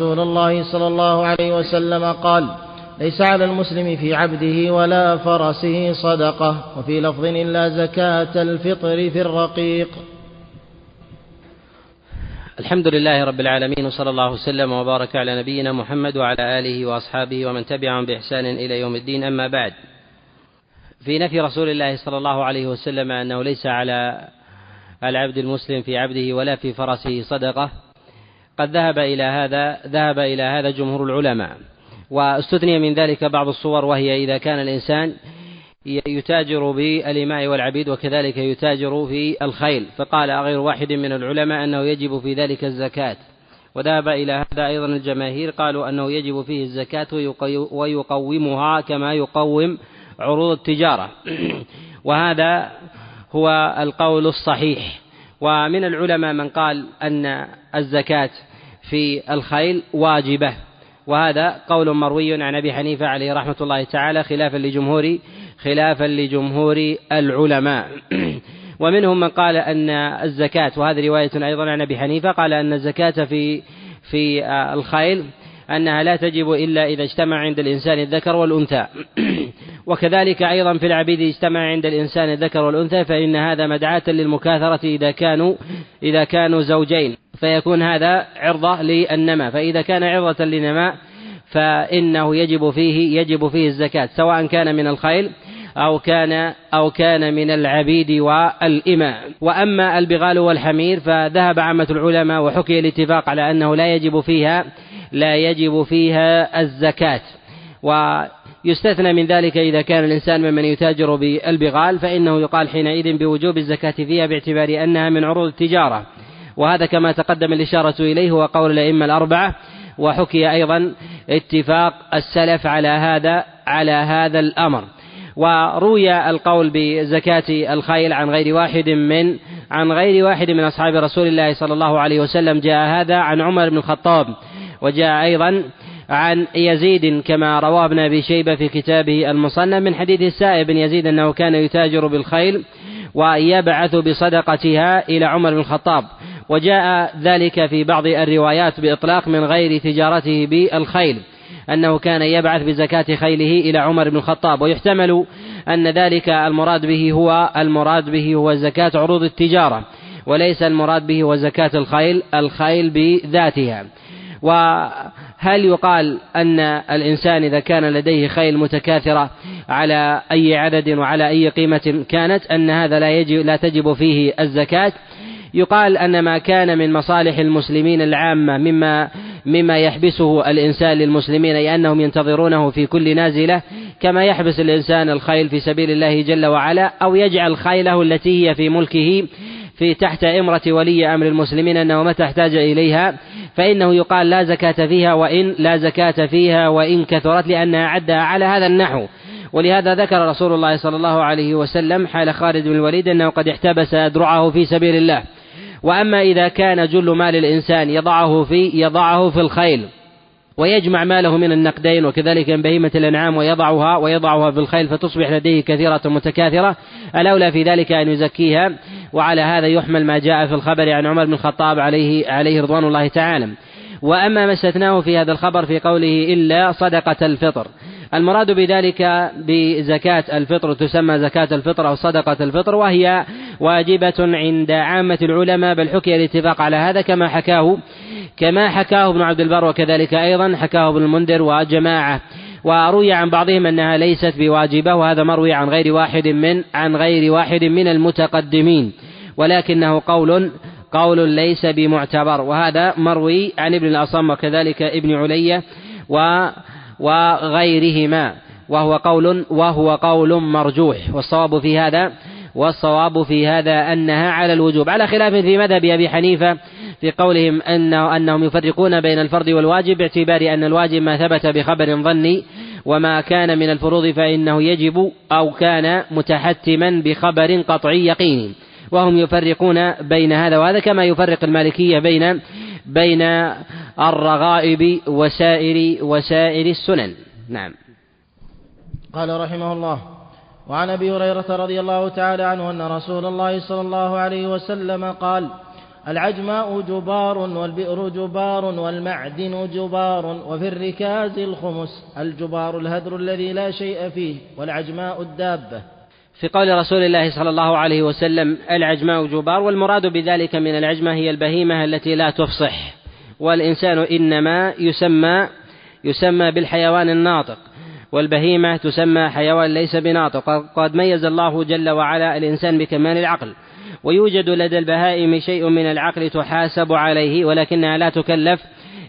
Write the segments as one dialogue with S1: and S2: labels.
S1: رسول الله صلى الله عليه وسلم قال ليس على المسلم في عبده ولا فرسه صدقة وفي لفظ إلا زكاة الفطر في الرقيق.
S2: الحمد لله رب العالمين وصلى الله وسلم وبارك على نبينا محمد وعلى آله وأصحابه ومن تبعهم بإحسان إلى يوم الدين أما بعد. في نفي رسول الله صلى الله عليه وسلم أنه ليس على العبد المسلم في عبده ولا في فرسه صدقة قد ذهب إلى هذا ذهب إلى هذا جمهور العلماء. واستثني من ذلك بعض الصور وهي إذا كان الإنسان يتاجر بالإماء والعبيد وكذلك يتاجر في الخيل. فقال غير واحد من العلماء أنه يجب في ذلك الزكاة. وذهب إلى هذا أيضا الجماهير قالوا أنه يجب فيه الزكاة ويقومها كما يقوم عروض التجارة. وهذا هو القول الصحيح. ومن العلماء من قال أن الزكاة في الخيل واجبة. وهذا قول مروي عن أبي حنيفة عليه رحمة الله تعالى خلافا لجمهور خلافا لجمهور العلماء. ومنهم من قال أن الزكاة وهذه رواية أيضا عن أبي حنيفة قال أن الزكاة في في الخيل أنها لا تجب إلا إذا اجتمع عند الإنسان الذكر والأنثى. وكذلك أيضا في العبيد اجتمع عند الإنسان الذكر والأنثى فإن هذا مدعاة للمكاثرة إذا كانوا إذا كانوا زوجين. فيكون هذا عرضة للنماء. فإذا كان عرضة للنماء فإنه يجب فيه يجب فيه الزكاة سواء كان من الخيل أو كان أو كان من العبيد والإماء. وأما البغال والحمير فذهب عامة العلماء وحكي الاتفاق على أنه لا يجب فيها لا يجب فيها الزكاة. ويستثنى من ذلك إذا كان الإنسان ممن يتاجر بالبغال فإنه يقال حينئذ بوجوب الزكاة فيها باعتبار أنها من عروض التجارة. وهذا كما تقدم الإشارة إليه هو قول الأئمة الأربعة وحكي أيضا اتفاق السلف على هذا على هذا الأمر. وروي القول بزكاة الخيل عن غير واحد من عن غير واحد من أصحاب رسول الله صلى الله عليه وسلم. جاء هذا عن عمر بن الخطاب وجاء أيضا عن يزيد كما رواه ابن أبي شيبة في كتابه المصنف من حديث السائب بن يزيد أنه كان يتاجر بالخيل ويبعث بصدقتها إلى عمر بن الخطاب. وجاء ذلك في بعض الروايات بإطلاق من غير تجارته بالخيل أنه كان يبعث بزكاة خيله إلى عمر بن الخطاب. ويحتمل أن ذلك المراد به هو المراد به هو زكاة عروض التجارة وليس المراد به هو زكاة الخيل الخيل بذاتها. وهل يقال أن الإنسان إذا كان لديه خيل متكاثرة على أي عدد وعلى أي قيمة كانت أن هذا لا يجب لا تجب فيه الزكاة؟ يقال أن ما كان من مصالح المسلمين العامة مما مما يحبسه الإنسان للمسلمين أي أنهم ينتظرونه في كل نازلة كما يحبس الإنسان الخيل في سبيل الله جل وعلا أو يجعل خيله التي هي في ملكه في تحت إمرة ولي أمر المسلمين أنه متى احتاج إليها فإنه يقال لا زكاة فيها وإن لا زكاة فيها وإن كثرت لأنها عدها على هذا النحو. ولهذا ذكر رسول الله صلى الله عليه وسلم حال خالد بن الوليد أنه قد احتبس أدرعه في سبيل الله. وأما إذا كان جل مال الإنسان يضعه في يضعه في الخيل ويجمع ماله من النقدين وكذلك من بهيمة الأنعام ويضعها ويضعها في الخيل فتصبح لديه كثيرة متكاثرة. الأولى في ذلك أن يزكيها وعلى هذا يحمل ما جاء في الخبر عن عمر بن الخطاب عليه عليه رضوان الله تعالى. وأما ما استثناه في هذا الخبر في قوله إلا صدقة الفطر. المراد بذلك بزكاة الفطر تسمى زكاة الفطر أو صدقة الفطر وهي واجبة عند عامة العلماء بل حكي الاتفاق على هذا كما حكاه كما حكاه ابن عبد البر وكذلك أيضا حكاه ابن المنذر وجماعة. وروي عن بعضهم أنها ليست بواجبة وهذا مروي عن غير واحد من عن غير واحد من المتقدمين. ولكنه قول قول ليس بمعتبر. وهذا مروي عن ابن الأصم وكذلك ابن علية و وغيرهما وهو قول وهو قول مرجوح. والصواب في هذا والصواب في هذا أنها على الوجوب. على خلاف في مذهب أبي حنيفة في قولهم أنه أنهم يفرقون بين الفرض والواجب باعتبار أن الواجب ما ثبت بخبر ظني وما كان من الفروض فإنه يجب أو كان متحتما بخبر قطعي يقيني. وهم يفرقون بين هذا وهذا كما يفرق المالكية بين بين الرغائب وسائر وسائر السنن. نعم.
S1: قال رحمه الله وعن أبي هريرة رضي الله تعالى عنه أن رسول الله صلى الله عليه وسلم قال العجماء جبار والبئر جبار والمعدن جبار وفي الركاز الخمس الجبار الهدر الذي لا شيء فيه والعجماء الدابة.
S2: في قول رسول الله صلى الله عليه وسلم العجماء جبار والمراد بذلك من العجمة هي البهيمة التي لا تفصح. والإنسان إنما يسمى يسمى بالحيوان الناطق. والبهيمة تسمى حيوان ليس بناطق. قد ميز الله جل وعلا الإنسان بكمال العقل. ويوجد لدى البهائم شيء من العقل تحاسب عليه ولكنها لا تكلف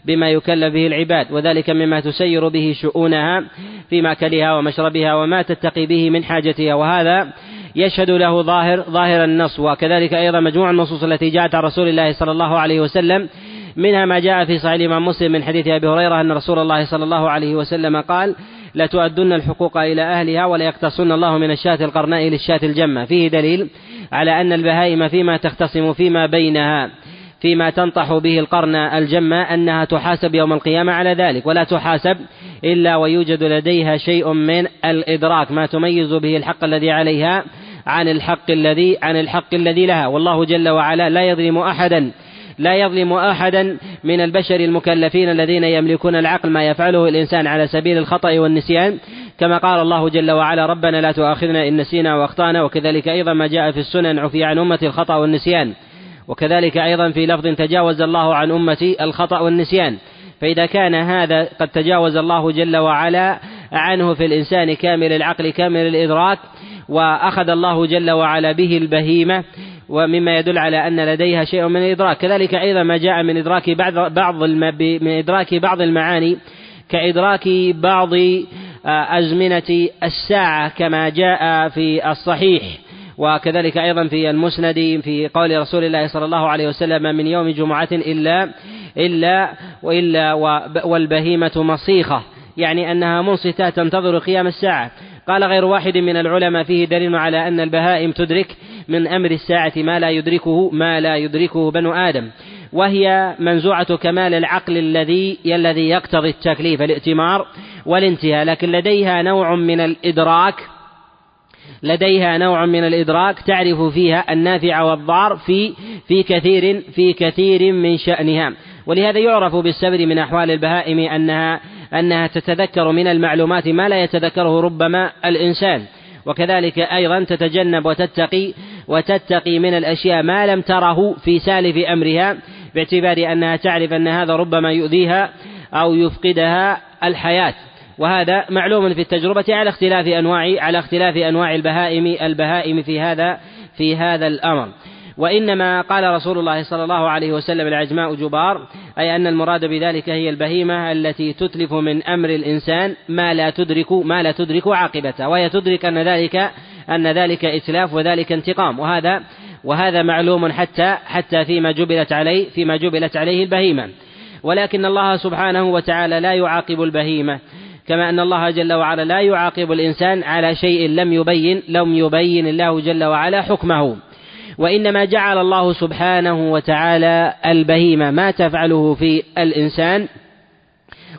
S2: بما يكلف به العباد وذلك مما تسير به شؤونها في مأكلها ومشربها وما تتقي به من حاجتها. وهذا يشهد له ظاهر ظاهر النص. وكذلك أيضا مجموع النصوص التي جاءت عن رسول الله صلى الله عليه وسلم منها ما جاء في صحيح الإمام مسلم من حديث أبي هريرة أن رسول الله صلى الله عليه وسلم قال لتؤدن الحقوق إلى أهلها وليقتصن الله من الشاة القرناء للشاة الجمة فيه دليل على أن البهائم فيما تختصم فيما بينها. فيما تنطح به القرن الجمة أنها تحاسب يوم القيامة على ذلك ولا تحاسب إلا ويوجد لديها شيء من الإدراك ما تميز به الحق الذي عليها عن الحق الذي عن الحق الذي لها. والله جل وعلا لا يظلم أحدا لا يظلم أحدا من البشر المكلفين الذين يملكون العقل ما يفعله الإنسان على سبيل الخطأ والنسيان. كما قال الله جل وعلا ربنا لا تؤاخذنا إن نسينا وأخطأنا. وكذلك أيضا ما جاء في السنن عفي عن امتي الخطأ والنسيان. وكذلك أيضا في لفظ تجاوز الله عن أمتي الخطأ والنسيان. فإذا كان هذا قد تجاوز الله جل وعلا عنه في الإنسان كامل العقل كامل الإدراك وأخذ الله جل وعلا به البهيمة ومما يدل على أن لديها شيء من الإدراك. كذلك أيضا ما جاء من إدراك بعض بعض من إدراك بعض المعاني كإدراك بعض آه، أزمنة الساعة كما جاء في الصحيح. وكذلك أيضا في المسند في قول رسول الله صلى الله عليه وسلم من يوم جمعة إلا إلا وإلا والبهيمة مصيخة. يعني أنها منصتة تنتظر قيام الساعة. قال غير واحد من العلماء فيه دليل على أن البهائم تدرك من أمر الساعة ما لا يدركه ما لا يدركه بنو آدم. وهي منزوعة كمال العقل الذي الذي يقتضي التكليف الائتمار والانتهاء. لكن لديها نوع من الإدراك لديها نوع من الإدراك تعرف فيها النافع والضار في في كثير في كثير من شأنها. ولهذا يعرف بالسبر من أحوال البهائم أنها أنها تتذكر من المعلومات ما لا يتذكره ربما الإنسان. وكذلك أيضا تتجنب وتتقي وتتقي من الأشياء ما لم تره في سالف أمرها باعتبار أنها تعرف أن هذا ربما يؤذيها أو يفقدها الحياة. وهذا معلوم في التجربة على اختلاف أنواع على اختلاف أنواع البهائم البهائم في هذا في هذا الأمر. وإنما قال رسول الله صلى الله عليه وسلم العجماء جبار أي أن المراد بذلك هي البهيمة التي تتلف من أمر الإنسان ما لا تدرك ما لا تدرك عاقبته وهي تدرك أن ذلك أن ذلك إتلاف وذلك انتقام. وهذا وهذا معلوم حتى حتى فيما جبلت عليه فيما جبلت عليه البهيمة. ولكن الله سبحانه وتعالى لا يعاقب البهيمة. كما أن الله جل وعلا لا يعاقب الإنسان على شيء لم يبين لم يبين الله جل وعلا حكمه. وإنما جعل الله سبحانه وتعالى البهيمة ما تفعله في الإنسان.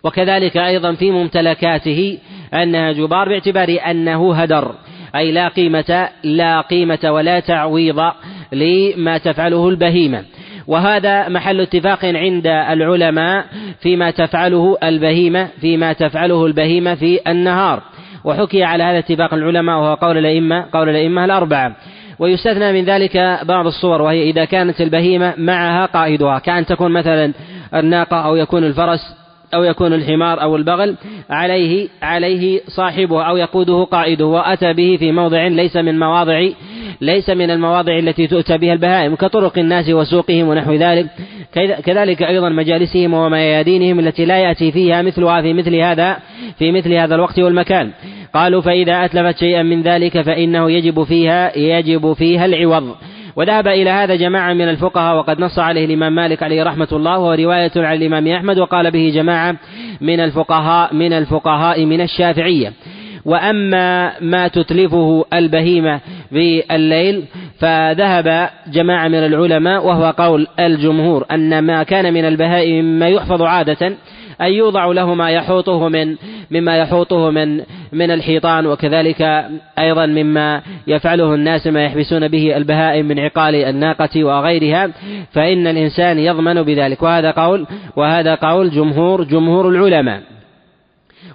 S2: وكذلك أيضا في ممتلكاته أنها جبار باعتبار أنه هدر أي لا قيمة لا قيمة ولا تعويض لما تفعله البهيمة. وهذا محل اتفاق عند العلماء فيما تفعله البهيمة فيما تفعله البهيمة في النهار. وحكي على هذا اتفاق العلماء وهو قول الأئمة قول الأئمة الأربعة. ويستثنى من ذلك بعض الصور وهي إذا كانت البهيمة معها قائدها كأن تكون مثلا الناقة أو يكون الفرس أو يكون الحمار أو البغل عليه عليه صاحبه أو يقوده قائده وأتى به في موضع ليس من مواضع ليس من المواضع التي تؤتى بها البهائم كطرق الناس وسوقهم ونحو ذلك. كذلك أيضا مجالسهم وميادينهم التي لا يأتي فيها مثلها في مثل هذا في مثل هذا الوقت والمكان. قالوا فإذا أتلفت شيئا من ذلك فإنه يجب فيها يجب فيها العوض. وذهب إلى هذا جماعة من الفقهاء وقد نص عليه الإمام مالك عليه رحمة الله وهو رواية عن الإمام أحمد وقال به جماعة من الفقهاء من الفقهاء من الشافعية. وأما ما تتلفه البهيمة بالليل فذهب جماعة من العلماء وهو قول الجمهور أن ما كان من البهائم مما يحفظ عادة أن يوضع له ما يحوطه من مما يحوطه من من الحيطان وكذلك أيضا مما يفعله الناس ما يحبسون به البهائم من عقال الناقة وغيرها فإن الإنسان يضمن بذلك. وهذا قول وهذا قول جمهور جمهور العلماء.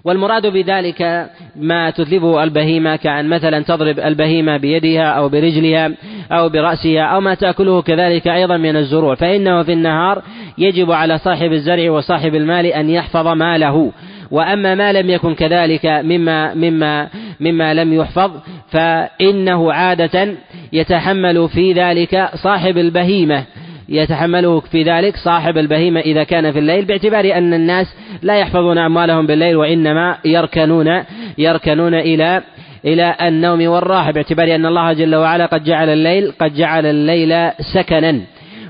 S2: والمراد بذلك ما تتلفه البهيمة كأن مثلا تضرب البهيمة بيدها أو برجلها أو برأسها أو ما تأكله كذلك أيضا من الزروع فإنه في النهار يجب على صاحب الزرع وصاحب المال أن يحفظ ماله. وأما ما لم يكن كذلك مما مما مما لم يحفظ فإنه عادة يتحمل في ذلك صاحب البهيمة. يتحمله في ذلك. صاحب البهيمة إذا كان في الليل باعتبار أن الناس لا يحفظون أموالهم بالليل وإنما يركنون يركنون إلى إلى النوم والراحة باعتبار أن الله جل وعلا قد جعل الليل قد جعل الليل سكنا.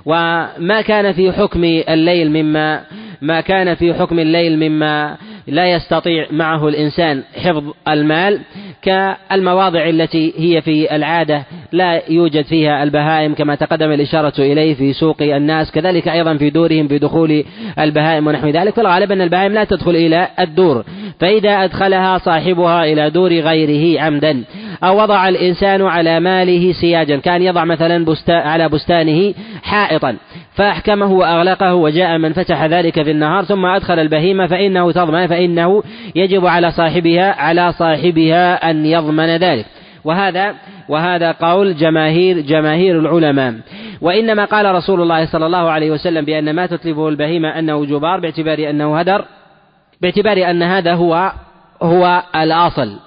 S2: وما كان في حكم الليل مما ما كان في حكم الليل مما لا يستطيع معه الإنسان حفظ المال كالمواضع التي هي في العادة لا يوجد فيها البهائم كما تقدم الإشارة إليه في سوق الناس كذلك أيضا في دورهم في دخول البهائم ونحو ذلك فالغالب أن البهائم لا تدخل إلى الدور فإذا أدخلها صاحبها إلى دور غيره عمدا أو وضع الإنسان على ماله سياجا كان يضع مثلا على بستانه حائطا. فأحكمه وأغلقه وجاء من فتح ذلك في النهار ثم أدخل البهيمة فإنه تضمن فإنه يجب على صاحبها على صاحبها أن يضمن ذلك. وهذا وهذا قول جماهير جماهير العلماء. وإنما قال رسول الله صلى الله عليه وسلم بأن ما تتلفه البهيمة أنه جبار باعتبار أنه هدر باعتبار أن هذا هو هو الأصل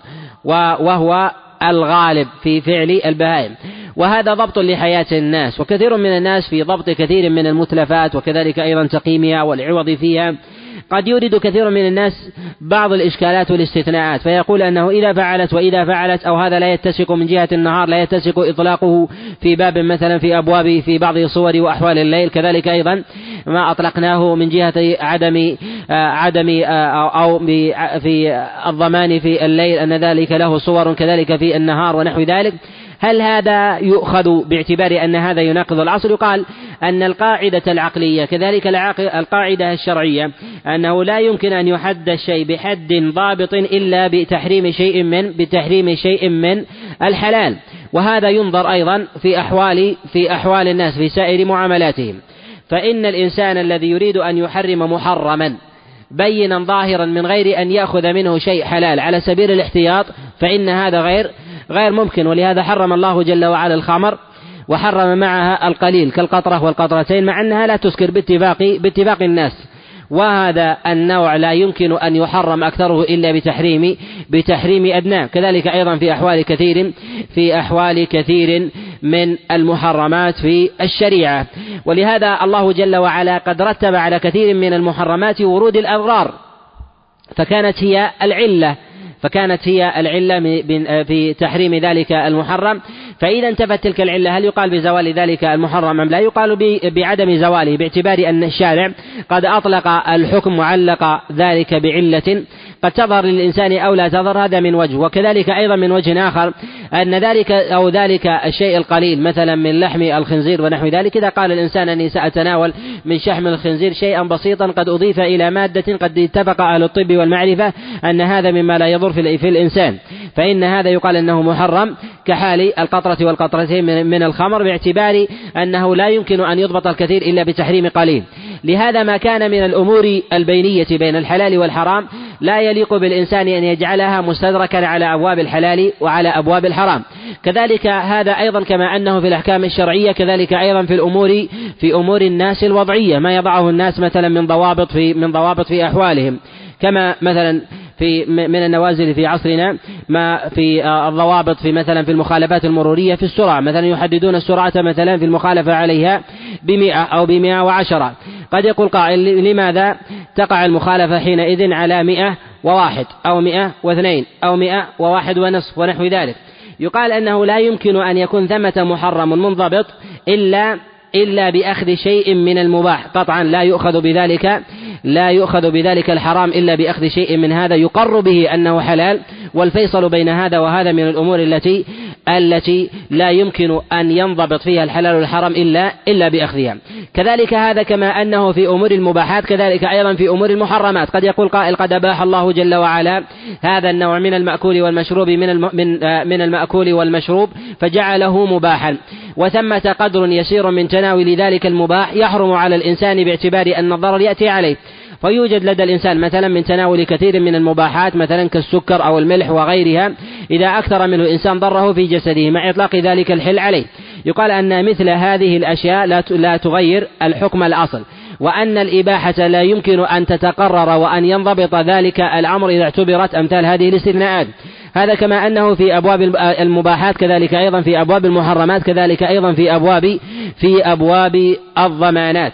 S2: وهو الغالب في فعل البهائم. وهذا ضبط لحياة الناس وكثير من الناس في ضبط كثير من المتلفات وكذلك أيضا تقييمها والعوض فيها. قد يورد كثير من الناس بعض الإشكالات والاستثناءات فيقول أنه إذا فعلت وإذا فعلت أو هذا لا يتسق من جهة النهار لا يتسق إطلاقه في باب مثلا في أبواب في بعض صور وأحوال الليل. كذلك أيضا ما أطلقناه من جهة عدم عدم أو في الضمان في الليل أن ذلك له صور كذلك في النهار ونحو ذلك. هل هذا يؤخذ باعتبار أن هذا يناقض الأصل يقال أن القاعدة العقلية كذلك القاعدة الشرعية أنه لا يمكن أن يحد الشيء بحد ضابط إلا بتحريم شيء من بتحريم شيء من الحلال. وهذا ينظر أيضا في أحوال في أحوال الناس في سائر معاملاتهم. فإن الإنسان الذي يريد أن يحرم محرما بينا ظاهرا من غير أن يأخذ منه شيء حلال. على سبيل الاحتياط فإن هذا غير غير ممكن ولهذا حرم الله جل وعلا الخمر وحرم معها القليل كالقطرة والقطرتين مع أنها لا تسكر باتفاق باتفاق الناس. وهذا النوع لا يمكن أن يحرم أكثره إلا بتحريم بتحريم أدناه كذلك أيضا في أحوال كثير في أحوال كثير من المحرمات في الشريعة. ولهذا الله جل وعلا قد رتب على كثير من المحرمات ورود الأضرار فكانت هي العلة. فكانت هي العلة في تحريم ذلك المحرم. فإذا انتفت تلك العلة هل يقال بزوال ذلك المحرم أم لا؟ يقال بعدم زواله باعتبار أن الشارع قد أطلق الحكم وعلق ذلك بعلة قد تظهر للإنسان أو لا تظهر هذا من وجه. وكذلك أيضا من وجه آخر أن ذلك أو ذلك الشيء القليل مثلا من لحم الخنزير ونحو ذلك. إذا قال الإنسان أني سأتناول من شحم الخنزير شيئا بسيطا قد أضيف إلى مادة قد اتفق أهل الطب والمعرفة أن هذا مما لا يضر في الإنسان. فإن هذا يقال أنه محرم كحال القطرة والقطرتين من الخمر باعتبار أنه لا يمكن أن يضبط الكثير إلا بتحريم قليل. لهذا ما كان من الأمور البينية بين الحلال والحرام لا يليق بالإنسان أن يجعلها مستدركا على أبواب الحلال وعلى أبواب الحرام. كذلك هذا أيضا كما أنه في الأحكام الشرعية كذلك أيضا في الأمور في أمور الناس الوضعية ما يضعه الناس مثلا من ضوابط في من ضوابط في أحوالهم. كما مثلا في من النوازل في عصرنا ما في الضوابط في مثلا في المخالفات المرورية في السرعة. مثلا يحددون السرعة مثلا في المخالفة عليها بمئة أو بمئة وعشرة. قد يقول قائل لماذا تقع المخالفة حينئذ على مئة وواحد أو مئة واثنين أو مئة وواحد ونصف ونحو ذلك؟ يقال أنه لا يمكن أن يكون ثمة محرم منضبط إلا إلا بأخذ شيء من المباح. قطعا لا يؤخذ بذلك لا يؤخذ بذلك الحرام إلا بأخذ شيء من هذا. يقر به أنه حلال والفيصل بين هذا وهذا من الأمور التي التي لا يمكن أن ينضبط فيها الحلال والحرام إلا إلا بأخذها. كذلك هذا كما أنه في أمور المباحات كذلك أيضا في أمور المحرمات. قد يقول قائل قد أباح الله جل وعلا هذا النوع من المأكول والمشروب من من آه، من المأكول والمشروب فجعله مباحا. وثمة قدر يسير من تناول ذلك المباح يحرم على الإنسان باعتبار أن الضرر يأتي عليه. فيوجد لدى الإنسان مثلا من تناول كثير من المباحات مثلا كالسكر أو الملح وغيرها إذا أكثر منه الإنسان ضره في جسده مع إطلاق ذلك الحل عليه. يقال أن مثل هذه الأشياء لا تغير الحكم الأصل وأن الإباحة لا يمكن أن تتقرر وأن ينضبط ذلك الأمر إذا اعتبرت أمثال هذه الاستثناءات. هذا كما أنه في أبواب المباحات كذلك أيضا في أبواب المحرمات كذلك أيضا في أبواب في أبواب الضمانات.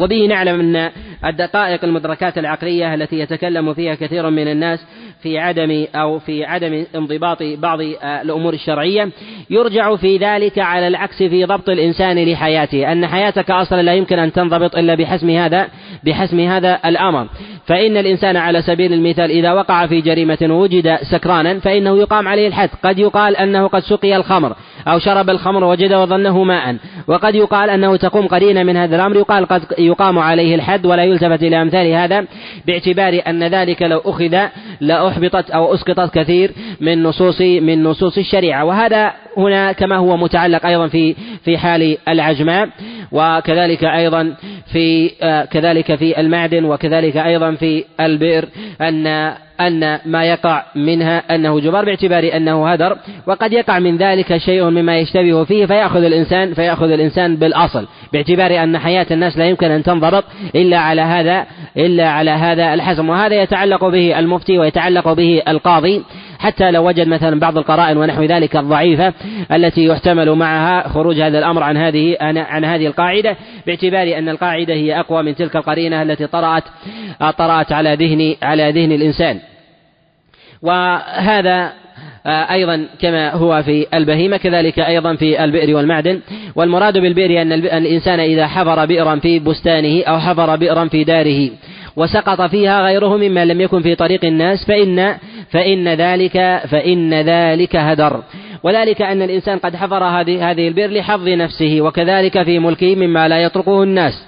S2: وبه نعلم أن الدقائق المدركات العقلية التي يتكلم فيها كثير من الناس في عدم أو في عدم انضباط بعض الأمور الشرعية يرجع في ذلك على العكس في ضبط الإنسان لحياته أن حياتك أصلا لا يمكن أن تنضبط إلا بحسم هذا بحسم هذا الأمر. فإن الإنسان على سبيل المثال إذا وقع في جريمة ووجد سكرانا فإنه يقام عليه الحد. قد يقال أنه قد سقي الخمر. أو شرب الخمر وجد وظنه ماء. وقد يقال أنه تقوم قرينة من هذا الأمر. يقال قد يقام عليه الحد ولا يلتفت إلى أمثال هذا باعتبار أن ذلك لو أخذ لأحبطت أو أسقطت كثير من نصوص من نصوص الشريعة. وهذا هنا كما هو متعلق أيضا في في حال العجماء وكذلك أيضا في آه، كذلك في المعدن وكذلك أيضا في البئر أن أن ما يقع منها أنه جبار باعتبار أنه هدر وقد يقع من ذلك شيء مما يشتبه فيه فيأخذ الإنسان فيأخذ الإنسان بالأصل باعتبار أن حياة الناس لا يمكن أن تنضبط إلا على هذا إلا على هذا الحزم. وهذا يتعلق به المفتي ويتعلق به القاضي. حتى لو وجد مثلا بعض القرائن ونحو ذلك الضعيفة التي يحتمل معها خروج هذا الأمر عن هذه عن هذه القاعدة باعتبار أن القاعدة هي أقوى من تلك القرينة التي طرأت طرأت على ذهن على ذهن الإنسان. وهذا آه، أيضا كما هو في البهيمة كذلك أيضا في البئر والمعدن. والمراد بالبئر أن الإنسان إذا حفر بئرا في بستانه أو حفر بئرا في داره. وسقط فيها غيره مما لم يكن في طريق الناس فإن فإن ذلك فإن ذلك هدر. وذلك أن الإنسان قد حفر هذه هذه البئر لحظ نفسه وكذلك في ملكه مما لا يطرقه الناس.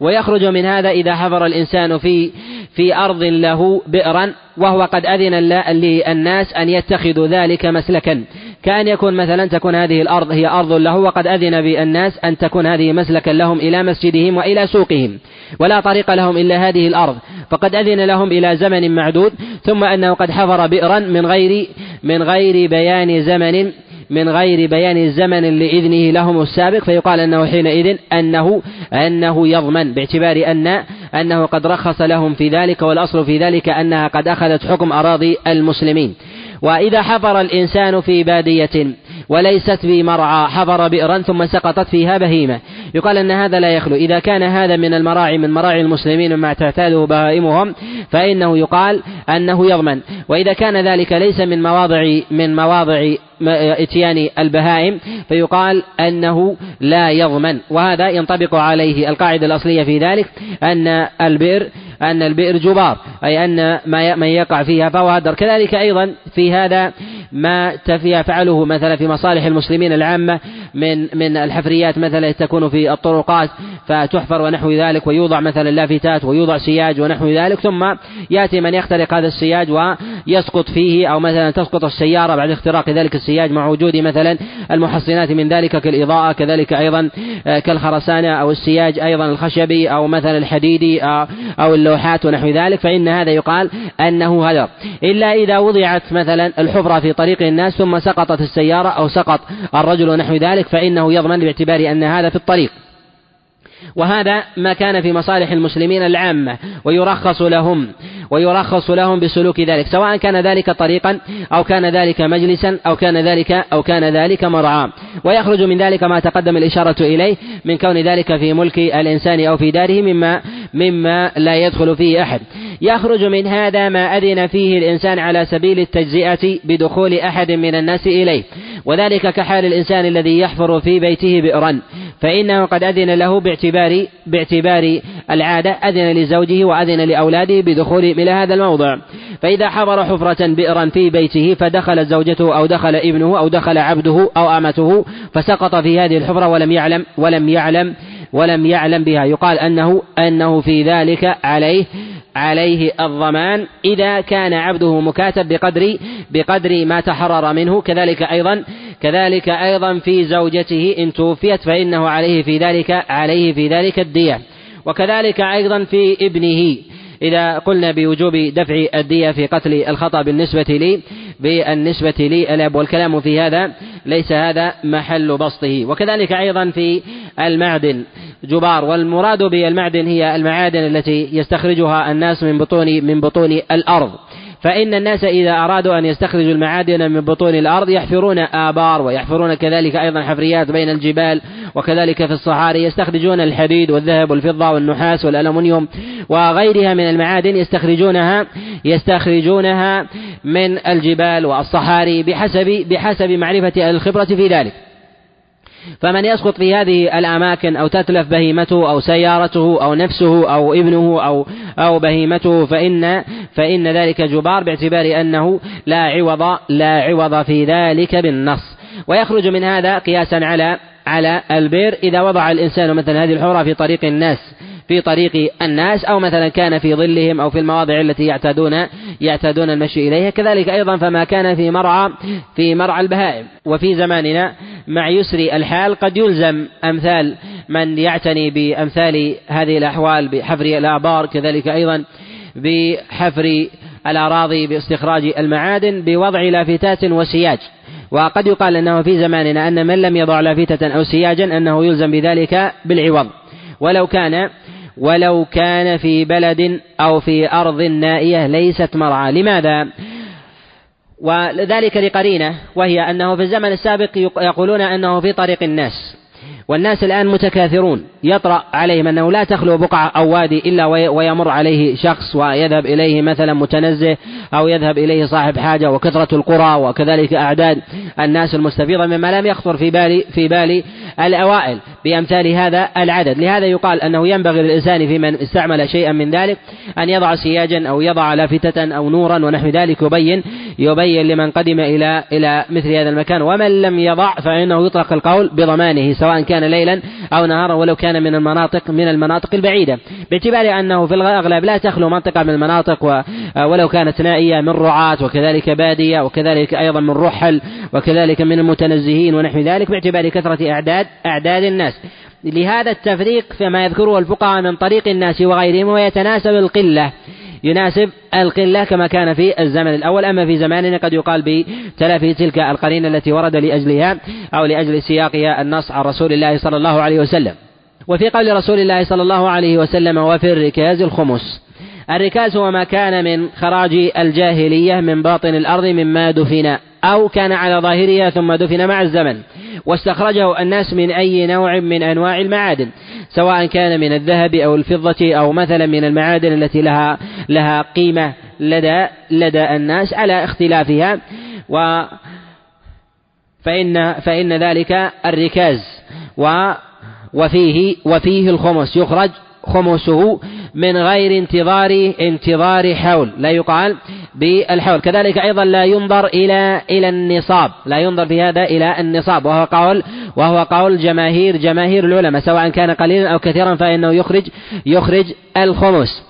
S2: ويخرج من هذا إذا حفر الإنسان في في أرض له بئرا وهو قد أذن للناس أن يتخذوا ذلك مسلكا. كأن يكون مثلا تكون هذه الأرض هي أرض له وقد أذن بالناس أن تكون هذه مسلكا لهم إلى مسجدهم وإلى سوقهم ولا طريق لهم إلا هذه الأرض. فقد أذن لهم إلى زمن معدود ثم أنه قد حفر بئرا من غير من غير بيان زمن من غير بيان الزمن لإذنه لهم السابق. فيقال أنه حينئذ أنه أنه يضمن باعتبار أن أنه قد رخص لهم في ذلك والأصل في ذلك أنها قد أخذت حكم أراضي المسلمين. وإذا حفر الإنسان في بادية وليست في مرعى حفر بئرا ثم سقطت فيها بهيمة. يقال أن هذا لا يخلو. إذا كان هذا من المراعي من مراعي المسلمين مما تعتاده بهائمهم فإنه يقال أنه يضمن. وإذا كان ذلك ليس من مواضع من مواضع إتيان البهائم فيقال أنه لا يضمن. وهذا ينطبق عليه القاعدة الأصلية في ذلك أن البئر أن البئر جبار أي أن ما من يقع فيها فهو هدر. كذلك أيضا في هذا ما يفعله مثلا في مصالح المسلمين العامة من من الحفريات مثلا تكون في الطرقات فتحفر ونحو ذلك ويوضع مثلا لافتات ويوضع سياج ونحو ذلك ثم يأتي من يخترق هذا السياج ويسقط فيه أو مثلا تسقط السيارة بعد اختراق ذلك السياج مع وجود مثلا المحصنات من ذلك كالإضاءة كذلك أيضا آه، كالخرسانة أو السياج أيضا الخشبي أو مثلا الحديدي آه، أو اللوحات ونحو ذلك فإن هذا يقال أنه هدر. إلا إذا وضعت مثلا الحفرة في طريق الناس ثم سقطت السيارة أو سقط الرجل ونحو ذلك فإنه يضمن باعتبار أن هذا في الطريق. وهذا ما كان في مصالح المسلمين العامة ويرخص لهم ويرخص لهم بسلوك ذلك سواء كان ذلك طريقا أو كان ذلك مجلسا أو كان ذلك أو كان ذلك مرعى ويخرج من ذلك ما تقدم الإشارة إليه من كون ذلك في ملك الإنسان أو في داره مما مما لا يدخل فيه أحد. يخرج من هذا ما أذن فيه الإنسان على سبيل التجزئة بدخول أحد من الناس إليه. وذلك كحال الإنسان الذي يحفر في بيته بئرا فإنه قد أذن له باعتبار باعتبار العادة أذن لزوجه وأذن لأولاده بدخول إلى هذا الموضع. فإذا حضر حفرة بئرا في بيته فدخلت زوجته أو دخل ابنه أو دخل عبده أو أمته فسقط في هذه الحفرة ولم يعلم ولم يعلم ولم يعلم بها. يقال أنه أنه في ذلك عليه عليه الضمان إذا كان عبده مكاتب بقدر بقدر ما تحرر منه. كذلك أيضا كذلك أيضا في زوجته إن توفيت فإنه عليه في ذلك عليه في ذلك الدية. وكذلك أيضا في ابنه. إذا قلنا بوجوب دفع الدية في قتل الخطأ بالنسبة لي بالنسبة لي الأب والكلام في هذا ليس هذا محل بسطه. وكذلك أيضا في المعدن. جبار. والمراد بالمعدن هي المعادن التي يستخرجها الناس من بطون من بطون الأرض. فإن الناس إذا أرادوا أن يستخرجوا المعادن من بطون الأرض يحفرون آبار ويحفرون كذلك أيضا حفريات بين الجبال وكذلك في الصحاري يستخرجون الحديد والذهب والفضة والنحاس والألمنيوم وغيرها من المعادن يستخرجونها يستخرجونها من الجبال والصحاري بحسب بحسب معرفة الخبرة في ذلك. فمن يسقط في هذه الأماكن أو تتلف بهيمته أو سيارته أو نفسه أو ابنه أو أو بهيمته فإن فإن ذلك جبار باعتبار أنه لا عوض لا عوض في ذلك بالنص. ويخرج من هذا قياسا على على البر إذا وضع الإنسان مثلا هذه الحورة في طريق الناس. في طريق الناس أو مثلا كان في ظلهم أو في المواضع التي يعتادون يعتادون المشي إليها. كذلك أيضا فما كان في مرعى في مرعى البهائم. وفي زماننا مع يسر الحال قد يلزم أمثال من يعتني بأمثال هذه الأحوال بحفر الآبار كذلك أيضا بحفر الأراضي باستخراج المعادن بوضع لافتات وسياج. وقد يقال أنه في زماننا أن من لم يضع لافتة أو سياجا أنه يلزم بذلك بالعوض. ولو كان ولو كان في بلد أو في أرض نائية ليست مرعى لماذا؟ وذلك لقرينة وهي أنه في الزمن السابق يقولون أنه في طريق الناس. والناس الآن متكاثرون. يطرأ عليهم أنه لا تخلو بقعة أو وادي إلا ويمر عليه شخص ويذهب إليه مثلا متنزه أو يذهب إليه صاحب حاجة وكثرة القرى وكذلك أعداد الناس المستفيضة مما لم يخطر في بال في بال الأوائل بأمثال هذا العدد. لهذا يقال أنه ينبغي للإنسان في من استعمل شيئا من ذلك أن يضع سياجا أو يضع لافتة أو نورا ونحو ذلك يبين يبين لمن قدم إلى إلى مثل هذا المكان. ومن لم يضع فإنه يطلق القول بضمانه سواء كان ليلا أو نهارا ولو كان من المناطق من المناطق البعيدة. باعتبار أنه في الأغلب لا تخلو منطقة من المناطق ولو كانت نائية من رعاة وكذلك بادية وكذلك أيضا من رحل وكذلك من المتنزهين ونحو ذلك باعتبار كثرة أعداد أعداد الناس. لهذا التفريق فيما يذكره الفقهاء من طريق الناس وغيرهم ويتناسب القلة. يناسب القلة كما كان في الزمن الأول أما في زماننا قد يقال بتلافي تلك القرينة التي ورد لأجلها أو لأجل سياقها النص عن رسول الله صلى الله عليه وسلم. وفي قول رسول الله صلى الله عليه وسلم وفي الركاز الخمس الركاز هو ما كان من خراج الجاهلية من باطن الأرض مما دفن أو كان على ظاهرها ثم دفن مع الزمن. واستخرجه الناس من أي نوع من أنواع المعادن. سواء كان من الذهب أو الفضة أو مثلا من المعادن التي لها لها قيمة لدى لدى الناس على اختلافها. و فإن فإن ذلك الركاز. و وفيه وفيه الخمس. يخرج خمسه من غير انتظار انتظار حول لا يقال بالحول. كذلك أيضا لا ينظر إلى إلى النصاب لا ينظر في هذا إلى النصاب. وهو قول وهو قول جماهير جماهير العلماء سواء كان قليلا أو كثيرا فإنه يخرج يخرج الخمس.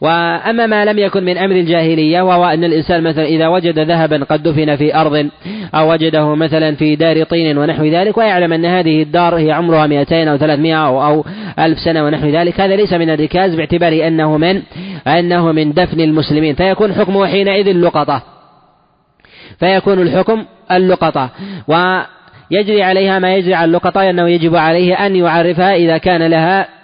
S2: وأما ما لم يكن من أمر الجاهلية وهو أن الإنسان مثلا إذا وجد ذهبا قد دفن في أرض أو وجده مثلا في دار طين ونحو ذلك ويعلم أن هذه الدار هي عمرها 200 أو 300 أو, أو ألف سنة ونحو ذلك. هذا ليس من الركاز باعتبار أنه من أنه من دفن المسلمين. فيكون حكمه حينئذ اللقطة فيكون الحكم اللقطة. ويجري عليها ما يجري على اللقطة أنه يجب عليه أن يعرفها إذا كان لها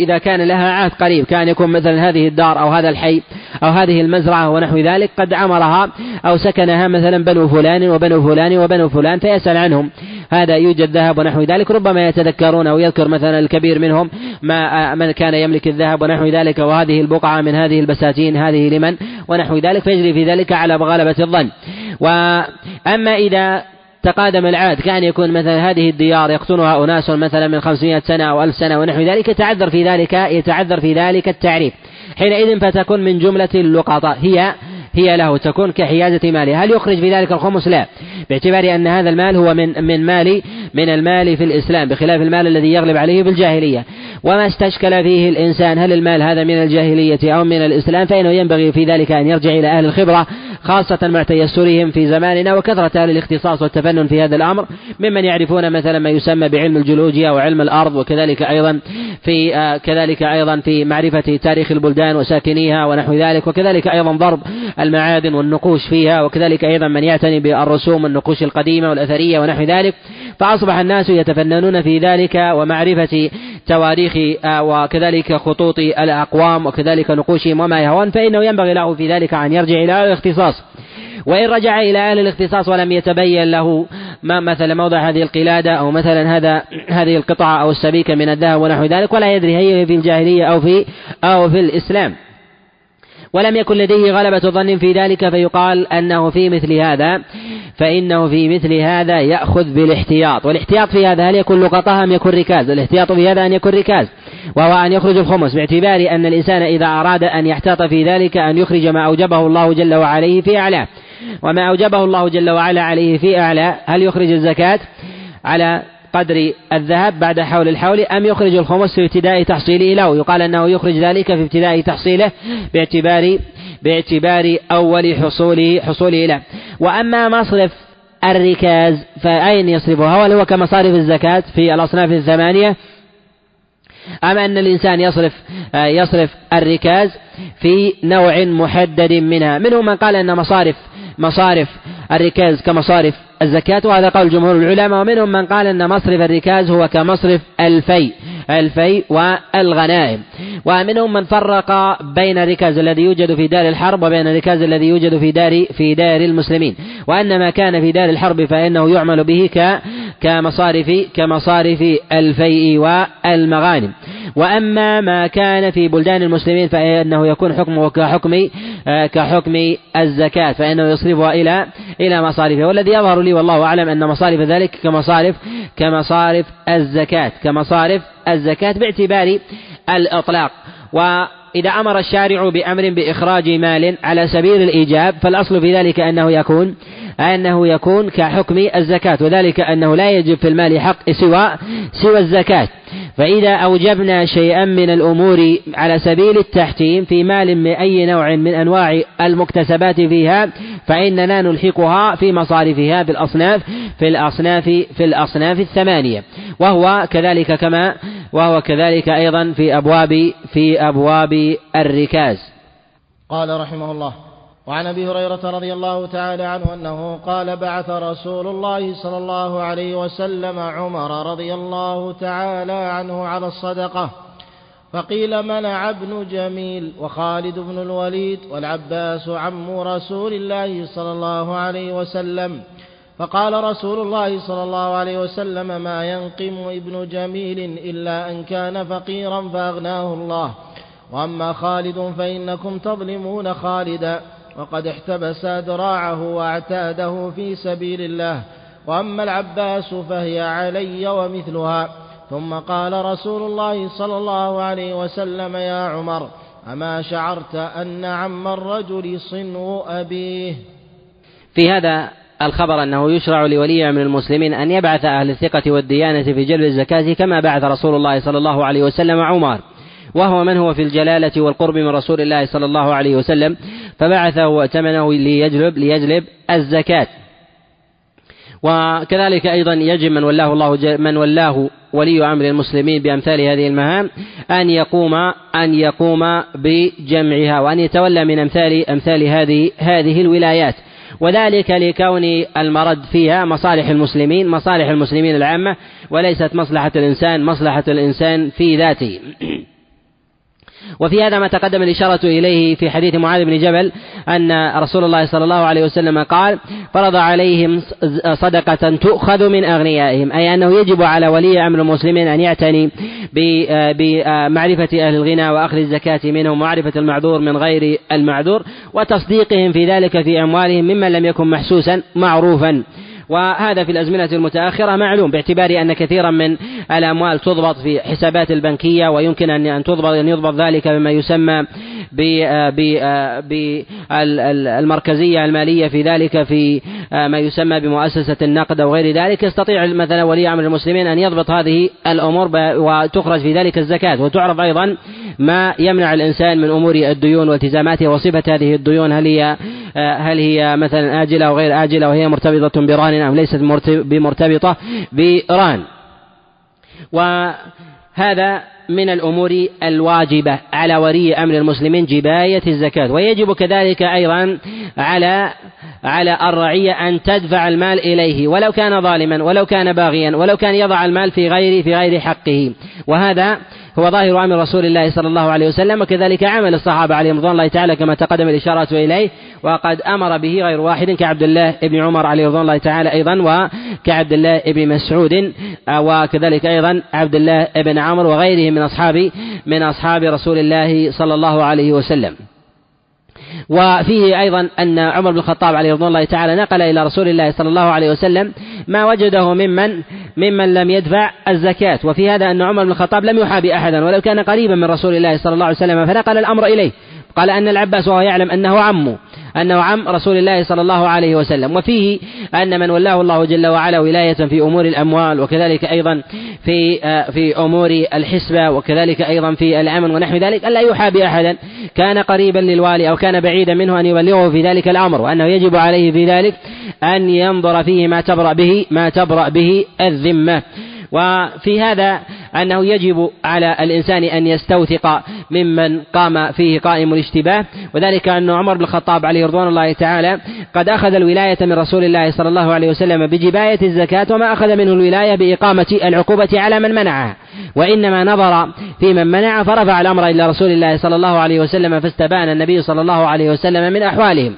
S2: إذا كان لها عهد قريب كان يكون مثلا هذه الدار أو هذا الحي أو هذه المزرعة ونحو ذلك قد عمرها أو سكنها مثلا بنو فلان وبنو فلان وبنو فلان فيسأل عنهم. هذا يوجد ذهب ونحو ذلك ربما يتذكرون أو يذكر مثلا الكبير منهم ما من كان يملك الذهب ونحو ذلك وهذه البقعة من هذه البساتين هذه لمن ونحو ذلك فيجري في ذلك على غلبة الظن. وأما إذا تقادم العهد. كأن يكون مثلا هذه الديار يقطنها أناس مثلا من خمسمائة سنة أو ألف سنة ونحو ذلك يتعذر في ذلك يتعذر في ذلك التعريف. حينئذ فتكون من جملة اللقطاء. هي هي له تكون كحيازة ماله. هل يخرج في ذلك الخمس؟ لا. باعتبار أن هذا المال هو من من مال من المال في الإسلام بخلاف المال الذي يغلب عليه بالجاهلية. وما استشكل فيه الإنسان هل المال هذا من الجاهلية أو من الإسلام؟ فإنه ينبغي في ذلك أن يرجع إلى أهل الخبرة خاصة مع تيسرهم في زماننا وكثرة أهل الاختصاص والتفنن في هذا الأمر ممن يعرفون مثلا ما يسمى بعلم الجيولوجيا وعلم الأرض وكذلك أيضا في آه، كذلك أيضا في معرفة تاريخ البلدان وساكنيها ونحو ذلك وكذلك أيضا ضرب المعادن والنقوش فيها وكذلك أيضا من يعتني بالرسوم النقوش القديمة والأثرية ونحو ذلك. فأصبح الناس يتفننون في ذلك ومعرفة تواريخ آه، وكذلك خطوط الأقوام وكذلك نقوشهم وما يهون فإنه ينبغي له في ذلك أن يرجع إلى الاختصاص. وإن رجع إلى أهل الاختصاص ولم يتبين له ما مثلا موضع هذه القلادة أو مثلا هذا هذه القطعة أو السبيكة من الذهب ونحو ذلك ولا يدري هي في الجاهلية أو في أو في الإسلام. ولم يكن لديه غلبة ظن في ذلك فيقال أنه في مثل هذا فإنه في مثل هذا يأخذ بالاحتياط. والاحتياط في هذا هل يكون لقطة أم يكون ركاز؟ الاحتياط في هذا أن يكون ركاز وهو أن يخرج الخمس باعتبار أن الإنسان إذا أراد أن يحتاط في ذلك أن يخرج ما أوجبه الله جل وعلا في أعلاه وما أوجبه الله جل وعلا عليه في أعلى هل يخرج الزكاة؟ على قدر الذهب بعد حول الحول أم يخرج الخمس في ابتداء تحصيله له. يقال أنه يخرج ذلك في ابتداء تحصيله باعتبار باعتبار أول حصوله حصوله له. وأما مصرف الركاز فأين يصرفها؟ هل هو كمصارف الزكاة في الأصناف الثمانية؟ أم أن الإنسان يصرف يصرف الركاز في نوع محدد منها؟ منهم من قال أن مصارف مصارف الركاز كمصارف الزكاة وهذا قول جمهور العلماء ومنهم من قال أن مصرف الركاز هو كمصرف الفي. الفي والغنائم. ومنهم من فرق بين الركاز الذي يوجد في دار الحرب وبين الركاز الذي يوجد في دار في دار المسلمين. وأن ما كان في دار الحرب فإنه يعمل به ك كمصارف كمصارف الفيء والمغانم. وأما ما كان في بلدان المسلمين فإنه يكون حكمه كحكم كحكم الزكاة فإنه يصرفها إلى إلى مصارفه. والذي يظهر لي والله أعلم أن مصارف ذلك كمصارف كمصارف الزكاة كمصارف الزكاة باعتبار الإطلاق. وإذا أمر الشارع بأمر بإخراج مال على سبيل الإيجاب فالأصل في ذلك أنه يكون أنه يكون كحكم الزكاة وذلك أنه لا يجب في المال حق سوى سوى الزكاة. فإذا أوجبنا شيئا من الأمور على سبيل التحتيم في مال من أي نوع من أنواع المكتسبات فيها فإننا نلحقها في مصارفها في الأصناف في الأصناف في الأصناف الثمانية. وهو كذلك كما وهو كذلك أيضا في أبواب في أبواب الركاز.
S1: قال رحمه الله وعن أبي هريرة رضي الله تعالى عنه أنه قال بعث رسول الله صلى الله عليه وسلم عمر رضي الله تعالى عنه على الصدقة فقيل منع ابن جميل؟ وخالد بن الوليد والعباس عم رسول الله صلى الله عليه وسلم. فقال رسول الله صلى الله عليه وسلم ما ينقم ابن جميل إلا أن كان فقيرا فأغناه الله. وأما خالد فإنكم تظلمون خالدا. وقد احتبس ذراعه وأعتاده في سبيل الله. وأما العباس فهي علي ومثلها. ثم قال رسول الله صلى الله عليه وسلم يا عمر أما شعرت أن عم الرجل صنو أبيه؟
S2: في هذا الخبر أنه يشرع لولي من المسلمين أن يبعث أهل الثقة والديانة في جلب الزكاة كما بعث رسول الله صلى الله عليه وسلم عمر. وهو من هو في الجلالة والقرب من رسول الله صلى الله عليه وسلم. فبعثه وأتمنه ليجلب ليجلب الزكاة. وكذلك أيضا يجب من ولاه الله من ولاه ولي أمر المسلمين بأمثال هذه المهام أن يقوم أن يقوم بجمعها وأن يتولى من أمثال أمثال هذه هذه الولايات. وذلك لكون المرد فيها مصالح المسلمين مصالح المسلمين العامة وليست مصلحة الإنسان مصلحة الإنسان في ذاته. وفي هذا ما تقدم الإشارة إليه في حديث معاذ بن جبل أن رسول الله صلى الله عليه وسلم قال فرض عليهم صدقة تؤخذ من أغنيائهم. أي أنه يجب على ولي أمر المسلمين أن يعتني بمعرفة أهل الغنى وأخذ الزكاة منهم ومعرفة المعذور من غير المعذور وتصديقهم في ذلك في أموالهم ممن لم يكن محسوسا معروفا. وهذا في الأزمنة المتأخرة معلوم باعتبار أن كثيرا من الأموال تضبط في حسابات البنكية ويمكن أن تضبط أن يضبط ذلك بما يسمى بالمركزية المالية في ذلك في ما يسمى بمؤسسة النقد أو غير ذلك. يستطيع مثلا ولي أمر المسلمين أن يضبط هذه الأمور وتخرج في ذلك الزكاة. وتعرف أيضا ما يمنع الإنسان من أمور الديون والتزاماته وصفة هذه الديون هل هي هل هي مثلا آجلة أو غير آجلة وهي مرتبطة برهن أم ليست بمرتبطة برهن وهذا من الأمور الواجبة على ولي أمر المسلمين جباية الزكاة. ويجب كذلك أيضا على على الرعية أن تدفع المال إليه ولو كان ظالما ولو كان باغيا ولو كان يضع المال في غير في غير حقه. وهذا هو ظاهر أمر رسول الله صلى الله عليه وسلم وكذلك عمل الصحابة عليهم رضوان الله تعالى كما تقدم الإشارة إليه وقد أمر به غير واحد كعبد الله بن عمر عليه رضوان الله تعالى أيضا وكعبد الله بن مسعود وكذلك أيضا عبد الله بن عمرو وغيره من أصحاب من أصحاب رسول الله صلى الله عليه وسلم. وفيه أيضا أن عمر بن الخطاب عليه رضوان الله تعالى نقل إلى رسول الله صلى الله عليه وسلم ما وجده ممن ممن لم يدفع الزكاة. وفي هذا أن عمر بن الخطاب لم يحابي أحدا ولو كان قريبا من رسول الله صلى الله عليه وسلم فنقل الأمر إليه. قال أن العباس وهو يعلم أنه عمه أنه عم رسول الله صلى الله عليه وسلم. وفيه أن من ولاه الله جل وعلا ولاية في أمور الأموال وكذلك أيضا في في أمور الحسبة وكذلك أيضا في الأمن ونحو ذلك. ألا يحابي أحدا كان قريبا للوالي أو كان بعيدا منه أن يبلغه في ذلك الأمر وأنه يجب عليه في ذلك أن ينظر فيه ما تبرأ به ما تبرأ به الذمة. وفي هذا أنه يجب على الإنسان أن يستوثق ممن قام فيه قائم الاشتباه وذلك أن عمر بن الخطاب عليه رضوان الله تعالى قد أخذ الولاية من رسول الله صلى الله عليه وسلم بجباية الزكاة وما أخذ منه الولاية بإقامة العقوبة على من منعها وإنما نظر في من منع فرفع الأمر إلى رسول الله صلى الله عليه وسلم فاستبان النبي صلى الله عليه وسلم من أحوالهم.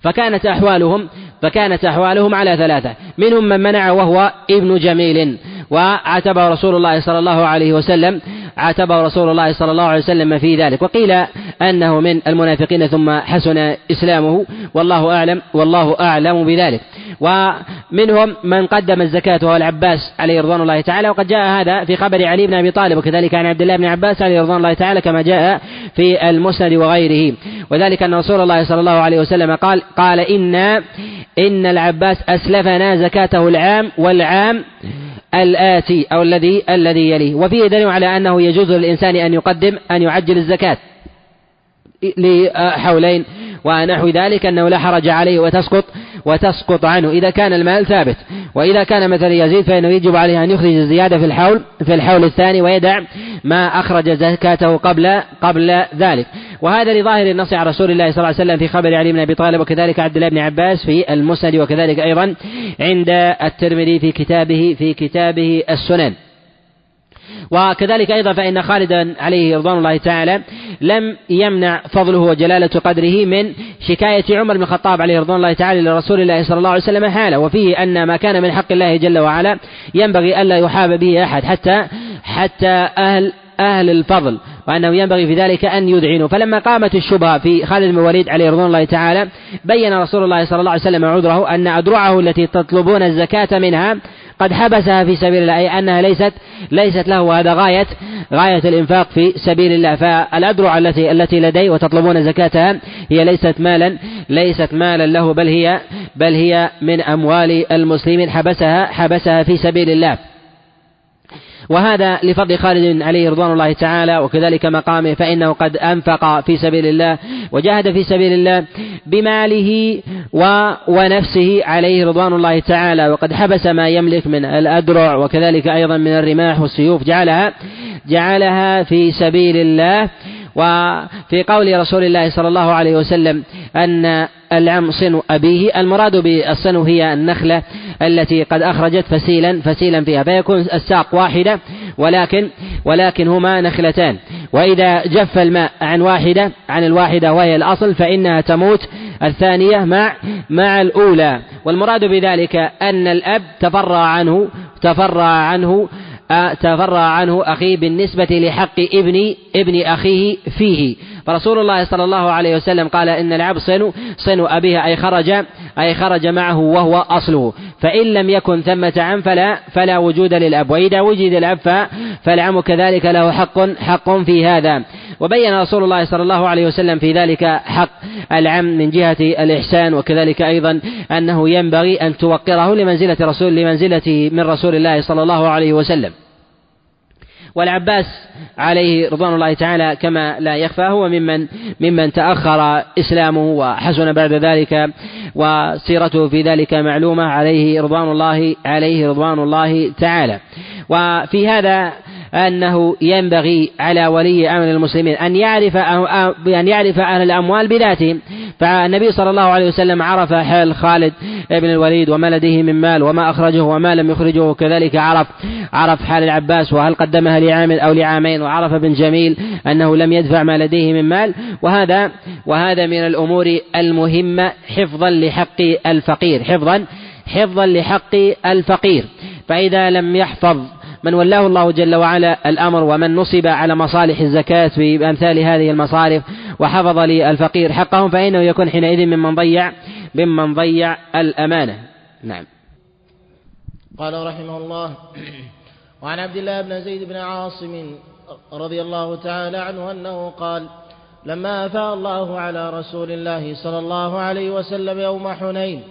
S2: فكانت أحوالهم فكانت أحوالهم على ثلاثة. منهم من منع وهو ابن جميل. وعاتبه رسول الله صلى الله عليه وسلم عاتبه رسول الله صلى الله عليه وسلم في ذلك. وقيل أنه من المنافقين ثم حسن إسلامه. والله أعلم والله أعلم بذلك. ومنهم من قدم الزكاة وهو العباس عليه رضوان الله تعالى. وقد جاء هذا في خبر علي بن أبي طالب وكذلك عن عبد الله بن عباس عليه رضوان الله تعالى كما جاء في المسند وغيره. وذلك أن رسول الله صلى الله عليه وسلم قال قال إن إن العباس أسلفنا زكاته العام والعام الآتي أو الذي الذي يليه. وفيه دليل على أنه يجوز للإنسان أن يقدم أن يعجل الزكاة لحولين ونحو ذلك أنه لا حرج عليه وتسقط وتسقط عنه. إذا كان المال ثابت وإذا كان مثلا يزيد فإنه يجب عليه أن يخرج الزيادة في الحول في الحول الثاني ويدع ما أخرج زكاته قبل قبل ذلك. وهذا لظاهر النص عن رسول الله صلى الله عليه وسلم في خبر علي بن أبي طالب وكذلك عبد الله بن عباس في المسند وكذلك أيضا عند الترمذي في كتابه في كتابه السنن. وكذلك أيضا فإن خالدا عليه رضوان الله تعالى لم يمنع فضله وجلالة قدره من شكاية عمر بن الخطاب عليه رضوان الله تعالى لرسول الله صلى الله عليه وسلم حاله. وفيه أن ما كان من حق الله جل وعلا ينبغي ألا يحاب به أحد حتى حتى أهل أهل الفضل. وأنه ينبغي في ذلك أن يذعنوا. فلما قامت الشبهة في خالد بن الوليد عليه رضوان الله تعالى بين رسول الله صلى الله عليه وسلم عذره أن أدرعه التي تطلبون الزكاة منها قد حبسها في سبيل الله أي أنها ليست ليست له وهذا غاية غاية الإنفاق في سبيل الله. فالأدرع التي التي لديه وتطلبون زكاتها هي ليست مالا ليست مالا له بل هي بل هي من أموال المسلمين. حبسها حبسها في سبيل الله. وهذا لفضل خالد عليه رضوان الله تعالى وكذلك مقامه فإنه قد أنفق في سبيل الله وجاهد في سبيل الله بماله و ونفسه عليه رضوان الله تعالى وقد حبس ما يملك من الأدرع وكذلك أيضا من الرماح والسيوف جعلها جعلها في سبيل الله. وفي قول رسول الله صلى الله عليه وسلم أن العم صنو أبيه المراد بالصنو هي النخلة التي قد أخرجت فسيلا فسيلا فيها فيكون الساق واحدة ولكن ولكن هما نخلتان. وإذا جف الماء عن واحدة عن الواحدة وهي الأصل فإنها تموت. الثانية مع مع الأولى. والمراد بذلك أن الأب تفرع عنه تفرع عنه تفرع عنه أخيه بالنسبة لحق ابن ابن أخيه فيه. فرسول الله صلى الله عليه وسلم قال إن العبد صن صن أبيه أي خرج أي خرج معه وهو أصله. فإن لم يكن ثمة عم فلا فلا وجود للأب. وإذا وجد الأب فالعم كذلك له حق حق في هذا. وبين رسول الله صلى الله عليه وسلم في ذلك حق العم من جهة الإحسان وكذلك أيضا أنه ينبغي أن توقره لمنزلة رسول لمنزلته من رسول الله صلى الله عليه وسلم. والعباس عليه رضوان الله تعالى كما لا يخفى هو ممن ممن تأخر إسلامه وحسن بعد ذلك وسيرته في ذلك معلومة عليه رضوان الله عليه رضوان الله تعالى. وفي هذا أنه ينبغي على ولي أمر المسلمين أن يعرف أن يعرف أهل الأموال بذاتهم فالنبي صلى الله عليه وسلم عرف حال خالد بن الوليد وما لديه من مال وما أخرجه وما لم يخرجه. كذلك عرف عرف حال العباس وهل قدمها لعام أو لعامين. وعرف بن جميل أنه لم يدفع ما لديه من مال. وهذا وهذا من الأمور المهمة حفظا لحق الفقير. حفظا حفظا لحق الفقير. فإذا لم يحفظ من ولاه الله جل وعلا الأمر ومن نصب على مصالح الزكاة بأمثال هذه المصارف وحفظ للفقير حقهم فإنه يكون حينئذ ممن ضيع ممن ضيع الأمانة. نعم.
S1: قال رحمه الله وعن عبد الله بن زيد بن عاصم رضي الله تعالى عنه أنه قال لما أفاء الله على رسول الله صلى الله عليه وسلم يوم حنين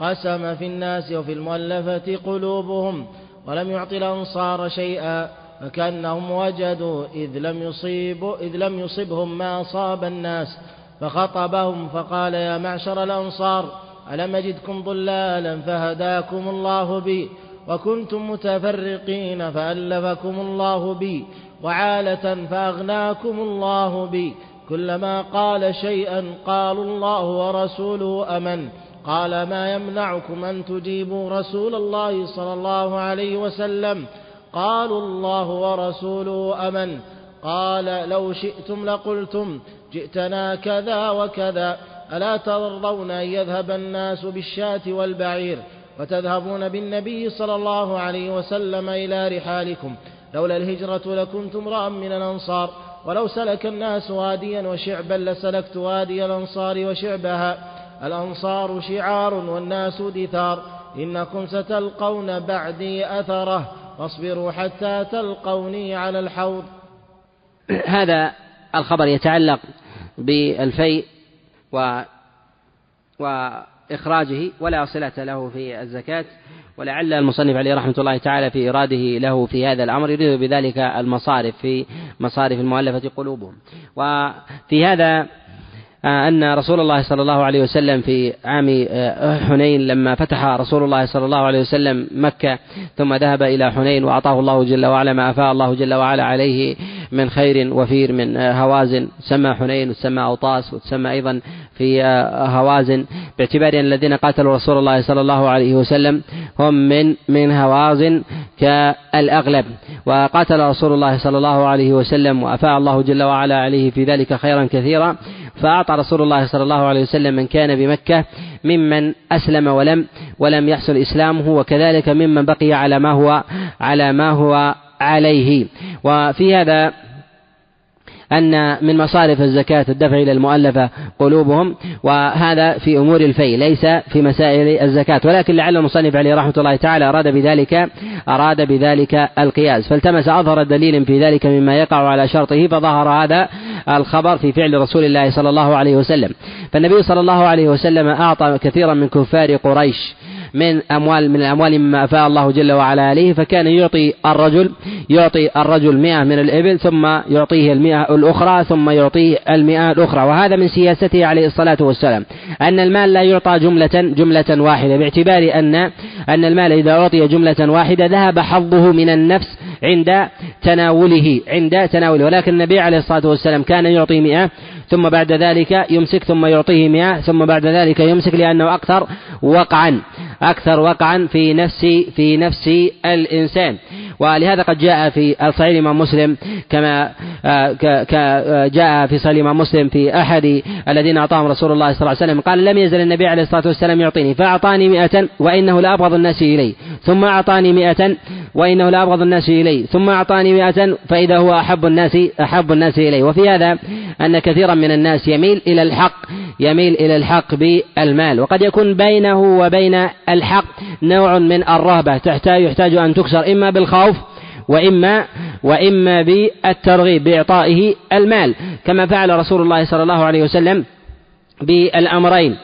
S1: قسم في الناس وفي المؤلفة قلوبهم ولم يعط الأنصار شيئا فكأنهم وجدوا إذ لم يصيب إذ لم يصبهم ما أصاب الناس فخطبهم فقال يا معشر الأنصار ألم أجدكم ضلالا فهداكم الله بي وكنتم متفرقين فألفكم الله بي وعالة فأغناكم الله بي كلما قال شيئا قالوا الله ورسوله أمن قال ما يمنعكم أن تجيبوا رسول الله صلى الله عليه وسلم؟ قالوا الله ورسوله أمن. قال لو شئتم لقلتم جئتنا كذا وكذا. ألا ترضون أن يذهب الناس بالشاة والبعير وتذهبون بالنبي صلى الله عليه وسلم إلى رحالكم؟ لولا الهجرة لكنت امرأ من الأنصار. ولو سلك الناس واديا وشعبا لسلكت وادي الأنصار وشعبها. الأنصار شعار والناس دثار. إنكم ستلقون بعدي أثره. فاصبروا حتى تلقوني على الحوض.
S2: هذا الخبر يتعلق بالفيء و وإخراجه ولا صلة له في الزكاة. ولعل المصنف عليه رحمة الله تعالى في إراده له في هذا الأمر. يريد بذلك المصارف في مصارف المؤلفة قلوبهم. وفي هذا أن رسول الله صلى الله عليه وسلم في عام آه، حنين لما فتح رسول الله صلى الله عليه وسلم مكة ثم ذهب إلى حنين وأعطاه الله جل وعلا ما أفاء الله جل وعلا عليه من خير وفير من آه، هوازن. تسمى حنين وتسمى أوطاس وتسمى أيضا في هوازن. باعتبار أن الذين قاتلوا رسول الله صلى الله عليه وسلم هم من من هوازن كالأغلب. وقاتل رسول الله صلى الله عليه وسلم وأفاء الله جل وعلا عليه في ذلك خيرا كثيرا فأعطى رسول الله صلى الله عليه وسلم من كان بمكة ممن أسلم ولم ولم يحصل إسلامه وكذلك ممن بقي على ما هو على ما هو عليه. وفي هذا أن من مصارف الزكاة الدفع إلى المؤلفة قلوبهم وهذا في أمور الفي ليس في مسائل الزكاة. ولكن لعل المصنف عليه رحمة الله تعالى أراد بذلك أراد بذلك القياس. فالتمس أظهر دليل في ذلك مما يقع على شرطه فظهر هذا الخبر في فعل رسول الله صلى الله عليه وسلم. فالنبي صلى الله عليه وسلم أعطى كثيرا من كفار قريش. من أموال من الأموال مما أفاء الله جل وعلا عليه فكان يعطي الرجل يعطي الرجل مئة من الإبل ثم يعطيه المئة الأخرى ثم يعطيه المئة الأخرى. وهذا من سياسته عليه الصلاة والسلام. أن المال لا يعطى جملة جملة واحدة باعتبار أن أن المال إذا أعطي جملة واحدة ذهب حظه من النفس عند تناوله عند تناوله. ولكن النبي عليه الصلاة والسلام كان يعطي مئة ثم بعد ذلك يمسك ثم يعطيه مئة ثم بعد ذلك يمسك لأنه أكثر وقعا أكثر وقعا في نفس في نفس الإنسان. ولهذا قد جاء في صحيح الإمام مسلم كما آه، جاء في صحيح الإمام مسلم في أحد الذين أعطاهم رسول الله صلى الله عليه وسلم قال لم يزل النبي عليه الصلاة والسلام يعطيني فأعطاني مئة وإنه لأبغض الناس إلي ثم أعطاني مئة وإنه لأبغض الناس إلي ثم أعطاني مئة فإذا هو أحب الناس أحب الناس إلي وفي هذا أن كثيرا من الناس يميل إلى الحق يميل إلى الحق بالمال. وقد يكون بينه وبين الحق نوع من الرهبة. تحتاج يحتاج أن تكسر إما بالخوف وإما وإما بالترغيب بإعطائه المال. كما فعل رسول الله صلى الله عليه وسلم بالأمرين.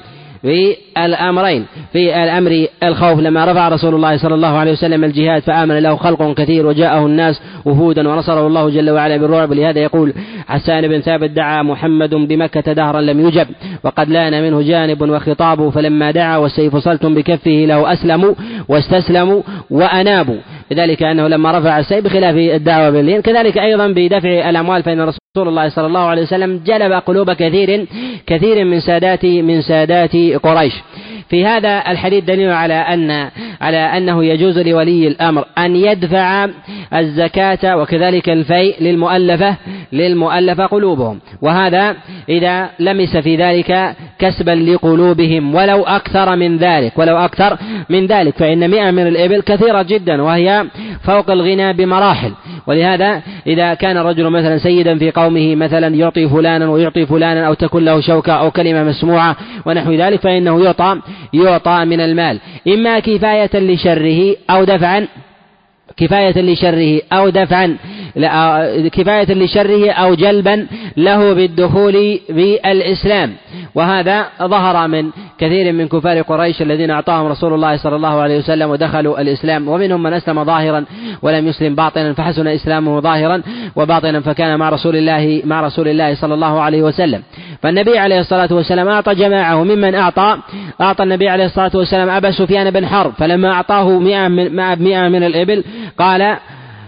S2: في الأمرين في الأمر الخوف. لما رفع رسول الله صلى الله عليه وسلم الجهاد فآمن له خلق كثير وجاءه الناس وفودا ونصره الله جل وعلا بالرعب. لهذا يقول حسان بن ثابت دعا محمد بمكة دهرا لم يجب وقد لأن منه جانب وخطاب فلما دعا والسيف صلتم بكفه له أسلموا واستسلموا وأنابوا. لذلك أنه لما رفع السيف بخلاف الدعوة باللين كذلك أيضا بدفع الأموال فإن رسول الله صلى الله عليه وسلم جلب قلوب كثير كثير من سادات من سادات قريش. في هذا الحديث دليل على أن على أنه يجوز لولي الأمر أن يدفع الزكاة وكذلك الفيء للمؤلفة للمؤلفة قلوبهم. وهذا إذا لمس في ذلك كسبا لقلوبهم ولو أكثر من ذلك ولو أكثر من ذلك. فإن مئة من الإبل كثيرة جدا وهي فوق الغنى بمراحل. ولهذا إذا كان الرجل مثلا سيدا في قومه مثلا يعطي فلانا ويعطي فلانا أو تكون له شوكة أو كلمة مسموعة ونحو ذلك فإنه يعطى يعطى من المال. إما كفاية لشره أو دفعا كفاية لشره أو دفعا كفاية لشره أو جلبا له بالدخول بالإسلام. وهذا ظهر من كثير من كفار قريش الذين أعطاهم رسول الله صلى الله عليه وسلم ودخلوا الإسلام. ومنهم من أسلم ظاهرا ولم يسلم باطنا فحسن إسلامه ظاهرا وباطنا فكان مع رسول الله مع رسول الله صلى الله عليه وسلم. فالنبي عليه الصلاة والسلام أعطى جماعة ممن أعطى أعطى النبي عليه الصلاة والسلام أبا سفيان بن حرب. فلما أعطاه مئة من, مئة من الإبل قال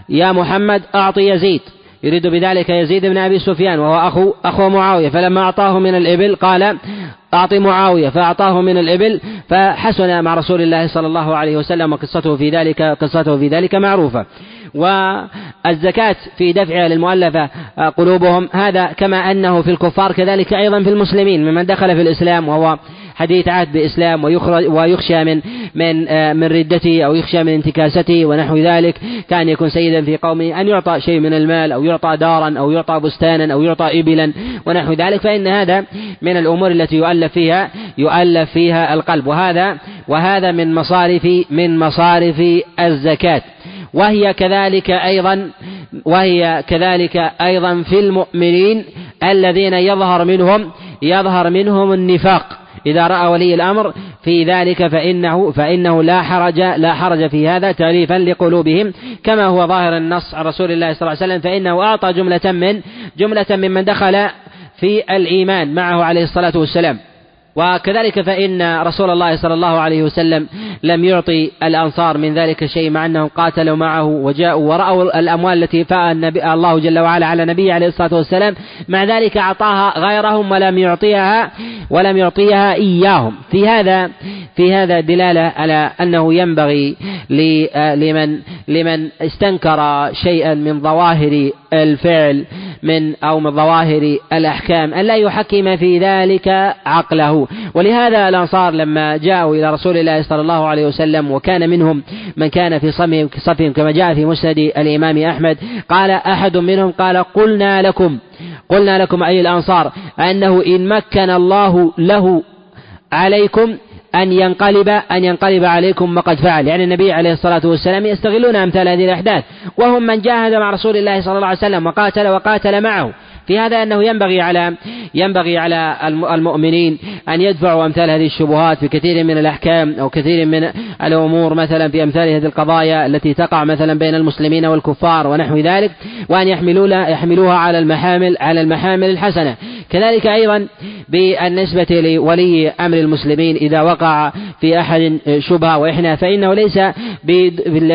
S2: يا محمد أعطي يزيد. يريد بذلك يزيد بن أبي سفيان وهو أخو أخو معاوية. فلما أعطاه من الإبل قال أعطي معاوية. فأعطاه من الإبل فحسن مع رسول الله صلى الله عليه وسلم وقصته في ذلك قصته في ذلك معروفة. والزكاة في دفعها للمؤلفة قلوبهم هذا كما أنه في الكفار كذلك أيضا في المسلمين ممن دخل في الإسلام وهو حديث عهد بإسلام ويخشى من من آه، من ردته أو يخشى من انتكاسته ونحو ذلك كان يكون سيدا في قومه أن يعطى شيء من المال أو يعطى دارا أو يعطى بستانا أو يعطى إبلا ونحو ذلك فإن هذا من الأمور التي يؤلف فيها يؤلف فيها القلب. وهذا وهذا من مصارف من مصارف الزكاة. وهي كذلك أيضا وهي كذلك أيضا في المؤمنين الذين يظهر منهم يظهر منهم النفاق. إذا رأى ولي الأمر في ذلك فإنه فإنه لا حرج لا حرج في هذا تأليفا لقلوبهم. كما هو ظاهر النص عن رسول الله صلى الله عليه وسلم فإنه أعطى جملة من جملة ممن دخل في الإيمان معه عليه الصلاة والسلام. وكذلك فإن رسول الله صلى الله عليه وسلم لم يعطي الأنصار من ذلك شيء مع أنهم قاتلوا معه وجاءوا ورأوا الأموال التي فاء النبي الله جل وعلا على نبيه عليه الصلاة والسلام. مع ذلك أعطاها غيرهم ولم يعطيها ولم يعطيها إياهم. في هذا في هذا دلالة على أنه ينبغي لمن لمن استنكر شيئا من ظواهر الفعل من أو من ظواهر الأحكام أن لا يحكم في ذلك عقله. ولهذا الأنصار لما جاءوا إلى رسول الله صلى الله عليه وسلم وكان منهم من كان في صفهم, صفهم كما جاء في مسند الإمام أحمد قال أحد منهم قال قلنا لكم قلنا لكم أي الأنصار أنه إن مكن الله له عليكم أن ينقلب أن ينقلب عليكم ما قد فعل. يعني النبي عليه الصلاة والسلام يستغلون أمثال هذه الأحداث. وهم من جاهد مع رسول الله صلى الله عليه وسلم وقاتل وقاتل معه. في هذا أنه ينبغي على ينبغي على المؤمنين أن يدفعوا أمثال هذه الشبهات في كثير من الأحكام أو كثير من الأمور مثلا في أمثال هذه القضايا التي تقع مثلا بين المسلمين والكفار ونحو ذلك وأن يحملوها على المحامل على المحامل الحسنة. كذلك أيضا بالنسبة لولي أمر المسلمين إذا وقع في أحد شبهة وإحنا فإنه ليس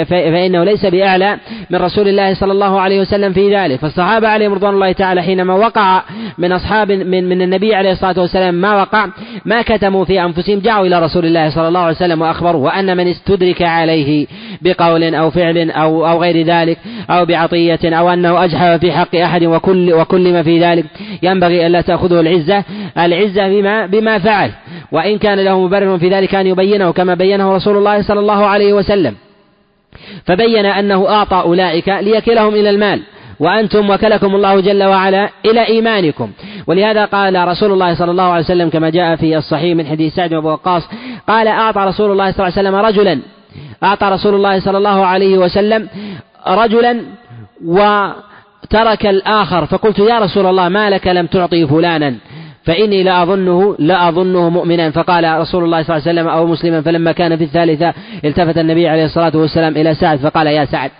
S2: فإنه ليس بأعلى من رسول الله صلى الله عليه وسلم في ذلك. فالصحابة عليهم رضوان الله تعالى حينما وقع من أصحاب من من النبي عليه الصلاة والسلام ما وقع ما كتموا في أنفسهم جاءوا إلى رسول الله صلى الله عليه وسلم وأخبروا وأن من استدرك عليه بقول أو فعل أو أو غير ذلك أو بعطية أو أنه أجحف في حق أحد وكل وكل ما في ذلك. ينبغي ألا تأخذه العزة العزة بما بما فعل. وإن كان له مبرر في ذلك أن يبينه كما بينه رسول الله صلى الله عليه وسلم. فبين أنه أعطى أولئك ليكلهم إلى المال. وأنتم وكلكم الله جل وعلا إلى إيمانكم. ولهذا قال رسول الله صلى الله عليه وسلم كما جاء في الصحيح من حديث سعد بن وقاص قال أعطى رسول الله صلى الله عليه وسلم رجلا أعطى رسول الله صلى الله عليه وسلم رجلا وترك الآخر. فقلت يا رسول الله ما لك لم تعطي فلانا؟ فإني لأظنه لأظنه مؤمنا. فقال رسول الله صلى الله عليه وسلم أو مسلما فلما كان في الثالثة التفت النبي عليه الصلاة والسلام إلى سعد. فقال يا سعد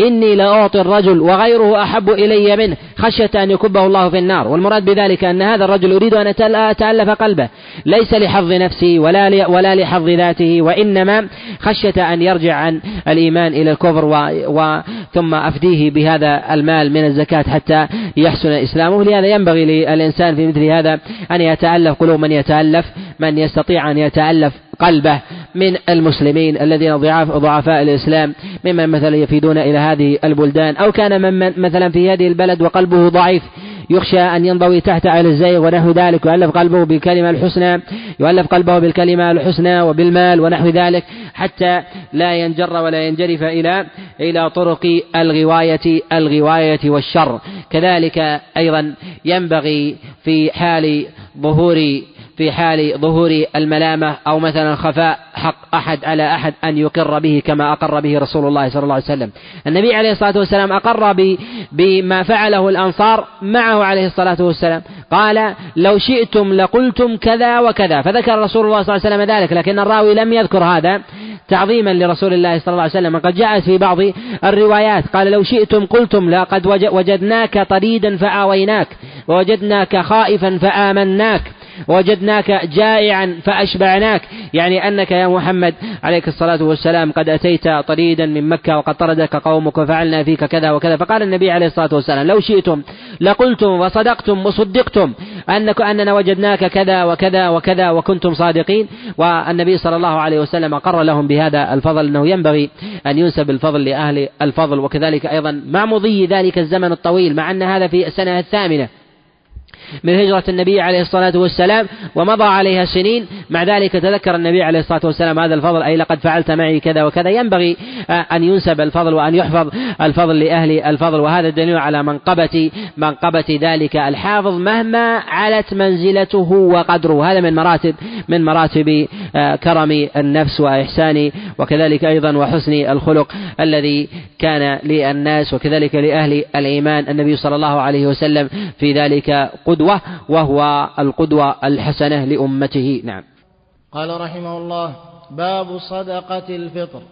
S2: إني لأعطي الرجل وغيره أحب إلي منه خشية أن يكبه الله في النار. والمراد بذلك أن هذا الرجل أريد أن أتألف قلبه. ليس لحظ نفسي ولا ولا لحظ ذاته وإنما خشية أن يرجع عن الإيمان إلى الكفر و... و... ثم أفديه بهذا المال من الزكاة حتى يحسن إسلامه. لهذا ينبغي للإنسان في مثل هذا أن يتألف قلوب من يتألف؟ من يستطيع أن يتألف؟ قلبه من المسلمين الذين ضعاف ضعفاء الإسلام ممن مثلا يفيدون إلى هذه البلدان أو كان من مثلا في هذه البلد وقلبه ضعيف يخشى أن ينضوي تحت أهل الزيغ ونحو ذلك يؤلف قلبه بالكلمة الحسنى يؤلف قلبه بالكلمة الحسنى وبالمال ونحو ذلك حتى لا ينجر ولا ينجرف إلى إلى طرق الغواية الغواية والشر. كذلك أيضا ينبغي في حال ظهور في حال ظهور الملامة أو مثلا خفاء حق أحد على أحد أن يقر به كما أقر به رسول الله صلى الله عليه وسلم. النبي عليه الصلاة والسلام أقر بما فعله الأنصار معه عليه الصلاة والسلام. قال لو شئتم لقلتم كذا وكذا. فذكر رسول الله صلى الله عليه وسلم ذلك لكن الراوي لم يذكر هذا تعظيما لرسول الله صلى الله عليه وسلم. قد جاءت في بعض الروايات قال لو شئتم قلتم لقد وجدناك طريدا فآويناك ووجدناك خائفا فآمناك. وجدناك جائعا فأشبعناك. يعني أنك يا محمد عليك الصلاة والسلام قد أتيت طريدا من مكة وقد طردك قومك وفعلنا فيك كذا وكذا. فقال النبي عليه الصلاة والسلام لو شئتم لقلتم وصدقتم وصدقتم أنك أننا وجدناك كذا وكذا وكذا وكنتم صادقين. والنبي صلى الله عليه وسلم أقر لهم بهذا الفضل أنه ينبغي أن ينسب الفضل لأهل الفضل. وكذلك أيضا مع مضي ذلك الزمن الطويل مع أن هذا في السنة الثامنة. من هجرة النبي عليه الصلاة والسلام ومضى عليها سنين. مع ذلك تذكر النبي عليه الصلاة والسلام هذا الفضل. أي لقد فعلت معي كذا وكذا. ينبغي آه، أن ينسب الفضل وأن يحفظ الفضل لأهل الفضل. وهذا دليل على منقبة منقبة ذلك. الحافظ مهما علت منزلته وقدره. هذا من مراتب من مراتب آه، كرم النفس وإحسان. وكذلك أيضا وحسن الخلق الذي كان للناس. وكذلك لأهل الإيمان. النبي صلى الله عليه وسلم في ذلك قدوة وهو القدوة الحسنة لأمته. نعم.
S1: قال رحمه الله باب صدقة الفطر.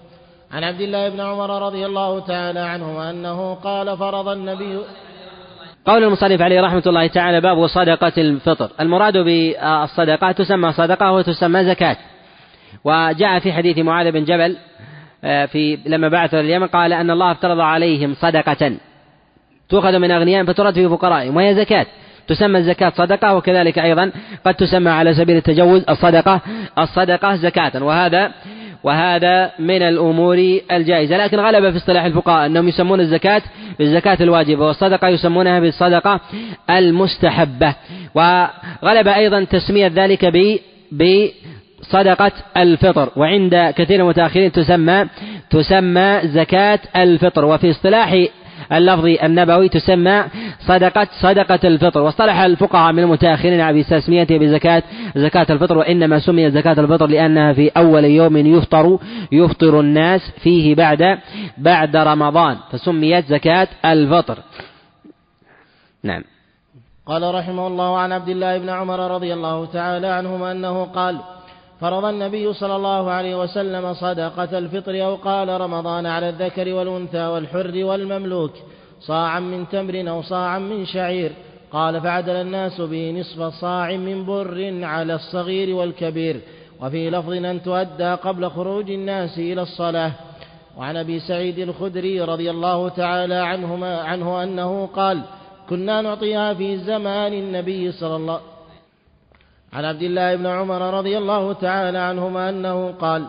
S1: عن عبد الله بن عمر رضي الله تعالى عنهما أنه قال فرض النبي
S2: قول المصنف عليه رحمة الله تعالى باب صدقة الفطر. المراد بالصدقة تسمى صدقة وتسمى زكاة. وجاء في حديث معاذ بن جبل آه، في لما بعث اليمن قال أن الله افترض عليهم صدقة تؤخذ من أغنيائهم فترد في فقرائهم وهي زكاة. تسمى الزكاة صدقة وكذلك أيضا قد تسمى على سبيل التجوز الصدقة الصدقة زكاة. وهذا وهذا من الأمور الجائزة. لكن غلب في اصطلاح الفقهاء أنهم يسمون الزكاة بالزكاة الواجبة والصدقة يسمونها بالصدقة المستحبة. وغلب أيضا تسمية ذلك ب بصدقة الفطر. وعند كثير من المتأخرين تسمى تسمى زكاة الفطر. وفي اصطلاح اللفظ النبوي تسمى صدقة صدقة الفطر. واصطلح الفقهاء من المتأخرين على تسميتها بزكاة زكاة الفطر وإنما سميت زكاة الفطر لأنها في أول يوم يفطر يفطر الناس فيه بعد بعد رمضان فسميت زكاة الفطر. نعم.
S1: قال رحمه الله عن عبد الله بن عمر رضي الله تعالى عنهما أنه قال فرض النبي صلى الله عليه وسلم صدقة الفطر أو قال رمضان على الذكر والأنثى والحر والمملوك صاعا من تمر أو صاعا من شعير. قال فعدل الناس به نصف صاع من بر على الصغير والكبير. وفي لفظ أن تؤدى قبل خروج الناس إلى الصلاة. وعن أبي سعيد الخدري رضي الله تعالى عنهما عنه أنه قال كنا نعطيها في زمان النبي صلى الله عن عبد الله بن عمر رضي الله تعالى عنهما أنه قال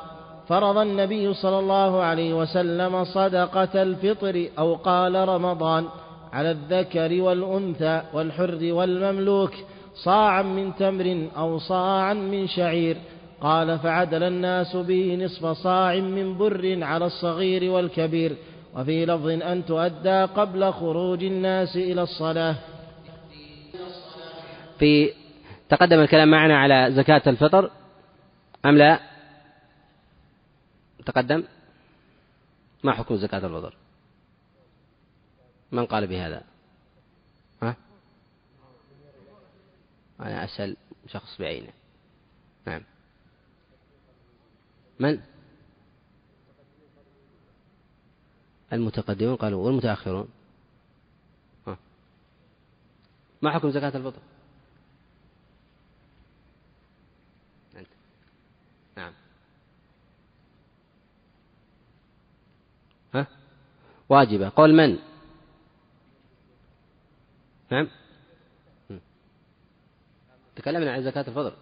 S1: فرض النبي صلى الله عليه وسلم صدقة الفطر أو قال رمضان على الذكر والأنثى والحر والمملوك صاعا من تمر أو صاعا من شعير. قال فعدل الناس به نصف صاع من بر على الصغير والكبير. وفي لفظ أن تؤدى قبل خروج الناس إلى الصلاة.
S2: في تقدم الكلام معنا على زكاة الفطر أم لا؟ تقدم؟ ما حكم زكاة الفطر؟ من قال بهذا؟ ها؟ أنا أسأل شخص بعينه. نعم. من؟ المتقدمون قالوا والمتأخرون. ها. ما حكم زكاة الفطر أنت. نعم ها واجبة. قول من؟ نعم. تكلمنا عن زكاة الفطر.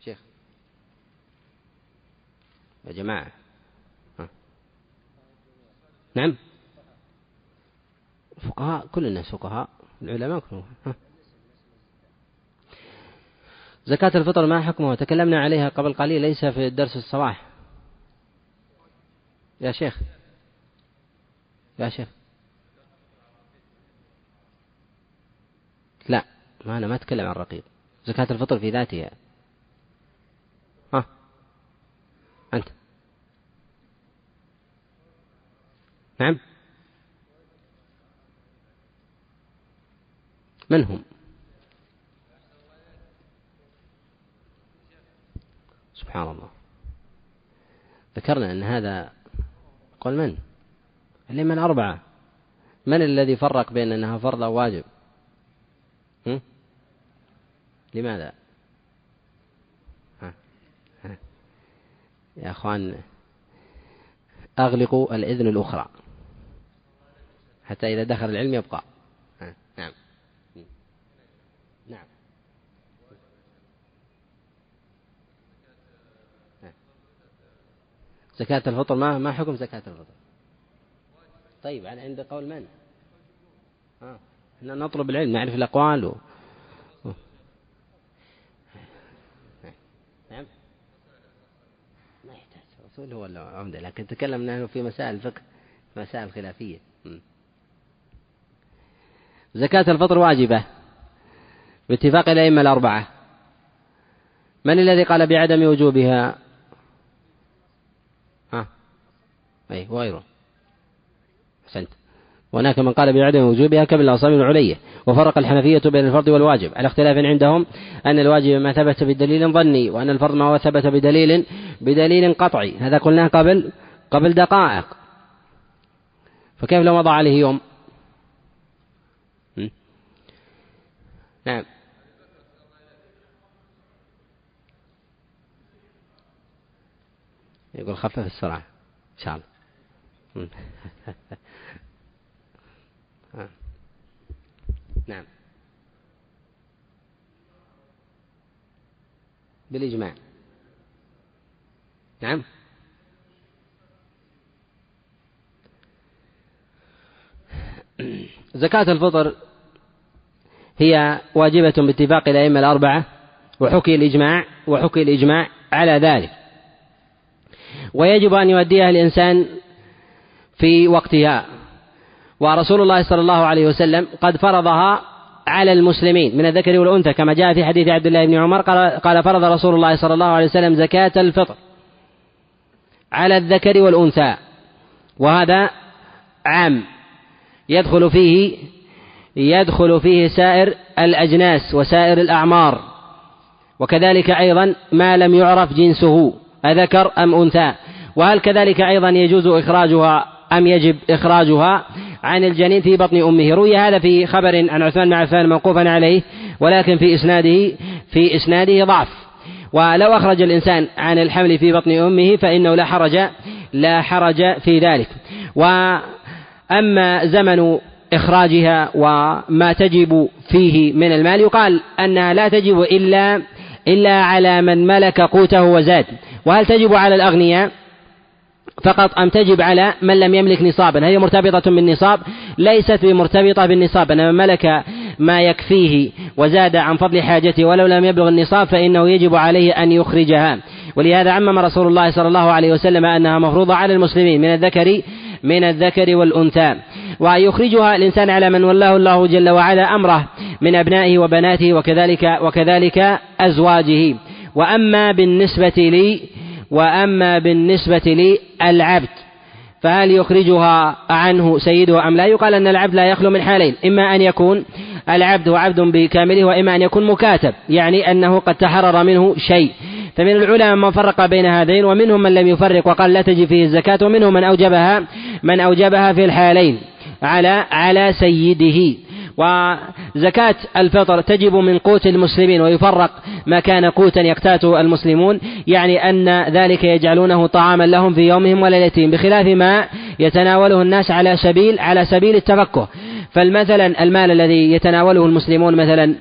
S2: شيخ. يا جماعة. ها. نعم. فقهاء كل الناس فقهاء. العلماء كلهم. زكاة الفطر ما حكمها؟ تكلمنا عليها قبل قليل ليس في الدرس الصباح. يا شيخ. يا شيخ. لا ما أنا ما أتكلم عن الرقيق. زكاة الفطر في ذاتها. ها. أنت. نعم. من هم؟ سبحان الله. ذكرنا أن هذا قل من؟ الأئمة الأربعة من الذي فرق بين أنها فرض أو واجب هم؟ لماذا ها. ها. يا أخوان أغلقوا الإذن الأخرى حتى إذا دخل العلم يبقى ها. نعم نعم زكاة الفطر ما ما حكم زكاة الفطر طيب عند قول من؟ ها إحنا نطلب العلم نعرف الأقوال و... نعم. ما يحتاج رسول هو العمدة لكن تكلمنا نحن في مسائل الفقه مسائل خلافية. زكاة الفطر واجبة باتفاق الأئمة الأربعة. من الذي قال بعدم وجوبها؟ ها أي وغيره. أحسنت. وهناك من قال بعدم وجوبها كابن الأصابع العلية وفرق الحنفية بين الفرض والواجب. على اختلاف عندهم أن الواجب ما ثبت بدليل ظني وأن الفرض ما هو ثبت بدليل بدليل قطعي. هذا قلناه قبل قبل دقائق. فكيف لو مضى عليه يوم؟ نعم. يقول خفف السرعة إن شاء الله. نعم. بالإجماع. نعم. زكاة الفطر هي واجبة باتفاق الأئمة الأربعة وحكي الإجماع وحكي الإجماع على ذلك. ويجب أن يؤديها الإنسان في وقتها. ورسول الله صلى الله عليه وسلم قد فرضها على المسلمين من الذكر والأنثى كما جاء في حديث عبد الله بن عمر قال فرض رسول الله صلى الله عليه وسلم زكاة الفطر على الذكر والأنثى وهذا عام يدخل فيه يدخل فيه سائر الأجناس وسائر الأعمار وكذلك أيضا ما لم يعرف جنسه أذكر أم أنثى وهل كذلك أيضا يجوز إخراجها أم يجب إخراجها؟ عن الجنين في بطن أمه. روي هذا في خبر عن عثمان بن عفان موقوفا عليه ولكن في إسناده في إسناده ضعف. ولو أخرج الإنسان عن الحمل في بطن أمه فإنه لا حرج لا حرج في ذلك. وأما زمن إخراجها وما تجب فيه من المال يقال أنها لا تجب إلا إلا على من ملك قوته وزاد. وهل تجب على الأغنياء؟ فقط أم تجب على من لم يملك نصابا. هي مرتبطة بالنصاب ليست بمرتبطة بالنصاب. أن من ملك ما يكفيه وزاد عن فضل حاجته ولو لم يبلغ النصاب فإنه يجب عليه أن يخرجها. ولهذا عمم رسول الله صلى الله عليه وسلم أنها مفروضة على المسلمين من الذكر من الذكر والأنثى. ويخرجها الإنسان على من ولاه الله جل وعلا أمره من أبنائه وبناته وكذلك وكذلك أزواجه. وأما بالنسبة لي وأما بالنسبة لي العبد فهل يخرجها عنه سيده أم لا؟ يقال أن العبد لا يخلو من حالين إما أن يكون العبد عبد بكامله وإما أن يكون مكاتب يعني أنه قد تحرر منه شيء. فمن العلماء من فرق بين هذين ومنهم من لم يفرق وقال لا تجي فيه الزكاة ومنهم من أوجبها من أوجبها في الحالين على على سيده. وزكاة الفطر تجب من قوت المسلمين ويفرق ما كان قوتا يقتاته المسلمون يعني أن ذلك يجعلونه طعاما لهم في يومهم وليلتهم بخلاف ما يتناوله الناس على سبيل على سبيل التفكه فالمثلا المال الذي يتناوله المسلمون مثلا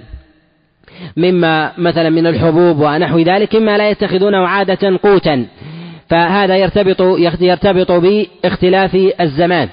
S2: مما مثلا من الحبوب ونحو ذلك مما لا يتخذونه عادة قوتا. فهذا يرتبط يرتبط باختلاف الزمان.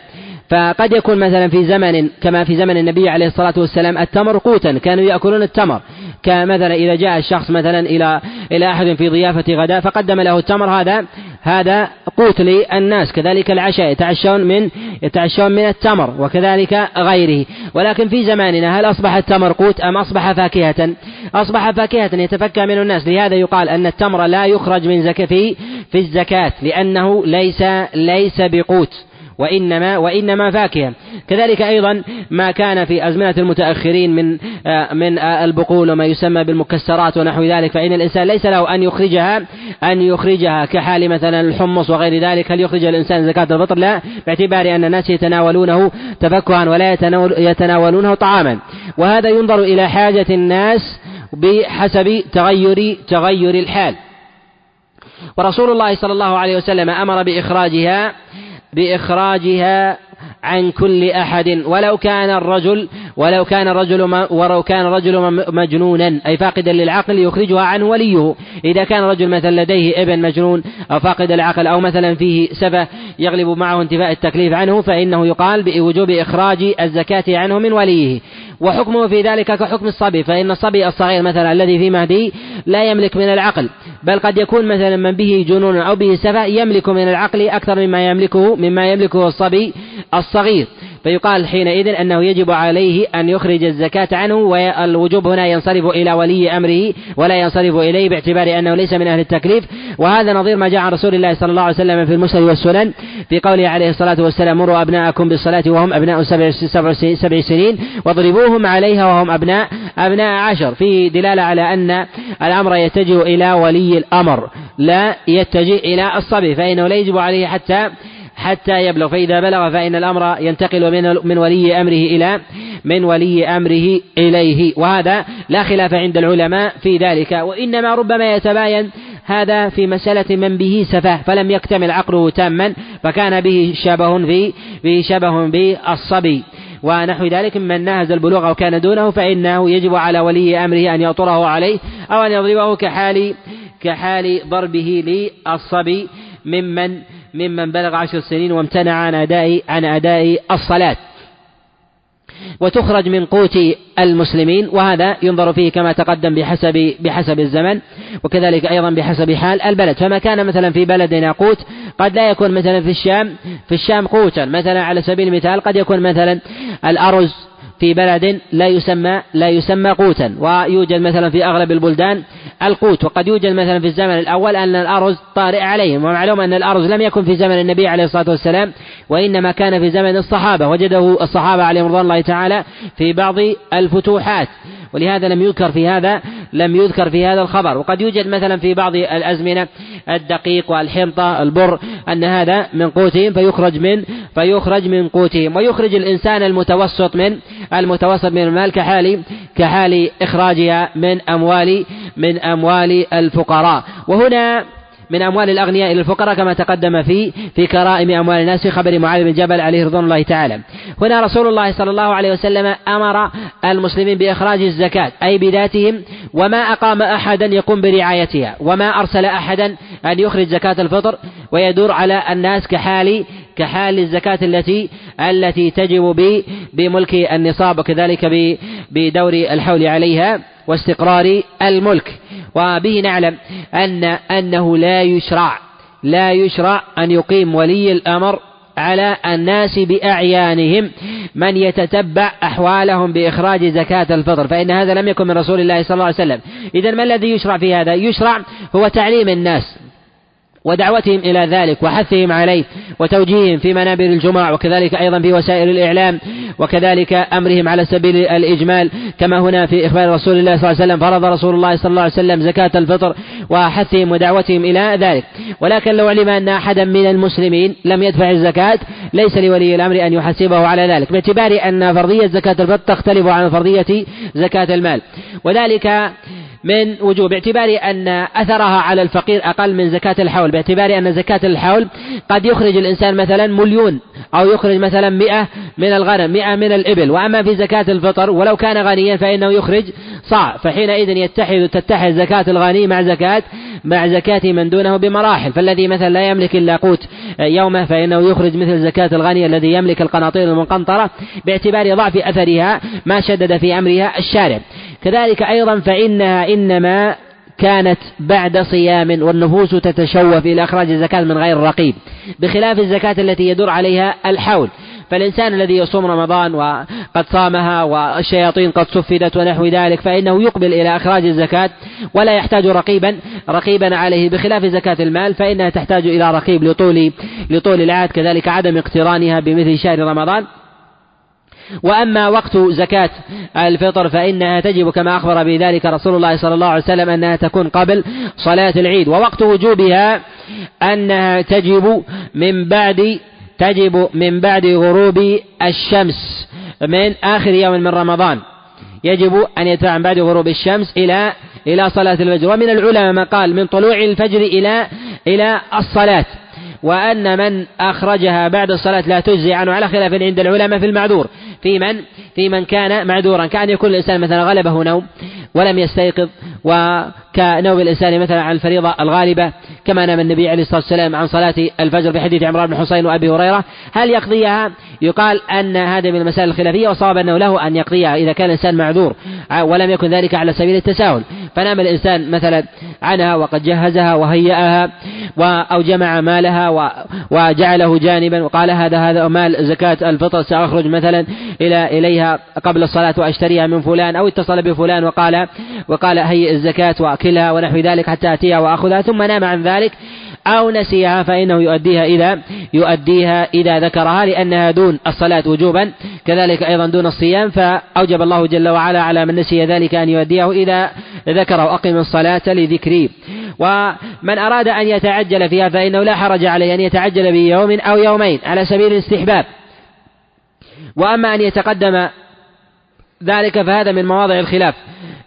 S2: فقد يكون مثلا في زمن كما في زمن النبي عليه الصلاة والسلام التمر قوتا كانوا يأكلون التمر. كمثلا إذا جاء الشخص مثلا إلى إلى أحد في ضيافة غداء فقدم له التمر هذا هذا قوت للناس. كذلك العشاء يتعشون من يتعشون من التمر وكذلك غيره. ولكن في زماننا هل أصبح التمر قوت أم أصبح فاكهة؟ أصبح فاكهة يتفكى من الناس. لهذا يقال أن التمر لا يخرج من زكاة في في الزكاة لأنه ليس ليس بقوت. وإنما وإنما فاكهة. كذلك أيضا ما كان في أزمنة المتأخرين من آه، من آه، البقول وما يسمى بالمكسرات ونحو ذلك فإن الإنسان ليس له أن يخرجها أن يخرجها كحال مثلا الحمص وغير ذلك. هل يخرج الإنسان زكاة الفطر؟ لا باعتبار أن الناس يتناولونه تفكها ولا يتناولونه طعاما. وهذا ينظر إلى حاجة الناس بحسب تغير تغير الحال. ورسول الله صلى الله عليه وسلم أمر بإخراجها بإخراجها عن كل أحد ولو كان الرجل ولو كان الرجل ولو كان الرجل مجنونا أي فاقدا للعقل يخرجها عنه وليه. إذا كان الرجل مثلا لديه ابن مجنون أو فاقد العقل أو مثلا فيه سفة يغلب معه انتفاء التكليف عنه فإنه يقال بوجوب إخراج الزكاة عنه من وليه. وحكمه في ذلك كحكم الصبي فإن الصبي الصغير مثلا الذي في مهدي لا يملك من العقل بل قد يكون مثلا من به جنون أو به سفة يملك من العقل أكثر مما يملكه مما يملكه الصبي الصغير. فيقال حينئذ أنه يجب عليه أن يخرج الزكاة عنه والوجوب هنا ينصرف إلى ولي أمره ولا ينصرف إليه باعتبار أنه ليس من أهل التكليف. وهذا نظير ما جاء عن رسول الله صلى الله عليه وسلم في المسند والسنن. في قوله عليه الصلاة والسلام مروا أبناءكم بالصلاة وهم أبناء سبع, سنين واضربوهم عليها وهم أبناء أبناء عشر. فيه دلالة على أن الأمر يتجه إلى ولي الأمر لا يتجه إلى الصبي فإنه لا يجب عليه حتى حتى يبلغ. فإذا بلغ فإن الأمر ينتقل من من ولي أمره إلى من ولي أمره إليه. وهذا لا خلاف عند العلماء في ذلك. وإنما ربما يتباين هذا في مسألة من به سفاه فلم يكتمل عقله تاما فكان به شبه في به شبه بالصبي ونحو ذلك من ناهز البلوغ أو كان دونه فإنه يجب على ولي أمره أن يطره عليه أو أن يضربه كحال كحال ضربه للصبي ممن ممن بلغ عشر سنين وامتنع عن أداء عن أداء الصلاة. وتخرج من قوت المسلمين وهذا ينظر فيه كما تقدم بحسب بحسب الزمن وكذلك أيضا بحسب حال البلد. فما كان مثلا في بلدنا قوت قد لا يكون مثلا في الشام في الشام قوتا. مثلا على سبيل المثال قد يكون مثلا الأرز في بلد لا يسمى لا يسمى قوتا ويوجد مثلا في أغلب البلدان القوت وقد يوجد مثلا في الزمن الأول أن الأرز طارئ عليهم ومعلوم أن الأرز لم يكن في زمن النبي عليه الصلاة والسلام وإنما كان في زمن الصحابة وجده الصحابة عليهم رضوان الله تعالى في بعض الفتوحات. ولهذا لم يذكر في هذا لم يذكر في هذا الخبر. وقد يوجد مثلا في بعض الأزمنة الدقيق والحنطة البر أن هذا من قوتهم فيخرج من فيخرج من قوتهم. ويخرج الإنسان المتوسط من المتوسط من المال كحال كحال إخراجها من أموال من أموال الفقراء. وهنا من أموال الأغنياء إلى الفقراء كما تقدم في في كرائم أموال الناس في خبر معاذ بن جبل عليه رضوان الله تعالى. هنا رسول الله صلى الله عليه وسلم أمر المسلمين بإخراج الزكاة أي بذاتهم وما أقام أحدا يقوم برعايتها وما أرسل أحدا أن يخرج زكاة الفطر ويدور على الناس كحال كحال الزكاة التي التي تجب بملك النصاب وكذلك بدور الحول عليها واستقرار الملك وبه نعلم أن أنه لا يشرع لا يشرع أن يقيم ولي الأمر على الناس بأعيانهم من يتتبع أحوالهم بإخراج زكاة الفطر فإن هذا لم يكن من رسول الله صلى الله عليه وسلم. إذا ما الذي يشرع في هذا؟ يشرع هو تعليم الناس. ودعوتهم إلى ذلك وحثهم عليه وتوجيههم في منابر الجمع وكذلك أيضا في وسائل الإعلام وكذلك أمرهم على سبيل الإجمال. كما هنا في إخبار رسول الله صلى الله عليه وسلم فرض رسول الله صلى الله عليه وسلم زكاة الفطر وحثهم ودعوتهم إلى ذلك. ولكن لو علم أن أحدا من المسلمين لم يدفع الزكاة ليس لولي الأمر أن يحاسبه على ذلك. باعتبار أن فرضية زكاة الفطر تختلف عن فرضية زكاة المال. وذلك من وجوب باعتبار أن أثرها على الفقير أقل من زكاة الحول باعتبار أن زكاة الحول قد يخرج الإنسان مثلا مليون أو يخرج مثلا مئة من الغنم مئة من الإبل. وأما في زكاة الفطر ولو كان غنيا فإنه يخرج صاع. فحينئذ يتحد تتحد زكاة الغني مع زكاة مع زكاة من دونه بمراحل. فالذي مثلا لا يملك إلا قوت يومه فإنه يخرج مثل زكاة الغني الذي يملك القناطير المنقنطرة باعتبار ضعف أثرها ما شدد في أمرها الشارع. كذلك أيضا فإنها إنما كانت بعد صيام والنفوس تتشوف إلى إخراج الزكاة من غير رقيب بخلاف الزكاة التي يدور عليها الحول. فالإنسان الذي يصوم رمضان وقد صامها والشياطين قد سفدت ونحو ذلك فإنه يقبل إلى إخراج الزكاة ولا يحتاج رقيبا رقيبا عليه. بخلاف زكاة المال فإنها تحتاج إلى رقيب لطول لطول العهد كذلك عدم اقترانها بمثل شهر رمضان. وأما وقت زكاة الفطر فإنها تجب كما أخبر بذلك رسول الله صلى الله عليه وسلم أنها تكون قبل صلاة العيد ووقت وجوبها أنها تجب من بعد تجب من بعد غروب الشمس من آخر يوم من رمضان. يجب أن يدفع من بعد غروب الشمس إلى إلى صلاة الفجر. ومن العلماء ما قال من طلوع الفجر إلى إلى الصلاة. وأن من أخرجها بعد الصلاة لا تجزي عنه على خلاف عند العلماء في المعذور. في من في من كان معذورا كأن يكون الإنسان مثلا غلبه نوم ولم يستيقظ وكنوم الإنسان مثلا عن الفريضة الغالبة كما نام النبي عليه الصلاة والسلام عن صلاة الفجر في حديث عمران بن حسين وأبي هريرة. هل يقضيها؟ يقال أن هذا من المسائل الخلافية وصاب أنه له أن يقضيها إذا كان الإنسان معذور ولم يكن ذلك على سبيل التساهل. فنام الإنسان مثلا عنها وقد جهزها وهيأها أو جمع مالها وجعله جانبا وقال هذا هذا مال زكاة الفطر سأخرج مثلا. إلى إليها قبل الصلاة وأشتريها من فلان أو اتصل بفلان وقال وقال هيئ الزكاة وأكلها ونحو ذلك حتى أتيها وأخذها ثم نام عن ذلك أو نسيها فإنه يؤديها إذا يؤديها إذا ذكرها لأنها دون الصلاة وجوبا كذلك أيضا دون الصيام فأوجب الله جل وعلا على من نسي ذلك أن يؤديه إذا ذكر أقم الصلاة لذكري ومن أراد أن يتعجل فيها فإنه لا حرج عليه أن يتعجل بيوم أو يومين على سبيل الاستحباب وأما أن يتقدم ذلك فهذا من مواضع الخلاف.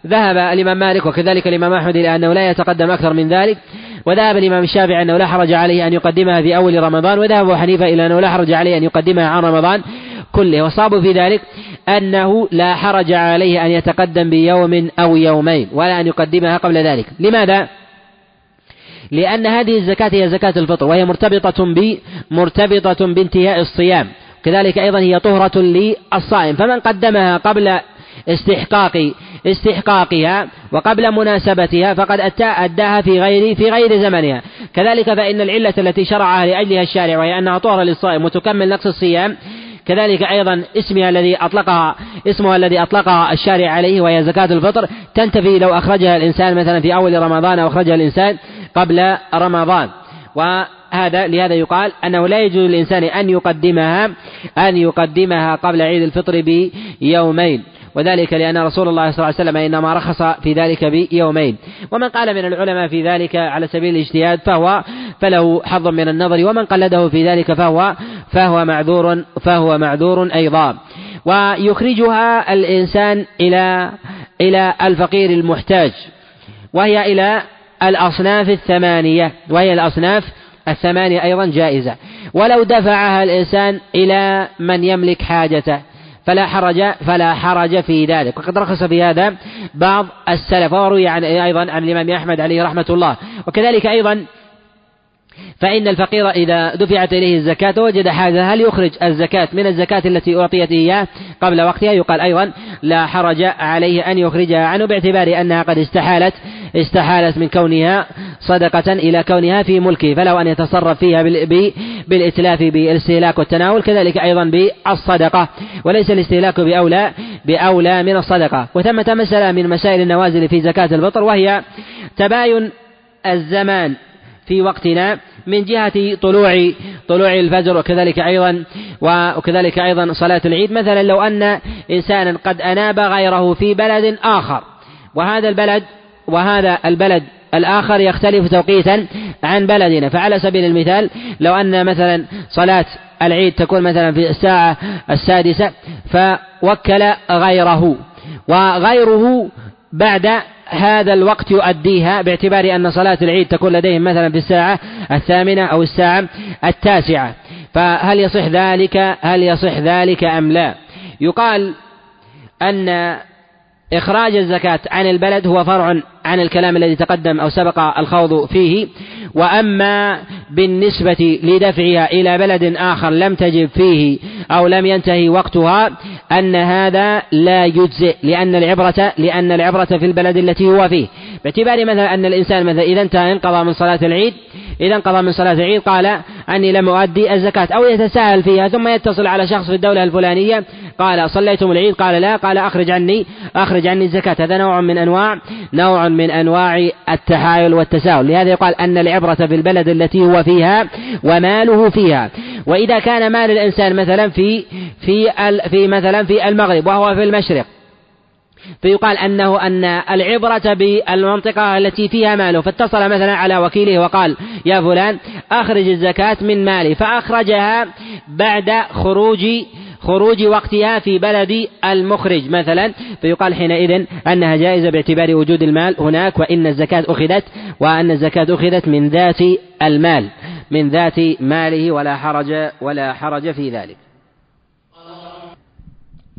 S2: ذهب الإمام مالك وكذلك الإمام أحمد إلى أنه لا يتقدم أكثر من ذلك وذهب الإمام الشافعي أنه لا حرج عليه أن يقدمها في أول رمضان وذهب حنيفة إلى أنه لا حرج عليه أن يقدمها عن رمضان كله. وصابوا في ذلك أنه لا حرج عليه أن يتقدم بيوم أو يومين ولا أن يقدمها قبل ذلك. لماذا؟ لأن هذه الزكاة هي زكاة الفطر وهي مرتبطة ب مرتبطة بانتهاء الصيام. كذلك أيضا هي طهرة للصائم. فمن قدمها قبل استحقاق استحقاقها وقبل مناسبتها فقد أداها في غير في غير زمنها. كذلك فإن العلة التي شرعها لأجلها الشارع وهي أنها طهرة للصائم وتكمل نقص الصيام كذلك أيضا اسمها الذي أطلقها اسمها الذي أطلقها الشارع عليه وهي زكاة الفطر تنتفي لو أخرجها الإنسان مثلا في أول رمضان أو أخرجها الإنسان قبل رمضان. وهذا لهذا يقال أنه لا يجوز للإنسان أن يقدمها أن يقدمها قبل عيد الفطر بيومين. وذلك لأن رسول الله صلى الله عليه وسلم إنما رخص في ذلك بيومين. ومن قال من العلماء في ذلك على سبيل الاجتهاد فهو فله حظ من النظر ومن قلده في ذلك فهو فهو معذور فهو معذور أيضا. ويخرجها الإنسان إلى إلى الفقير المحتاج وهي إلى الأصناف الثمانية وهي الأصناف الثمانية أيضا جائزة. ولو دفعها الإنسان إلى من يملك حاجته فلا حرج فلا حرج في ذلك. وقد رخص في هذا بعض السلف وروي عن أيضا عن الإمام أحمد عليه رحمة الله. وكذلك أيضا فإن الفقير إذا دفعت إليه الزكاة وجد حاجة هل يخرج الزكاة من الزكاة التي أعطيت إياه؟ قبل وقتها يقال أيضا لا حرج عليه أن يخرجها عنه باعتبار أنها قد استحالت استحالت من كونها صدقة إلى كونها في ملكه فلو أن يتصرف فيها بالإتلاف بالاستهلاك والتناول كذلك أيضا بالصدقة وليس الاستهلاك بأولى بأولى من الصدقة. وثمة مسألة من مسائل النوازل في زكاة الفطر وهي تباين الزمان في وقتنا من جهة طلوع طلوع الفجر وكذلك أيضا وكذلك أيضا صلاة العيد. مثلا لو أن إنسانا قد أناب غيره في بلد آخر وهذا البلد وهذا البلد الآخر يختلف توقيتا عن بلدنا. فعلى سبيل المثال لو أن مثلا صلاة العيد تكون مثلا في الساعة السادسة فوكل غيره وغيره بعد هذا الوقت يؤديها باعتبار أن صلاة العيد تكون لديهم مثلا في الساعة الثامنة أو الساعة التاسعة. فهل يصح ذلك؟ هل يصح ذلك أم لا؟ يقال أن إخراج الزكاة عن البلد هو فرع عن الكلام الذي تقدم أو سبق الخوض فيه. وأما بالنسبة لدفعها إلى بلد آخر لم تجب فيه أو لم ينتهي وقتها أن هذا لا يجزئ لأن العبرة لأن العبرة في البلد التي هو فيه. باعتبار مثلا أن الإنسان مثلا إذا انتهى انقضى من صلاة العيد إذا انقضى من صلاة العيد قال أني لم أؤدي الزكاة أو يتساهل فيها ثم يتصل على شخص في الدولة الفلانية قال صليتم العيد؟ قال لا قال أخرج عني أخرج عني الزكاة. هذا نوع من أنواع نوع من أنواع التحايل والتساهل. لهذا يقال أن العبرة في البلد التي هو فيها وماله فيها. وإذا كان مال الإنسان مثلا في في في مثلا في المغرب وهو في المشرق فيقال أنه أن العبرة بالمنطقة التي فيها ماله فاتصل مثلا على وكيله وقال يا فلان أخرج الزكاة من مالي. فأخرجها بعد خروج خروج وقتها في بلد المخرج مثلا فيقال حينئذ أنها جائزة باعتبار وجود المال هناك وإن الزكاة أخذت وأن الزكاة أخذت من ذات المال من ذات ماله ولا حرج ولا حرج في ذلك.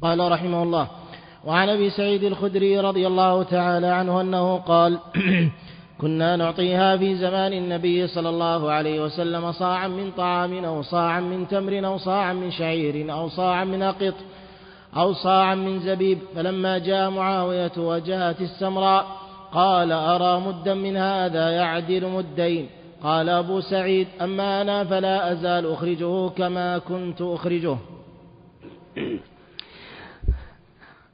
S1: قال رحمه الله وعن أبي سعيد الخدري رضي الله تعالى عنه أنه قال كنا نعطيها في زمان النبي صلى الله عليه وسلم صاعا من طعام أو صاعا من تمر أو صاعا من شعير أو صاعا من أقط أو صاعا من زبيب. فلما جاء معاوية وجهت السمراء قال أرى مدا من هذا يعدل مدين؟ قال أبو سعيد أما أنا فلا أزال أخرجه كما كنت أخرجه.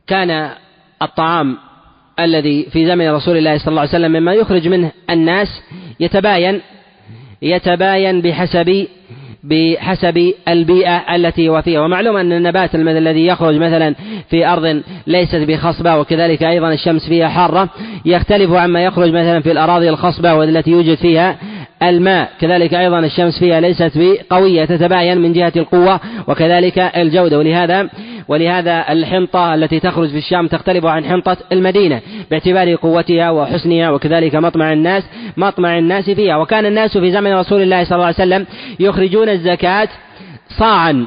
S2: كان الطعام الذي في زمن رسول الله صلى الله عليه وسلم مما يخرج منه الناس يتباين يتباين بحسب بحسب البيئة التي هو فيها. ومعلوم أن النبات الذي يخرج مثلا في أرض ليست بخصبة وكذلك أيضا الشمس فيها حارة يختلف عما يخرج مثلا في الأراضي الخصبة والتي يوجد فيها الماء. كذلك أيضا الشمس فيها ليست بقوية تتباين من جهة القوة وكذلك الجودة. ولهذا ولهذا الحنطة التي تخرج في الشام تختلف عن حنطة المدينة باعتبار قوتها وحسنها وكذلك مطمع الناس مطمع الناس فيها. وكان الناس في زمن رسول الله صلى الله عليه وسلم يخرجون الزكاة صاعا.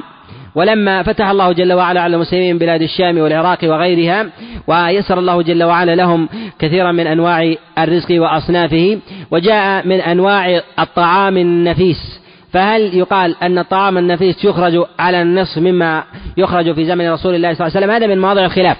S2: ولما فتح الله جل وعلا على المسلمين بلاد الشام والعراق وغيرها ويسر الله جل وعلا لهم كثيرا من أنواع الرزق وأصنافه وجاء من أنواع الطعام النفيس. فهل يقال أن الطعام النفيس يخرج على النصف مما يخرج في زمن رسول الله صلى الله عليه وسلم؟ هذا من مواضع الخلاف.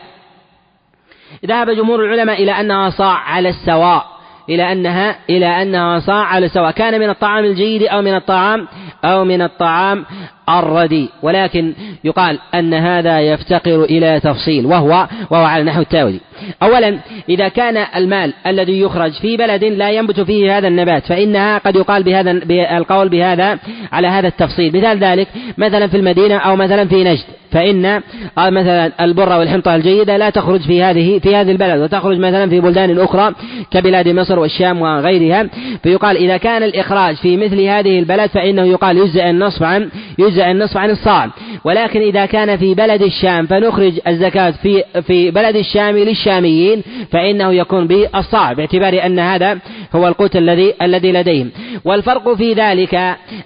S2: ذهب جمهور العلماء إلى أنها صاع على السواء إلى أنها إلى أنها صاع على السواء. كان من الطعام الجيد أو من الطعام أو من الطعام الردي. ولكن يقال أن هذا يفتقر إلى تفصيل وهو وهو على نحو التاويل. أولا إذا كان المال الذي يخرج في بلد لا ينبت فيه هذا النبات فإنها قد يقال بهذا القول بهذا على هذا التفصيل. مثال ذلك مثلا في المدينة أو مثلا في نجد. فإن مثلا البر والحنطة الجيدة لا تخرج في هذه في هذه البلد وتخرج مثلا في بلدان أخرى كبلاد مصر والشام وغيرها. فيقال إذا كان الإخراج في مثل هذه البلد فإنه يقال يجزئ النصف عن يجزئ يجزأ النصف عن الصاع ولكن إذا كان في بلد الشام فنخرج الزكاة في في بلد الشام للشاميين فإنه يكون بالصاع باعتبار أن هذا هو القوت الذي الذي لديهم. والفرق في ذلك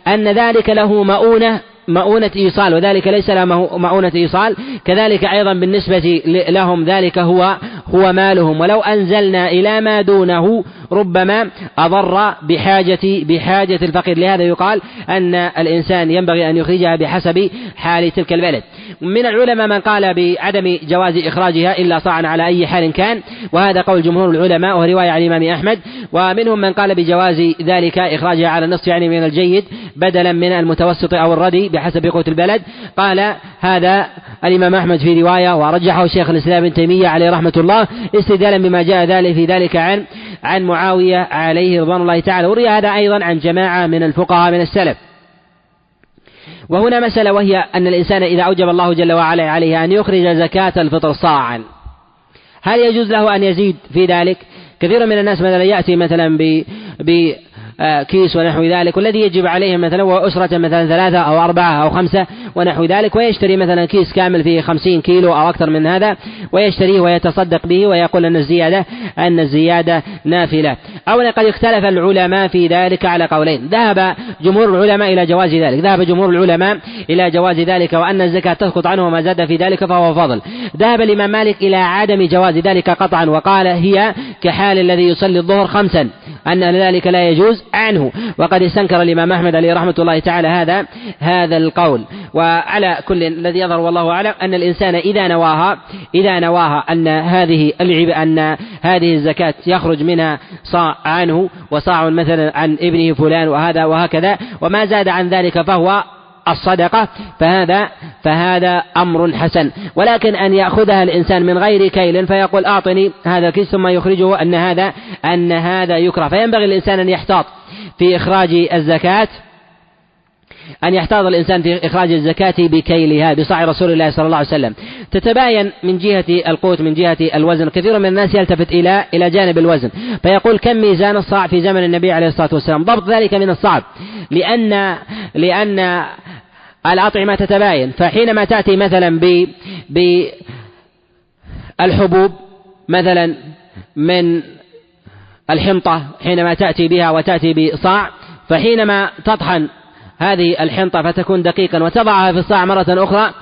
S2: أن ذلك له مؤونة مؤونة إيصال وذلك ليس له مؤونة إيصال. كذلك أيضا بالنسبة لهم ذلك هو هو مالهم. ولو أنزلنا إلى ما دونه ربما أضر بحاجة بحاجة الفقير. لهذا يقال أن الإنسان ينبغي أن يخرجها بحسب حال تلك البلد. من العلماء من قال بعدم جواز إخراجها إلا صاعا على أي حال كان. وهذا قول جمهور العلماء وهو رواية عن الإمام أحمد. ومنهم من قال بجواز ذلك إخراجها على النصف يعني من الجيد بدلا من المتوسط أو الردي بحسب قوة البلد. قال هذا الإمام أحمد في رواية ورجحه شيخ الإسلام ابن تيمية عليه رحمة الله استدلالا بما جاء ذلك في ذلك عن عن معاوية عليه رضوان الله تعالى. وروي هذا أيضا عن جماعة من الفقهاء من السلف. وهنا مسألة وهي أن الإنسان إذا أوجب الله جل وعلا عليه أن يخرج زكاة الفطر صاعا. هل يجوز له أن يزيد في ذلك؟ كثير من الناس مثلا يأتي مثلا ب كيس ونحو ذلك والذي يجب عليهم مثلا وأسرة مثلا ثلاثة أو أربعة أو خمسة ونحو ذلك ويشتري مثلا كيس كامل فيه خمسين كيلو أو أكثر من هذا ويشتريه ويتصدق به ويقول أن الزيادة أن الزيادة نافلة. أو قد اختلف العلماء في ذلك على قولين. ذهب جمهور العلماء إلى جواز ذلك. ذهب جمهور العلماء إلى جواز ذلك وأن الزكاة تسقط عنه وما زاد في ذلك فهو فضل ذهب الإمام مالك إلى عدم جواز ذلك قطعا وقال هي كحال الذي يصلي الظهر خمسا أن ذلك لا يجوز. عنه. وقد استنكر الإمام أحمد عليه رحمة الله تعالى هذا هذا القول. وعلى كل الذي يظهر والله أعلم أن الإنسان إذا نواها إذا نواها أن هذه العب أن هذه الزكاة يخرج منها صاع عنه وصاع مثلا عن ابنه فلان وهذا وهكذا وما زاد عن ذلك فهو الصدقة فهذا فهذا أمر حسن. ولكن أن يأخذها الإنسان من غير كيل فيقول أعطني هذا الكيس ثم يخرجه أن هذا أن هذا يكره. فينبغي الإنسان أن يحتاط. في إخراج الزكاة أن يحتاط الإنسان في إخراج الزكاة بكيلها بصاع رسول الله صلى الله عليه وسلم. تتباين من جهة القوت من جهة الوزن. كثير من الناس يلتفت إلى إلى جانب الوزن. فيقول كم ميزان الصاع في زمن النبي عليه الصلاة والسلام؟ ضبط ذلك من الصعب لأن لأن الأطعمة تتباين. فحينما تأتي مثلا ب بالحبوب مثلا من الحنطة حينما تأتي بها وتأتي بصاع فحينما تطحن هذه الحنطة فتكون دقيقا وتضعها في الصاع مرة أخرى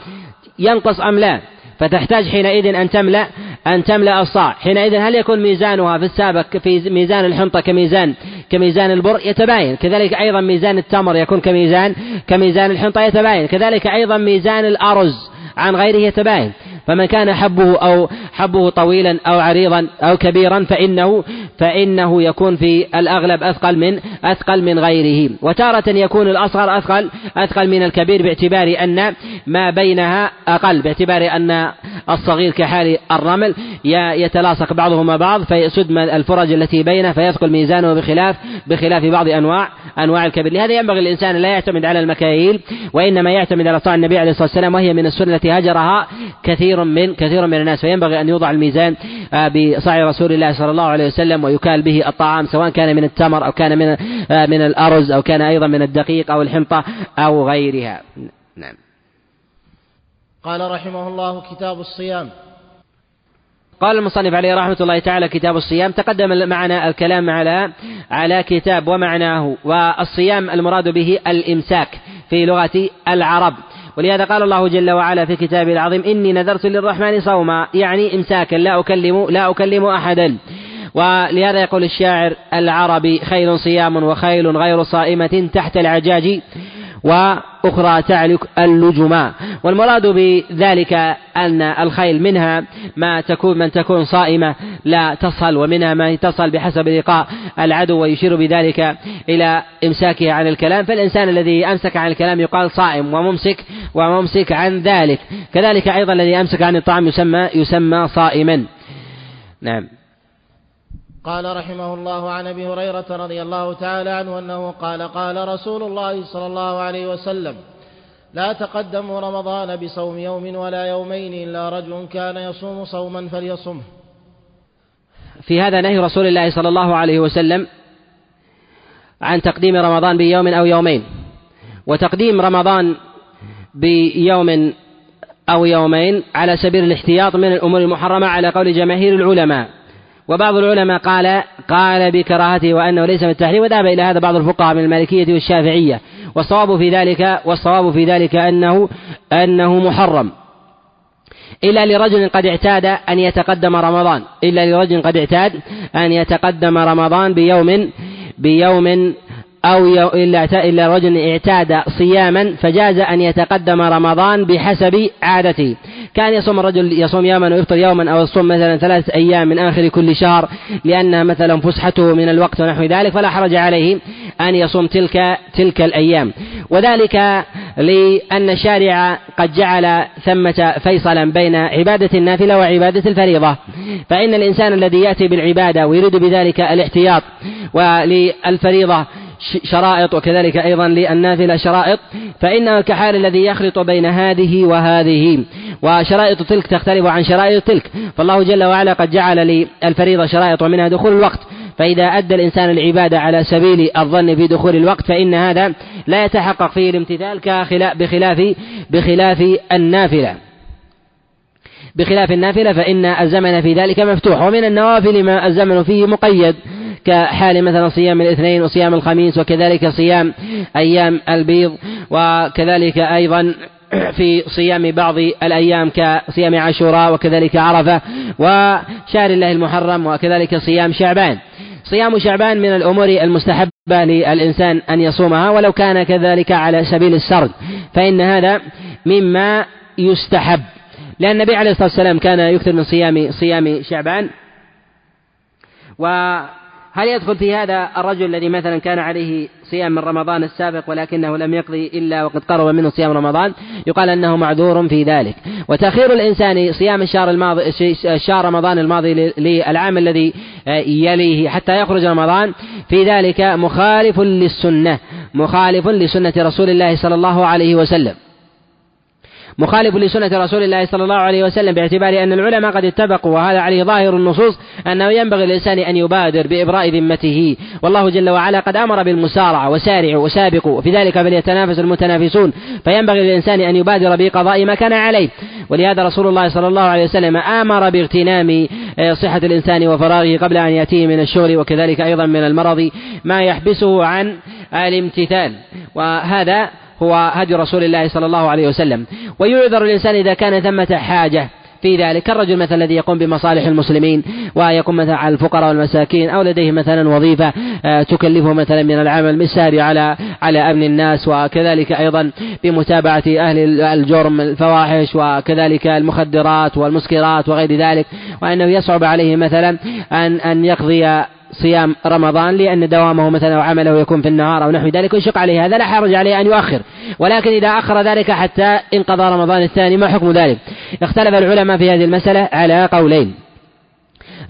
S2: ينقص أم لا؟ فتحتاج حينئذ أن تملأ أن تملأ الصاع. حينئذ هل يكون ميزانها في السابق في ميزان الحنطة كميزان كميزان البر؟ يتباين. كذلك أيضا ميزان التمر يكون كميزان كميزان الحنطة يتباين. كذلك أيضا ميزان الأرز عن غيره يتباين. فمن كان حبه أو حبه طويلا أو عريضا أو كبيرا فإنه فإنه يكون في الأغلب أثقل من أثقل من غيره. وتارة يكون الأصغر أثقل أثقل من الكبير باعتبار أن ما بينها أقل باعتبار أن الصغير كحال الرمل يتلاصق بعضهما بعض فيسد الفرج التي بينه فيثقل ميزانه بخلاف بخلاف بعض أنواع أنواع الكبير. لهذا ينبغي الإنسان لا يعتمد على المكاييل وإنما يعتمد على طاعة النبي عليه الصلاة والسلام وهي من السنة التي هجرها كثير من كثير من الناس فينبغي أن يوضع الميزان آه، بصاع رسول الله صلى الله عليه وسلم ويكال به الطعام سواء كان من التمر أو كان من آه، من الأرز أو كان أيضا من الدقيق أو الحنطة أو غيرها. نعم.
S1: قال رحمه الله كتاب الصيام.
S2: قال المصنف عليه رحمة الله تعالى كتاب الصيام تقدم معنا الكلام على على كتاب ومعناه والصيام المراد به الإمساك في لغة العرب. ولهذا قال الله جل وعلا في كتابه العظيم إني نذرت للرحمن صوما يعني إمساكا لا أكلم لا أكلم أحدا. ولهذا يقول الشاعر العربي خيل صيام وخيل غير صائمة تحت العجاج. وأخرى تعلق اللجما والمراد بذلك أن الخيل منها ما تكون من تكون صائمة لا تصل ومنها ما تصل بحسب لقاء العدو ويشير بذلك إلى إمساكه عن الكلام. فالإنسان الذي أمسك عن الكلام يقال صائم وممسك وممسك عن ذلك. كذلك أيضا الذي أمسك عن الطعام يسمى يسمى صائما. نعم.
S1: قال رحمه الله عن أبي هريرة رضي الله تعالى عنه أنه قال قال رسول الله صلى الله عليه وسلم لا تقدموا رمضان بصوم يوم ولا يومين إلا رجل كان يصوم صوما فليصمه.
S2: في هذا نهي رسول الله صلى الله عليه وسلم عن تقديم رمضان بيوم أو يومين وتقديم رمضان بيوم أو يومين على سبيل الاحتياط من الأمور المحرمة على قول جماهير العلماء. وبعض العلماء قال قال بكراهته وأنه ليس من التحريم وذهب إلى هذا بعض الفقهاء من المالكية والشافعية. والصواب في ذلك والصواب في ذلك أنه أنه محرم. إلا لرجل قد اعتاد أن يتقدم رمضان. إلا لرجل قد اعتاد أن يتقدم رمضان بيوم بيوم أو إلا رجل اعتاد صياما فجاز أن يتقدم رمضان بحسب عادته. كان يصوم الرجل يصوم يوما ويفطر يوما أو يصوم مثلا ثلاثة أيام من آخر كل شهر لأنها مثلا فسحته من الوقت ونحو ذلك فلا حرج عليه أن يصوم تلك تلك الأيام. وذلك لأن الشارع قد جعل ثمة فيصلا بين عبادة النافلة وعبادة الفريضة. فإن الإنسان الذي يأتي بالعبادة ويريد بذلك الاحتياط وللفريضة شرائط وكذلك أيضا للنافلة شرائط فإنه كحال الذي يخلط بين هذه وهذه وشرائط تلك تختلف عن شرائط تلك فالله جل وعلا قد جعل للفريضة شرائط ومنها دخول الوقت فإذا أدى الإنسان العبادة على سبيل الظن في دخول الوقت فإن هذا لا يتحقق فيه الامتثال بخلاف بخلاف النافلة. بخلاف النافلة فإن الزمن في ذلك مفتوح ومن النوافل ما الزمن فيه مقيد. كحال مثلا صيام الاثنين وصيام الخميس وكذلك صيام أيام البيض وكذلك أيضا في صيام بعض الأيام كصيام عاشوراء وكذلك عرفة وشهر الله المحرم وكذلك صيام شعبان. صيام شعبان من الأمور المستحبة للإنسان أن يصومها ولو كان كذلك على سبيل السرد فإن هذا مما يستحب. لأن النبي عليه الصلاة والسلام كان يكثر من صيام صيام شعبان. و هل يدخل في هذا الرجل الذي مثلا كان عليه صيام من رمضان السابق ولكنه لم يقضي إلا وقد قرب منه صيام رمضان؟ يقال أنه معذور في ذلك. وتأخير الإنسان صيام الشهر الماضي شهر رمضان الماضي للعام الذي يليه حتى يخرج رمضان. في ذلك مخالف للسنة مخالف لسنة رسول الله صلى الله عليه وسلم. مخالف لسنة رسول الله صلى الله عليه وسلم باعتبار أن العلماء قد اتفقوا وهذا عليه ظاهر النصوص أنه ينبغي للإنسان أن يبادر بإبراء ذمته. والله جل وعلا قد أمر بالمسارعة وسارعوا وسابقوا وفي ذلك فليتنافس المتنافسون. فينبغي للإنسان أن يبادر بقضاء ما كان عليه. ولهذا رسول الله صلى الله عليه وسلم آمر باغتنام آه، صحة الإنسان وفراغه قبل أن يأتيه من الشغل وكذلك أيضا من المرض ما يحبسه عن الامتثال. وهذا هو هدي رسول الله صلى الله عليه وسلم. ويعذر الإنسان إذا كان ثمة حاجة. في ذلك كالرجل مثلا الذي يقوم بمصالح المسلمين ويقوم مثلا على الفقراء والمساكين أو لديه مثلا وظيفة آه، تكلفه مثلا من العمل بالسهر على على أمن الناس وكذلك أيضا بمتابعة أهل الجرم الفواحش وكذلك المخدرات والمسكرات وغير ذلك. وأنه يصعب عليه مثلا أن أن يقضي صيام رمضان لأن دوامه مثلا أو عمله يكون في النهار أو نحو ذلك ويشق عليه هذا لا حرج عليه أن يؤخر. ولكن إذا أخر ذلك حتى انقضى رمضان الثاني ما حكم ذلك؟ اختلف العلماء في هذه المسألة على قولين.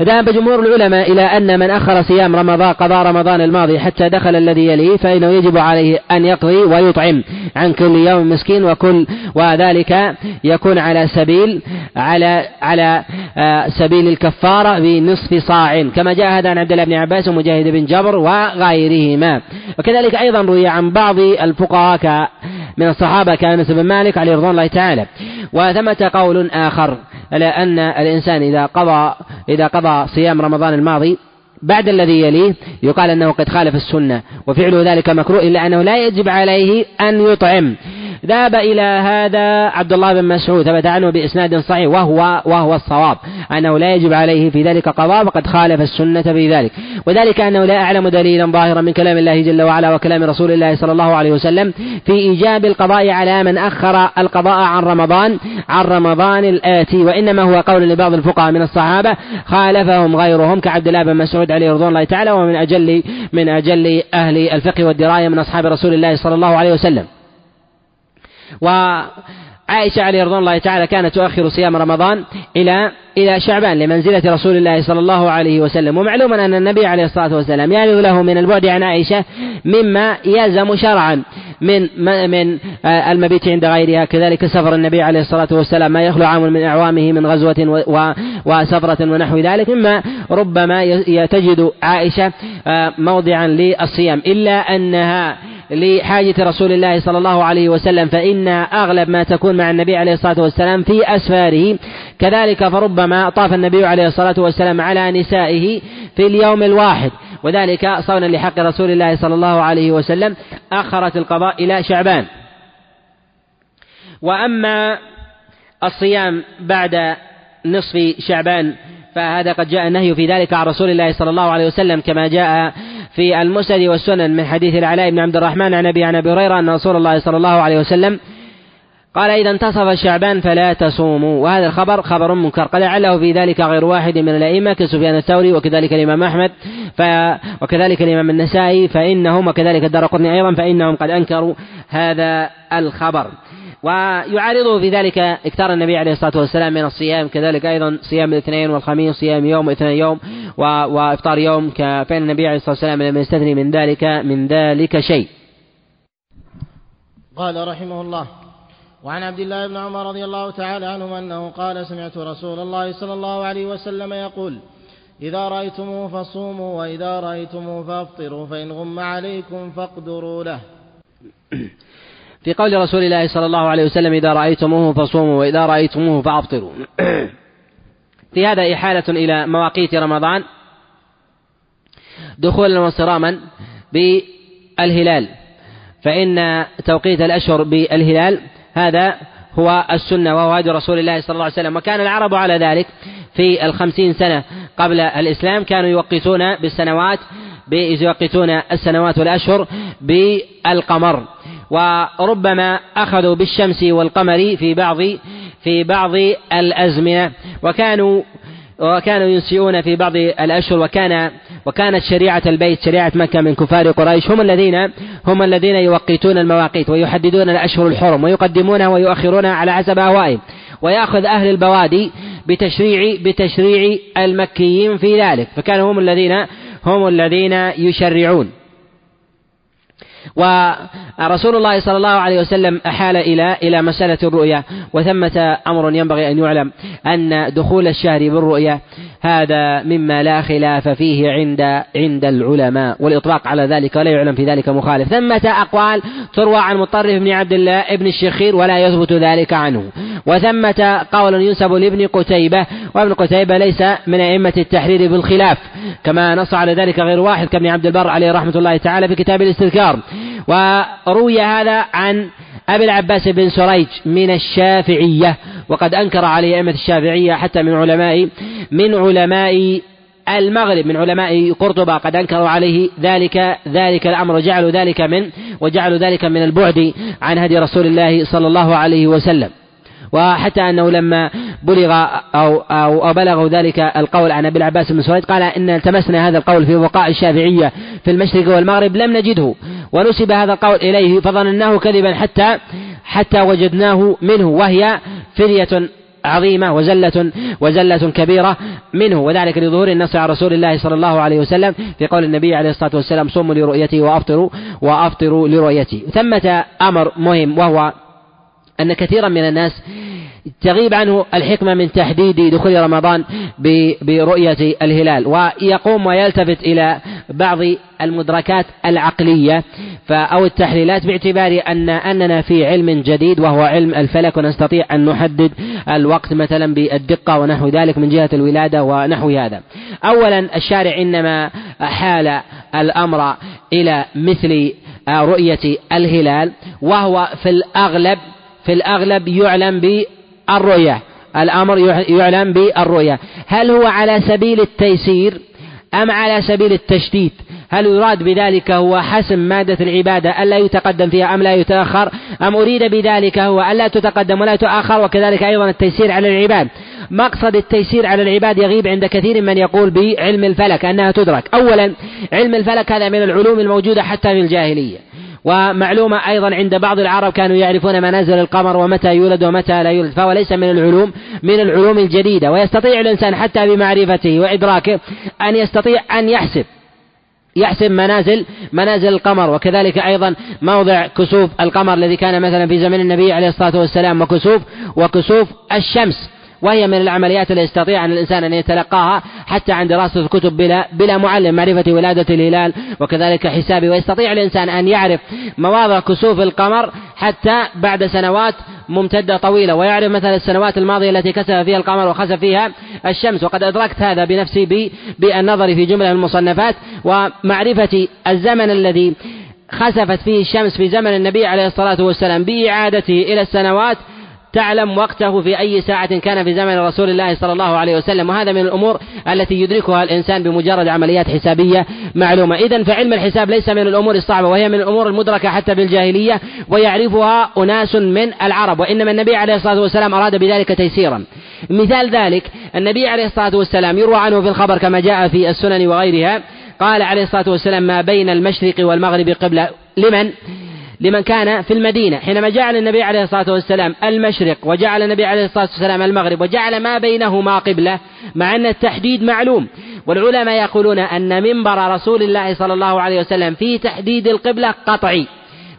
S2: ذهب جمهور العلماء إلى أن من أخر صيام رمضان قضاء رمضان الماضي حتى دخل الذي يليه فإنه يجب عليه أن يقضي ويطعم عن كل يوم مسكين وكل وذلك يكون على سبيل على على آه، سبيل الكفارة بنصف صاع. كما جاء هذا عن عبد الله بن عباس ومجاهد بن جبر وغيرهما. وكذلك أيضا روي عن بعض الفقهاء من الصحابة كأنس بن مالك عليه رضوان الله تعالى. وثمة قول آخر. على أن الإنسان إذا قضى إذا قضى صيام رمضان الماضي بعد الذي يليه يقال أنه قد خالف السنة وفعله ذلك مكروه إلا أنه لا يجب عليه أن يطعم. ذهب إلى هذا عبد الله بن مسعود ثبت عنه بإسناد صحيح وهو وهو الصواب أنه لا يجب عليه في ذلك قضاء وقد خالف السنة في ذلك. وذلك أنه لا أعلم دليلا ظاهرا من كلام الله جل وعلا وكلام رسول الله صلى الله عليه وسلم في إيجاب القضاء على من أخر القضاء عن رمضان عن رمضان الآتي. وإنما هو قول لبعض الفقهاء من الصحابة خالفهم غيرهم كعبد الله بن مسعود عليه رضوان الله تعالى ومن أجل من أجل أهل الفقه والدراية من أصحاب رسول الله صلى الله عليه وسلم. وعائشة عليه رضوان الله تعالى كانت تؤخر صيام رمضان إلى إلى شعبان لمنزلة رسول الله صلى الله عليه وسلم. ومعلوم أن النبي عليه الصلاة والسلام يعني له من البعد عن عائشة مما يلزم شرعا من من آه، المبيت عند غيرها. كذلك سفر النبي عليه الصلاة والسلام ما يخلو عام من أعوامه من غزوة وسفرة ونحو ذلك. مما ربما تجد عائشة آه، موضعا للصيام. إلا أنها لحاجة رسول الله صلى الله عليه وسلم فإن أغلب ما تكون مع النبي عليه الصلاة والسلام في أسفاره. كذلك فربما طاف النبي عليه الصلاة والسلام على نسائه في اليوم الواحد. وذلك صونا لحق رسول الله صلى الله عليه وسلم. أخرت القضاء إلى شعبان. وأما الصيام بعد نصف شعبان فهذا قد جاء النهي في ذلك عن رسول الله صلى الله عليه وسلم كما جاء في المسند والسنن من حديث العلاء بن عبد الرحمن عن أبي عن أبي هريرة أن رسول الله صلى الله عليه وسلم قال إذا انتصف شعبان فلا تصوموا وهذا الخبر خبر منكر. قد لعله في ذلك غير واحد من الأئمة كسفيان الثوري وكذلك الإمام أحمد ف وكذلك الإمام النسائي فإنهم وكذلك الدار أيضا فإنهم قد أنكروا هذا الخبر. ويعارضه في ذلك إكثار النبي عليه الصلاة والسلام من الصيام كذلك أيضا صيام الاثنين والخميس صيام يوم واثنين يوم وإفطار يوم فإن النبي عليه الصلاة والسلام لم يستثني من ذلك من ذلك شيء.
S1: قال رحمه الله وعن عبد الله بن عمر رضي الله تعالى عنهما أنه قال سمعت رسول الله صلى الله عليه وسلم يقول إذا رأيتموه فصوموا وإذا رأيتموه فافطروا فإن غم عليكم فاقدروا له.
S2: في قول رسول الله صلى الله عليه وسلم إذا رأيتموه فصوموا وإذا رأيتموه فأفطروا. في هذا إحالة إلى مواقيت رمضان دخولا وصراما بالهلال. فإن توقيت الأشهر بالهلال هذا هو السنة وهو هدي رسول الله صلى الله عليه وسلم. وكان العرب على ذلك في الخمسين سنة قبل الإسلام كانوا يوقتون بالسنوات يوقتون السنوات والأشهر بالقمر. وربما أخذوا بالشمس والقمر في بعض في بعض الأزمنة. وكانوا وكانوا ينسئون في بعض الأشهر. وكان وكانت شريعة البيت شريعة مكة من كفار قريش هم الذين هم الذين يوقتون المواقيت ويحددون الأشهر الحرم ويقدمونها ويؤخرونها على حسب أهوائهم. ويأخذ أهل البوادي بتشريع بتشريع المكيين في ذلك. فكانوا هم الذين هم الذين يشرعون. ورسول الله صلى الله عليه وسلم أحال إلى إلى مسألة الرؤيا وثمة أمر ينبغي أن يعلم أن دخول الشهر بالرؤيا هذا مما لا خلاف فيه عند عند العلماء والإطلاق على ذلك ولا يعلم في ذلك مخالف. ثمة أقوال تروى عن مطرف بن عبد الله ابن الشخير ولا يثبت ذلك عنه. وثمة قول ينسب لابن قتيبة وابن قتيبة ليس من أئمة التحرير بالخلاف كما نص على ذلك غير واحد كابن عبد البر عليه رحمة الله تعالى في كتاب الاستذكار. وروي هذا عن أبي العباس بن سريج من الشافعية وقد أنكر عليه أئمة الشافعية حتى من علماء من علماء المغرب من علماء قرطبة قد أنكروا عليه ذلك ذلك الأمر وجعلوا ذلك من وجعلوا ذلك من البعد عن هدي رسول الله صلى الله عليه وسلم. وحتى أنه لما بلغ أو, أو, أو بلغوا ذلك القول عن أبي العباس بن سويد قال إن التمسنا هذا القول في وقاء الشافعية في المشرق والمغرب لم نجده ونسب هذا القول إليه فظنناه كذبا حتى حتى وجدناه منه وهي فرية عظيمة وزلة وزلة كبيرة منه وذلك لظهور النص على رسول الله صلى الله عليه وسلم في قول النبي عليه الصلاة والسلام صوموا لرؤيته وأفطروا وأفطروا لرؤيته ثمة أمر مهم وهو أن كثيرا من الناس تغيب عنه الحكمة من تحديد دخول رمضان برؤية الهلال ويقوم ويلتفت إلى بعض المدركات العقلية أو التحليلات باعتبار أن أننا في علم جديد وهو علم الفلك ونستطيع أن نحدد الوقت مثلا بالدقة ونحو ذلك من جهة الولادة ونحو هذا. أولا الشارع إنما حال الأمر إلى مثل رؤية الهلال وهو في الأغلب في الأغلب يعلم بالرؤية. الأمر يعلم بالرؤية. هل هو على سبيل التيسير أم على سبيل التشديد؟ هل يراد بذلك هو حسم مادة العبادة ألا يتقدم فيها أم لا يتأخر؟ أم أريد بذلك هو ألا تتقدم ولا تؤخر؟ وكذلك أيضا التيسير على العباد. مقصد التيسير على العباد يغيب عند كثير من يقول بعلم الفلك أنها تدرك. أولا علم الفلك هذا من العلوم الموجودة حتى في الجاهلية. ومعلومة أيضا عند بعض العرب كانوا يعرفون منازل القمر ومتى يولد ومتى لا يولد فهو ليس من العلوم من العلوم الجديدة. ويستطيع الإنسان حتى بمعرفته وإدراكه أن يستطيع أن يحسب يحسب منازل منازل القمر. وكذلك أيضا موضع كسوف القمر الذي كان مثلا في زمن النبي عليه الصلاة والسلام وكسوف وكسوف الشمس. وهي من العمليات التي يستطيع أن الإنسان أن يتلقاها حتى عند دراسة الكتب بلا بلا معلم معرفة ولادة الهلال وكذلك حسابه ويستطيع الإنسان أن يعرف مواضع كسوف القمر حتى بعد سنوات ممتدة طويلة. ويعرف مثلا السنوات الماضية التي كسف فيها القمر وخسف فيها الشمس. وقد أدركت هذا بنفسي بالنظر في جملة من المصنفات ومعرفة الزمن الذي خسفت فيه الشمس في زمن النبي عليه الصلاة والسلام بإعادته إلى السنوات تعلم وقته في أي ساعة كان في زمن رسول الله صلى الله عليه وسلم. وهذا من الأمور التي يدركها الإنسان بمجرد عمليات حسابية معلومة. إذا فعلم الحساب ليس من الأمور الصعبة وهي من الأمور المدركة حتى بالجاهلية ويعرفها أناس من العرب. وإنما النبي عليه الصلاة والسلام أراد بذلك تيسيرا. مثال ذلك النبي عليه الصلاة والسلام يروى عنه في الخبر كما جاء في السنن وغيرها قال عليه الصلاة والسلام ما بين المشرق والمغرب قبلة. لمن؟ لمن كان في المدينة حينما جعل النبي عليه الصلاة والسلام المشرق وجعل النبي عليه الصلاة والسلام المغرب وجعل ما بينهما قبلة مع أن التحديد معلوم. والعلماء يقولون أن منبر رسول الله صلى الله عليه وسلم في تحديد القبلة قطعي.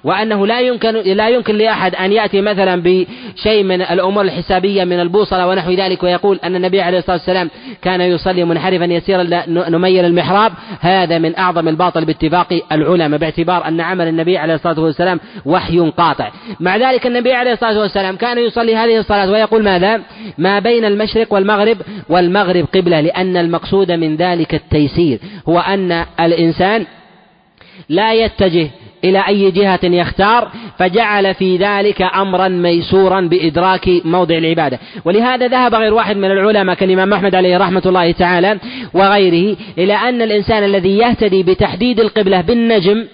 S2: وأنه لا يمكن لا يمكن لأحد أن يأتي مثلا بشيء من الأمور الحسابية من البوصلة ونحو ذلك ويقول أن النبي عليه الصلاة والسلام كان يصلي منحرفا يسيرا نميل المحراب. هذا من أعظم الباطل باتفاق العلماء باعتبار أن عمل النبي عليه الصلاة والسلام وحي قاطع. مع ذلك النبي عليه الصلاة والسلام كان يصلي هذه الصلاة ويقول ماذا؟ ما بين المشرق والمغرب والمغرب قبلة لأن المقصود من ذلك التيسير هو أن الإنسان لا يتجه إلى أي جهة يختار فجعل في ذلك أمرا ميسورا بإدراك موضع العبادة. ولهذا ذهب غير واحد من العلماء كالإمام أحمد عليه رحمة الله تعالى وغيره إلى أن الإنسان الذي يهتدي بتحديد القبلة بالنجم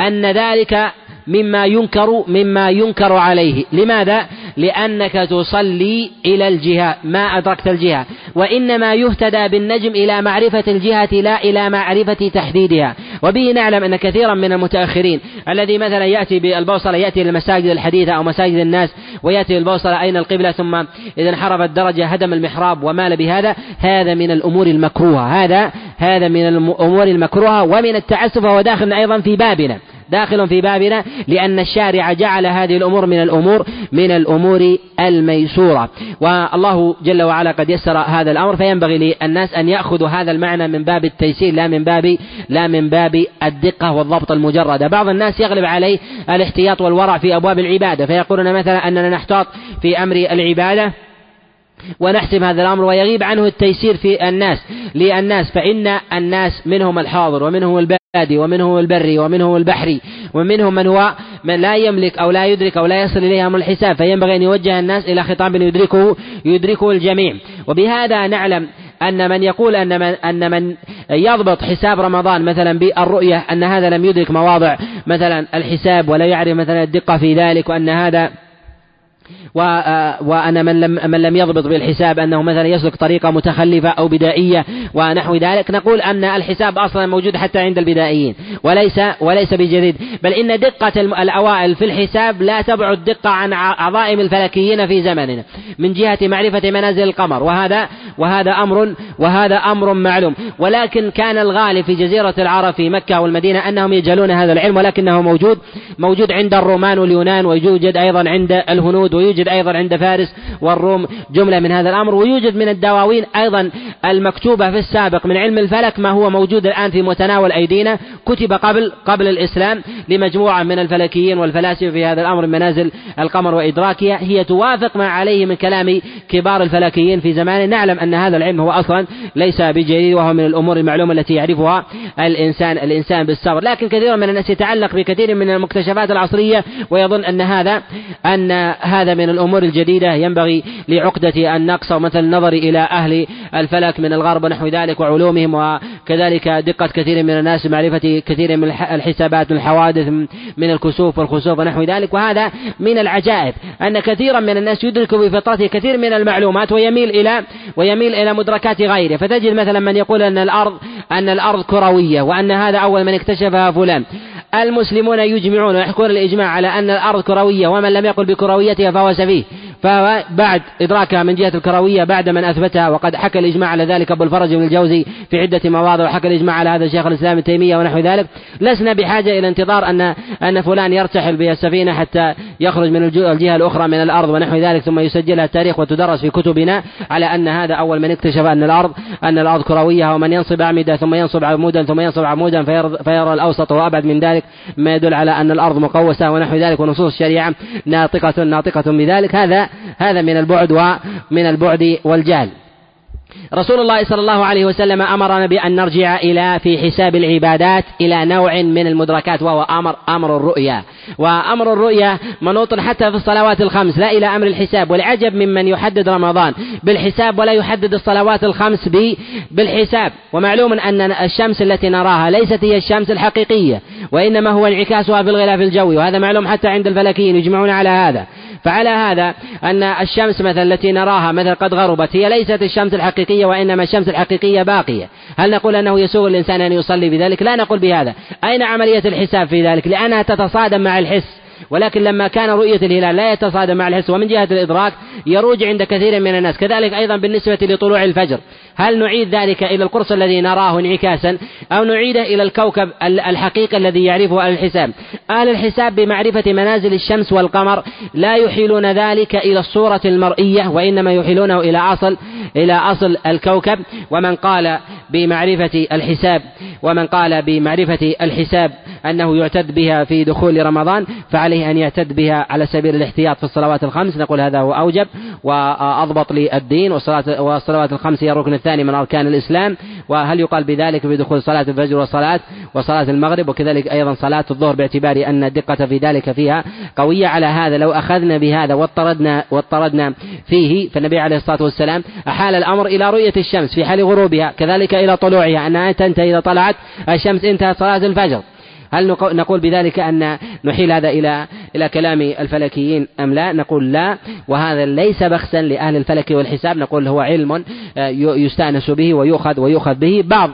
S2: أن ذلك مما ينكر مما ينكر عليه. لماذا؟ لأنك تصلي إلى الجهة ما أدركت الجهة. وإنما يهتدى بالنجم إلى معرفة الجهة لا إلى معرفة تحديدها. وبه نعلم أن كثيرا من المتأخرين الذي مثلا يأتي بالبوصلة يأتي للمساجد الحديثة أو مساجد الناس ويأتي بالبوصلة أين القبلة ثم إذا انحرف الدرجة هدم المحراب ومال بهذا هذا من الأمور المكروهة. هذا هذا من الأمور المكروهة ومن التعسف وهو داخل أيضا في بابنا. داخل في بابنا لأن الشارع جعل هذه الأمور من الأمور من الأمور الميسورة. والله جل وعلا قد يسر هذا الأمر فينبغي للناس أن يأخذوا هذا المعنى من باب التيسير لا من باب لا من باب الدقة والضبط المجرد. بعض الناس يغلب عليه الاحتياط والورع في أبواب العبادة فيقولون مثلا أننا نحتاط في أمر العبادة ونحسم هذا الأمر ويغيب عنه التيسير في الناس. للناس فإن الناس منهم الحاضر ومنهم البادي ومنهم البري ومنهم البحري ومنهم من هو من لا يملك أو لا يدرك أو لا يصل إليه أمر الحساب فينبغي أن يوجه الناس إلى خطاب يدركه يدركه الجميع. وبهذا نعلم أن من يقول أن من أن من يضبط حساب رمضان مثلا بالرؤية أن هذا لم يدرك مواضع مثلا الحساب ولا يعرف مثلا الدقة في ذلك وأن هذا وأن من لم من لم يضبط بالحساب أنه مثلا يسلك طريقة متخلفة أو بدائية ونحو ذلك نقول أن الحساب أصلا موجود حتى عند البدائيين وليس وليس بجديد. بل إن دقة الأوائل في الحساب لا تبعد دقة عن عظائم الفلكيين في زمننا من جهة معرفة منازل القمر. وهذا وهذا أمر وهذا أمر معلوم. ولكن كان الغالب في جزيرة العرب في مكة والمدينة أنهم يجهلون هذا العلم ولكنه موجود موجود عند الرومان واليونان ويوجد أيضا عند الهنود ويوجد أيضا عند فارس والروم جملة من هذا الأمر ويوجد من الدواوين أيضا المكتوبة في السابق من علم الفلك ما هو موجود الآن في متناول أيدينا كتب قبل قبل الإسلام لمجموعة من الفلكيين والفلاسفة في هذا الأمر منازل القمر وإدراكها هي توافق ما عليه من كلام كبار الفلكيين في زمانه نعلم أن هذا العلم هو أصلا ليس بجديد وهو من الأمور المعلومة التي يعرفها الإنسان الإنسان بالصبر. لكن كثير من الناس يتعلق بكثير من المكتشفات العصرية ويظن أن هذا أن هذا من الأمور الجديدة ينبغي لعقدة النقص مثل النظر إلى أهل الفلك من الغرب ونحو ذلك وعلومهم وكذلك دقة كثير من الناس معرفة كثير من الحسابات من الحوادث من الكسوف والخسوف ونحو ذلك. وهذا من العجائب أن كثيرا من الناس يدرك بفطرته كثير من المعلومات ويميل إلى ويميل إلى مدركات غيره. فتجد مثلا من يقول أن الأرض أن الأرض كروية وأن هذا أول من اكتشفها فلان. المسلمون يجمعون ويحكون الإجماع على أن الأرض كروية ومن لم يقل بكرويتها فهو سفيه. فبعد إدراكها من جهة الكروية بعد من أثبتها وقد حكى الإجماع على ذلك أبو الفرج بن الجوزي في عدة مواضع وحكى الإجماع على هذا شيخ الإسلام ابن تيمية ونحو ذلك. لسنا بحاجة إلى انتظار أن أن فلان يرتحل بالسفينة حتى يخرج من الجهة الأخرى من الأرض ونحو ذلك ثم يسجلها التاريخ وتدرس في كتبنا على أن هذا أول من اكتشف أن الأرض أن الأرض كروية ومن ينصب أعمدة ثم ينصب عمودا ثم ينصب عمودا فيرى الأوسط وأبعد من ذلك. ما يدل على أن الأرض مقوسة ونحو ذلك ونصوص الشريعة ناطقة ناطقة بذلك. هذا هذا من البعد ومن البعد والجهل. رسول الله صلى الله عليه وسلم أمرنا بأن نرجع إلى في حساب العبادات إلى نوع من المدركات وهو أمر أمر الرؤيا. وأمر الرؤيا منوط حتى في الصلوات الخمس لا إلى أمر الحساب. والعجب ممن يحدد رمضان بالحساب ولا يحدد الصلوات الخمس بالحساب. ومعلوم أن الشمس التي نراها ليست هي الشمس الحقيقية وإنما هو انعكاسها في الغلاف الجوي. وهذا معلوم حتى عند الفلكيين يجمعون على هذا. فعلى هذا أن الشمس مثلا التي نراها مثلا قد غربت هي ليست الشمس الحقيقية وإنما الشمس الحقيقية باقية. هل نقول أنه يسوغ الإنسان أن يصلي بذلك؟ لا نقول بهذا. أين عملية الحساب في ذلك؟ لأنها تتصادم مع الحس. ولكن لما كان رؤية الهلال لا يتصادم مع الحس ومن جهة الإدراك يروج عند كثير من الناس. كذلك أيضا بالنسبة لطلوع الفجر هل نعيد ذلك إلى القرص الذي نراه انعكاسا أو نعيده إلى الكوكب الحقيقي الذي يعرفه أهل الحساب؟ أهل الحساب بمعرفة منازل الشمس والقمر لا يحيلون ذلك إلى الصورة المرئية وإنما يحيلونه إلى أصل إلى أصل الكوكب. ومن قال بمعرفة الحساب ومن قال بمعرفة الحساب أنه يعتد بها في دخول رمضان فعليه أن يعتد بها على سبيل الاحتياط في الصلوات الخمس. نقول هذا هو أوجب وأضبط للدين. والصلوات الخمس هي الركن الثاني من أركان الإسلام. وهل يقال بذلك بدخول صلاة الفجر وصلاة وصلاة المغرب؟ وكذلك أيضا صلاة الظهر باعتبار أن الدقة في ذلك فيها قوية على هذا. لو أخذنا بهذا واضطردنا واضطردنا فيه فالنبي عليه الصلاة والسلام أحال الأمر إلى رؤية الشمس في حال غروبها كذلك إلى طلوعها. أنها تنتهي إذا طلعت الشمس انتهت صلاة الفجر. هل نقول بذلك أن نحيل هذا إلى إلى كلام الفلكيين أم لا؟ نقول لا وهذا ليس بخسا لأهل الفلك والحساب نقول هو علم آه، يستأنس به ويؤخذ ويؤخذ به بعض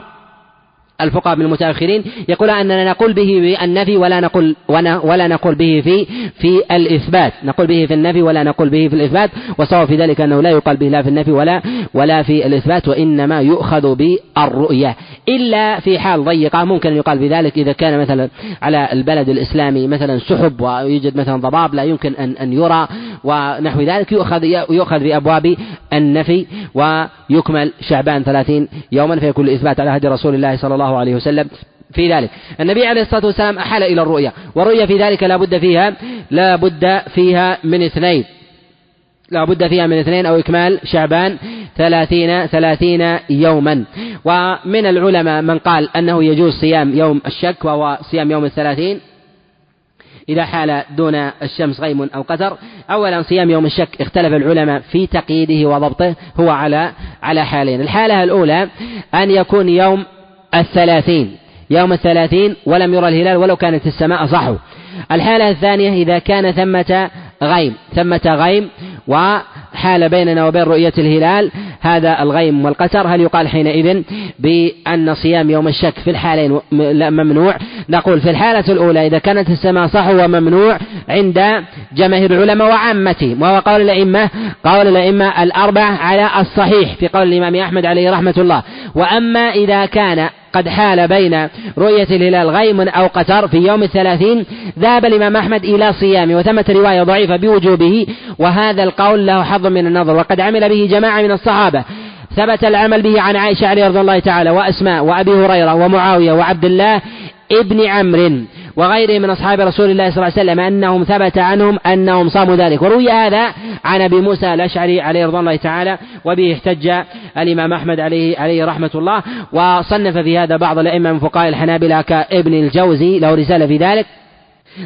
S2: الفقهاء من المتأخرين يقول أننا نقول به بالنفي ولا نقول ولا نقول به في في الإثبات. نقول به في النفي ولا نقول به في الإثبات. وصواب في ذلك أنه لا يقال به لا في النفي ولا ولا في الإثبات وإنما يؤخذ بالرؤية. إلا في حال ضيقة ممكن أن يقال بذلك إذا كان مثلا على البلد الإسلامي مثلا سحب ويوجد مثلا ضباب لا يمكن أن أن يرى ونحو ذلك. يؤخذ يؤخذ بأبواب النفي ويكمل شعبان ثلاثين يوما فيكون الإثبات على هدي رسول الله صلى الله عليه وسلم في ذلك. النبي عليه الصلاة والسلام أحال إلى الرؤيا والرؤيا في ذلك لا بد فيها لا بد فيها من اثنين. لا بد فيها من اثنين أو إكمال شعبان ثلاثين ثلاثين يوما. ومن العلماء من قال أنه يجوز صيام يوم الشك وهو صيام يوم الثلاثين إذا حال دون الشمس غيم أو قتر أولا صيام يوم الشك اختلف العلماء في تقييده وضبطه هو على على حالين. الحالة الأولى أن يكون يوم الثلاثين. يوم الثلاثين ولم يرى الهلال ولو كانت السماء صحو. الحالة الثانية إذا كان ثمة غيم ثمة غيم وحال بيننا وبين رؤية الهلال هذا الغيم والقتر. هل يقال حينئذ بأن صيام يوم الشك في الحالين ممنوع؟ نقول في الحالة الأولى إذا كانت السماء صح وممنوع عند جماهير العلماء وعامتهم وهو قول الأئمة قول الأئمة الأربعة على الصحيح في قول الإمام أحمد عليه رحمة الله. وأما إذا كان قد حال بين رؤية الهلال غيم أو قتر في يوم الثلاثين ذهب الإمام أحمد إلى صيامه وثمة رواية ضعيفة بوجوبه وهذا القول له حظ من النظر وقد عمل به جماعة من الصحابة. ثبت العمل به عن عائشة عليه رضي الله تعالى وأسماء وأبي هريرة ومعاوية وعبد الله ابن عمرو. وغيره من أصحاب رسول الله صلى الله عليه وسلم أنهم ثبت عنهم أنهم صاموا ذلك. وروي هذا عن أبي موسى الأشعري عليه رضي الله تعالى وبه احتج الإمام أحمد عليه عليه رحمة الله وصنف في هذا بعض الأئمة من فقهاء الحنابلة كابن الجوزي له رسالة في ذلك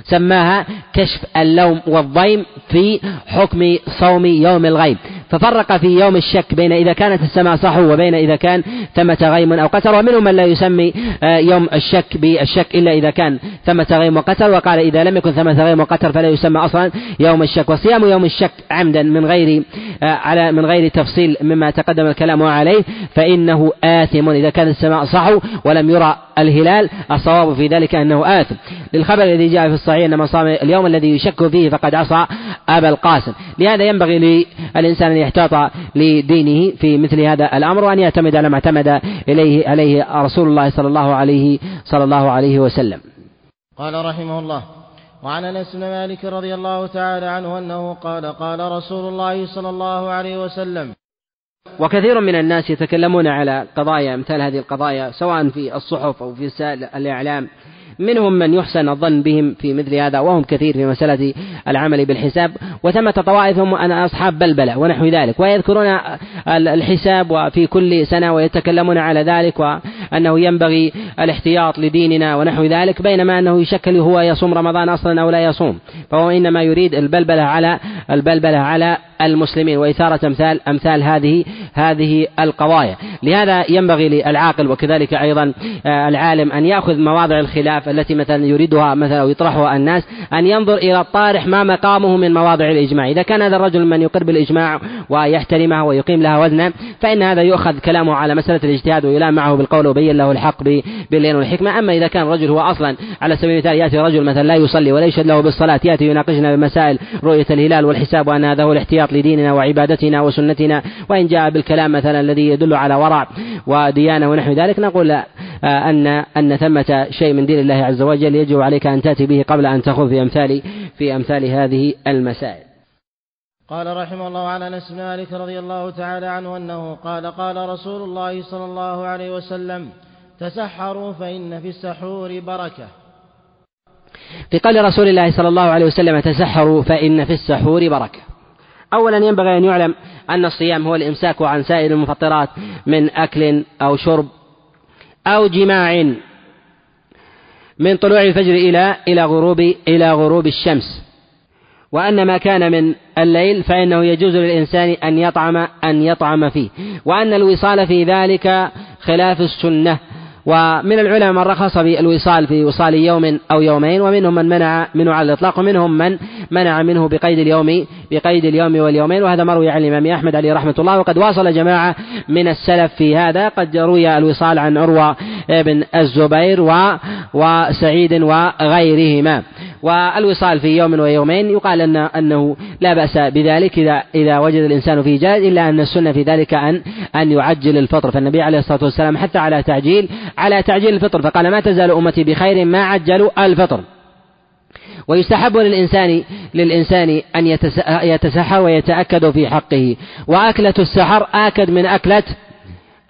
S2: سماها كشف اللوم والضيم في حكم صوم يوم الغيب. ففرق في يوم الشك بين إذا كانت السماء صحو وبين إذا كان ثمة غيم أو قتر ومنهم من لا يسمي آه، يوم الشك بالشك إلا إذا كان ثمة غيم وقتر وقال إذا لم يكن ثمة غيم وقتر فلا يسمى أصلا يوم الشك. وصيام يوم الشك عمدا من غير آه، على من غير تفصيل مما تقدم الكلام عليه فإنه آثم إذا كانت السماء صحو ولم يرى الهلال. الصواب في ذلك أنه آثم. للخبر الذي جاء في الصحيح أن من صام اليوم الذي يشك فيه فقد عصى أبا القاسم. لهذا ينبغي للإنسان أن يحتاط لدينه في مثل هذا الأمر وأن يعتمد على ما اعتمد إليه عليه رسول الله صلى الله عليه صلى الله عليه وسلم.
S1: قال رحمه الله وعن أنس بن مالك رضي الله تعالى عنه أنه قال قال رسول الله صلى الله عليه وسلم
S2: وكثير من الناس يتكلمون على قضايا امثال هذه القضايا سواء في الصحف أو في وسائل الإعلام. منهم من يحسن الظن بهم في مثل هذا وهم كثير في مسألة العمل بالحساب. وثمة طوائف هم أنا أصحاب بلبلة ونحو ذلك ويذكرون الحساب وفي كل سنة ويتكلمون على ذلك وأنه ينبغي الاحتياط لديننا ونحو ذلك بينما أنه يشكل هو يصوم رمضان أصلا أو لا يصوم. فهو إنما يريد البلبلة على البلبلة على المسلمين. وإثارة أمثال أمثال هذه هذه القضايا. لهذا ينبغي للعاقل وكذلك أيضا آه، العالم أن يأخذ مواضع الخلاف التي مثلا يريدها مثلا أو يطرحها الناس أن ينظر إلى الطارح ما مقامه من مواضع الإجماع. إذا كان هذا الرجل من يقر بالإجماع ويحترمها ويقيم لها وزنا فإن هذا يؤخذ كلامه على مسألة الاجتهاد ويلام معه بالقول وبين له الحق باللين والحكمة. أما إذا كان الرجل هو أصلا على سبيل المثال يأتي رجل مثلا لا يصلي ولا يشهد له بالصلاة يأتي يناقشنا بمسائل رؤية الهلال والحساب وأن هذا هو الاحتياط لديننا وعبادتنا وسنتنا وإن جاء بالكلام مثلا الذي يدل على ورع وديانة ونحو ذلك نقول أن أن ثمة شيء من دين الله عز وجل يجب عليك أن تأتي به قبل أن تخوض في أمثال في أمثال هذه المسائل.
S1: قال رحمه الله عن أنس بن مالك رضي الله تعالى عنه أنه قال قال رسول الله صلى الله عليه وسلم تسحروا فإن في السحور بركة
S2: في قول رسول الله صلى الله عليه وسلم تسحروا فإن في السحور بركة أولا ينبغي أن يعلم أن الصيام هو الإمساك عن سائر المفطرات من أكل أو شرب أو جماع من طلوع الفجر إلى إلى غروب إلى غروب الشمس. وأن ما كان من الليل فإنه يجوز للإنسان أن يطعم أن يطعم فيه. وأن الوصال في ذلك خلاف السنة. ومن العلماء من رخص بالوصال في وصال يوم أو يومين ومنهم من منع منه على الإطلاق ومنهم من منع منه بقيد اليوم بقيد اليوم واليومين. وهذا مروي عن الإمام أحمد عليه رحمة الله. وقد واصل جماعة من السلف في هذا. قد روي الوصال عن عروة بن الزبير و وسعيد وغيرهما. والوصال في يوم ويومين يقال أن أنه لا بأس بذلك إذا إذا وجد الإنسان فيه جائز إلا أن السنة في ذلك أن أن يعجل الفطر. فالنبي عليه الصلاة والسلام حتى على تعجيل على تعجيل الفطر. فقال ما تزال أمتي بخير ما عجلوا الفطر. ويستحب للإنسان للإنسان أن يتسحر ويتأكد في حقه. وأكلة السحر آكد من أكلة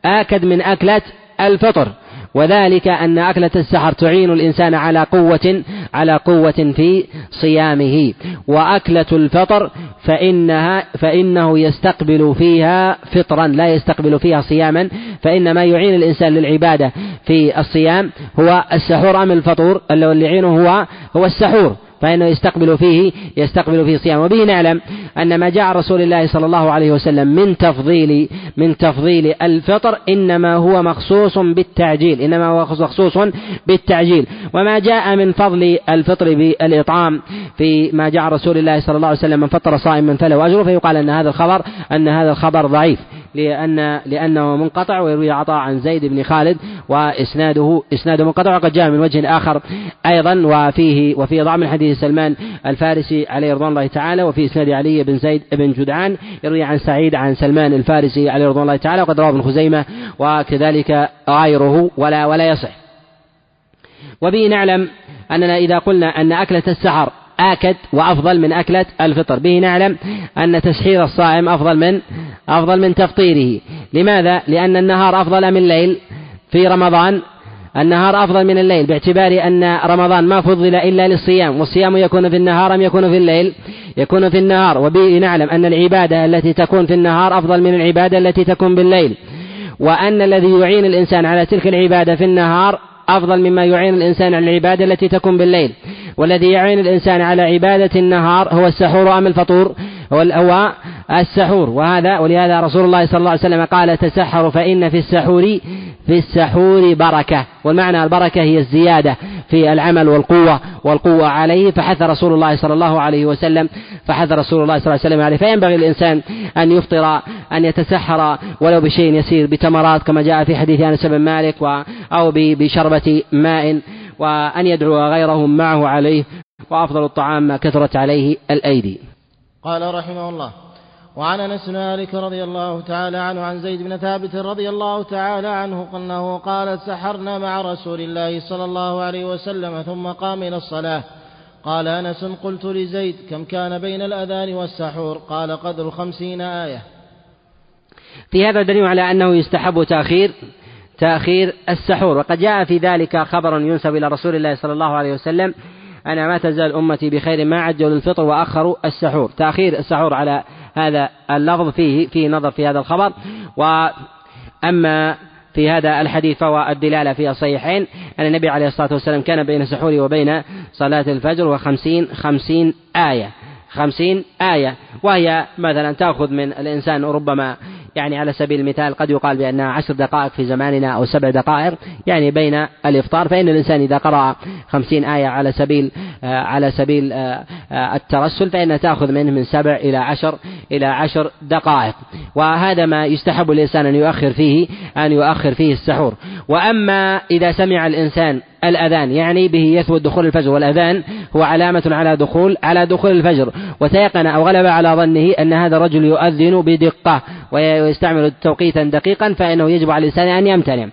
S2: آكد من أكلة الفطر. وذلك أن أكلة السحر تعين الإنسان على قوة على قوة في صيامه. وأكلة الفطر فإنها فإنه يستقبل فيها فطرا لا يستقبل فيها صياما. فإن ما يعين الإنسان للعبادة في الصيام هو السحور. أم الفطور؟ اللي يعينه هو هو السحور. فإنه يستقبل فيه يستقبل فيه صيام وبه نعلم أن ما جاء رسول الله صلى الله عليه وسلم من تفضيل من تفضيل الفطر إنما هو مخصوص بالتعجيل إنما هو مخصوص بالتعجيل. وما جاء من فضل الفطر بالإطعام في ما جاء رسول الله صلى الله عليه وسلم من فطر صائما فله أجره فيقال أن هذا الخبر أن هذا الخبر ضعيف. لأن لأنه منقطع ويروي عطاء عن زيد بن خالد وإسناده إسناده منقطع وقد جاء من وجه آخر أيضا وفيه وفي ضعف من حديث سلمان الفارسي عليه رضوان الله تعالى وفي إسناد علي بن زيد بن جدعان يروي عن سعيد عن سلمان الفارسي عليه رضوان الله تعالى وقد رواه ابن خزيمة وكذلك غيره ولا ولا يصح. وبه نعلم أننا إذا قلنا أن أكلة السحر آكد وأفضل من أكلة الفطر. به نعلم أن تسحير الصائم أفضل من أفضل من تفطيره. لماذا؟ لأن النهار أفضل من الليل في رمضان. النهار أفضل من الليل باعتبار أن رمضان ما فضل إلا للصيام والصيام يكون في النهار أم يكون في الليل؟ يكون في النهار. وبه نعلم أن العبادة التي تكون في النهار أفضل من العبادة التي تكون بالليل. وأن الذي يعين الإنسان على تلك العبادة في النهار أفضل مما يعين الإنسان على العبادة التي تكون بالليل. والذي يعين الإنسان على عبادة النهار هو السحور أم الفطور؟ هو السحور. وهذا ولهذا رسول الله صلى الله عليه وسلم قال تسحروا فإن في السحور في السحور بركة. والمعنى البركة هي الزيادة في العمل والقوة والقوة عليه. فحث رسول الله صلى الله عليه وسلم فحث رسول الله صلى الله عليه وسلم عليه. فينبغي للإنسان أن يفطر أن يتسحر ولو بشيء يسير بتمرات كما جاء في حديث أنس بن مالك أو بشربة ماء. وأن يدعو غيرهم معه عليه وأفضل الطعام ما كثرت عليه الأيدي.
S1: قال رحمه الله وعن أنس بن مالك رضي الله تعالى عنه عن زيد بن ثابت رضي الله تعالى عنه انه قال سحرنا مع رسول الله صلى الله عليه وسلم ثم قام إلى الصلاة. قال أنس قلت لزيد كم كان بين الأذان والسحور؟ قال قدر خمسين آية.
S2: في هذا دليل على أنه يستحب تأخير تأخير السحور. وقد جاء في ذلك خبر ينسب إلى رسول الله صلى الله عليه وسلم أنا ما تزال أمتي بخير ما عجلوا الفطر وأخروا السحور. تأخير السحور على هذا اللفظ فيه فيه نظر في هذا الخبر. وأما في هذا الحديث فهو الدلالة في الصحيحين. أن النبي عليه الصلاة والسلام كان بين السحور وبين صلاة الفجر وخمسين خمسين آية خمسين آية. وهي مثلا تأخذ من الإنسان ربما يعني على سبيل المثال قد يقال بأنها عشر دقائق في زماننا أو سبع دقائق يعني بين الإفطار فإن الإنسان إذا قرأ خمسين آية على سبيل آه، على سبيل آه، آه، الترسل فإنها تأخذ منه من سبع إلى عشر إلى عشر دقائق. وهذا ما يستحب الإنسان أن يؤخر فيه أن يؤخر فيه السحور. وأما إذا سمع الإنسان الأذان يعني به يثبت دخول الفجر والأذان هو علامة على دخول على دخول الفجر. وتيقن أو غلب على ظنه أن هذا الرجل يؤذن بدقة ويستعمل توقيتا دقيقا فإنه يجب على الإنسان أن يمتنع.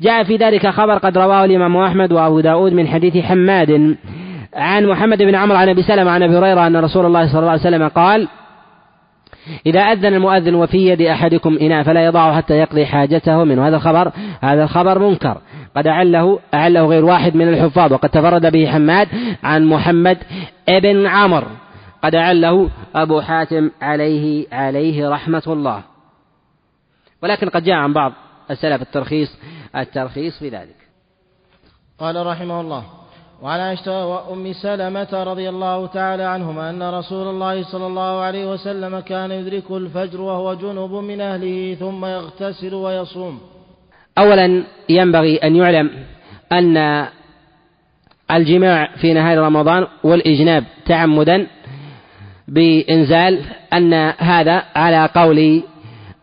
S2: جاء في ذلك خبر قد رواه الإمام أحمد وأبو داود من حديث حماد عن محمد بن عمرو عن أبي سلمة عن أبي هريرة أن رسول الله صلى الله عليه وسلم قال إذا أذن المؤذن وفي يد أحدكم إناء فلا يضعه حتى يقضي حاجته منه. هذا الخبر هذا الخبر منكر. قد أعله أعله غير واحد من الحفاظ. وقد تفرد به حماد عن محمد ابن عمر قد أعله أبو حاتم عليه عليه رحمة الله. ولكن قد جاء عن بعض السلف الترخيص الترخيص في ذلك.
S1: قال رحمه الله وعن عائشة وأم سلمة رضي الله تعالى عنهما أن رسول الله صلى الله عليه وسلم كان يدرك الفجر وهو جنب من أهله ثم يغتسل ويصوم.
S2: أولا ينبغي أن يعلم أن الجماع في نهار رمضان والإجناب تعمدا بإنزال أن هذا على قول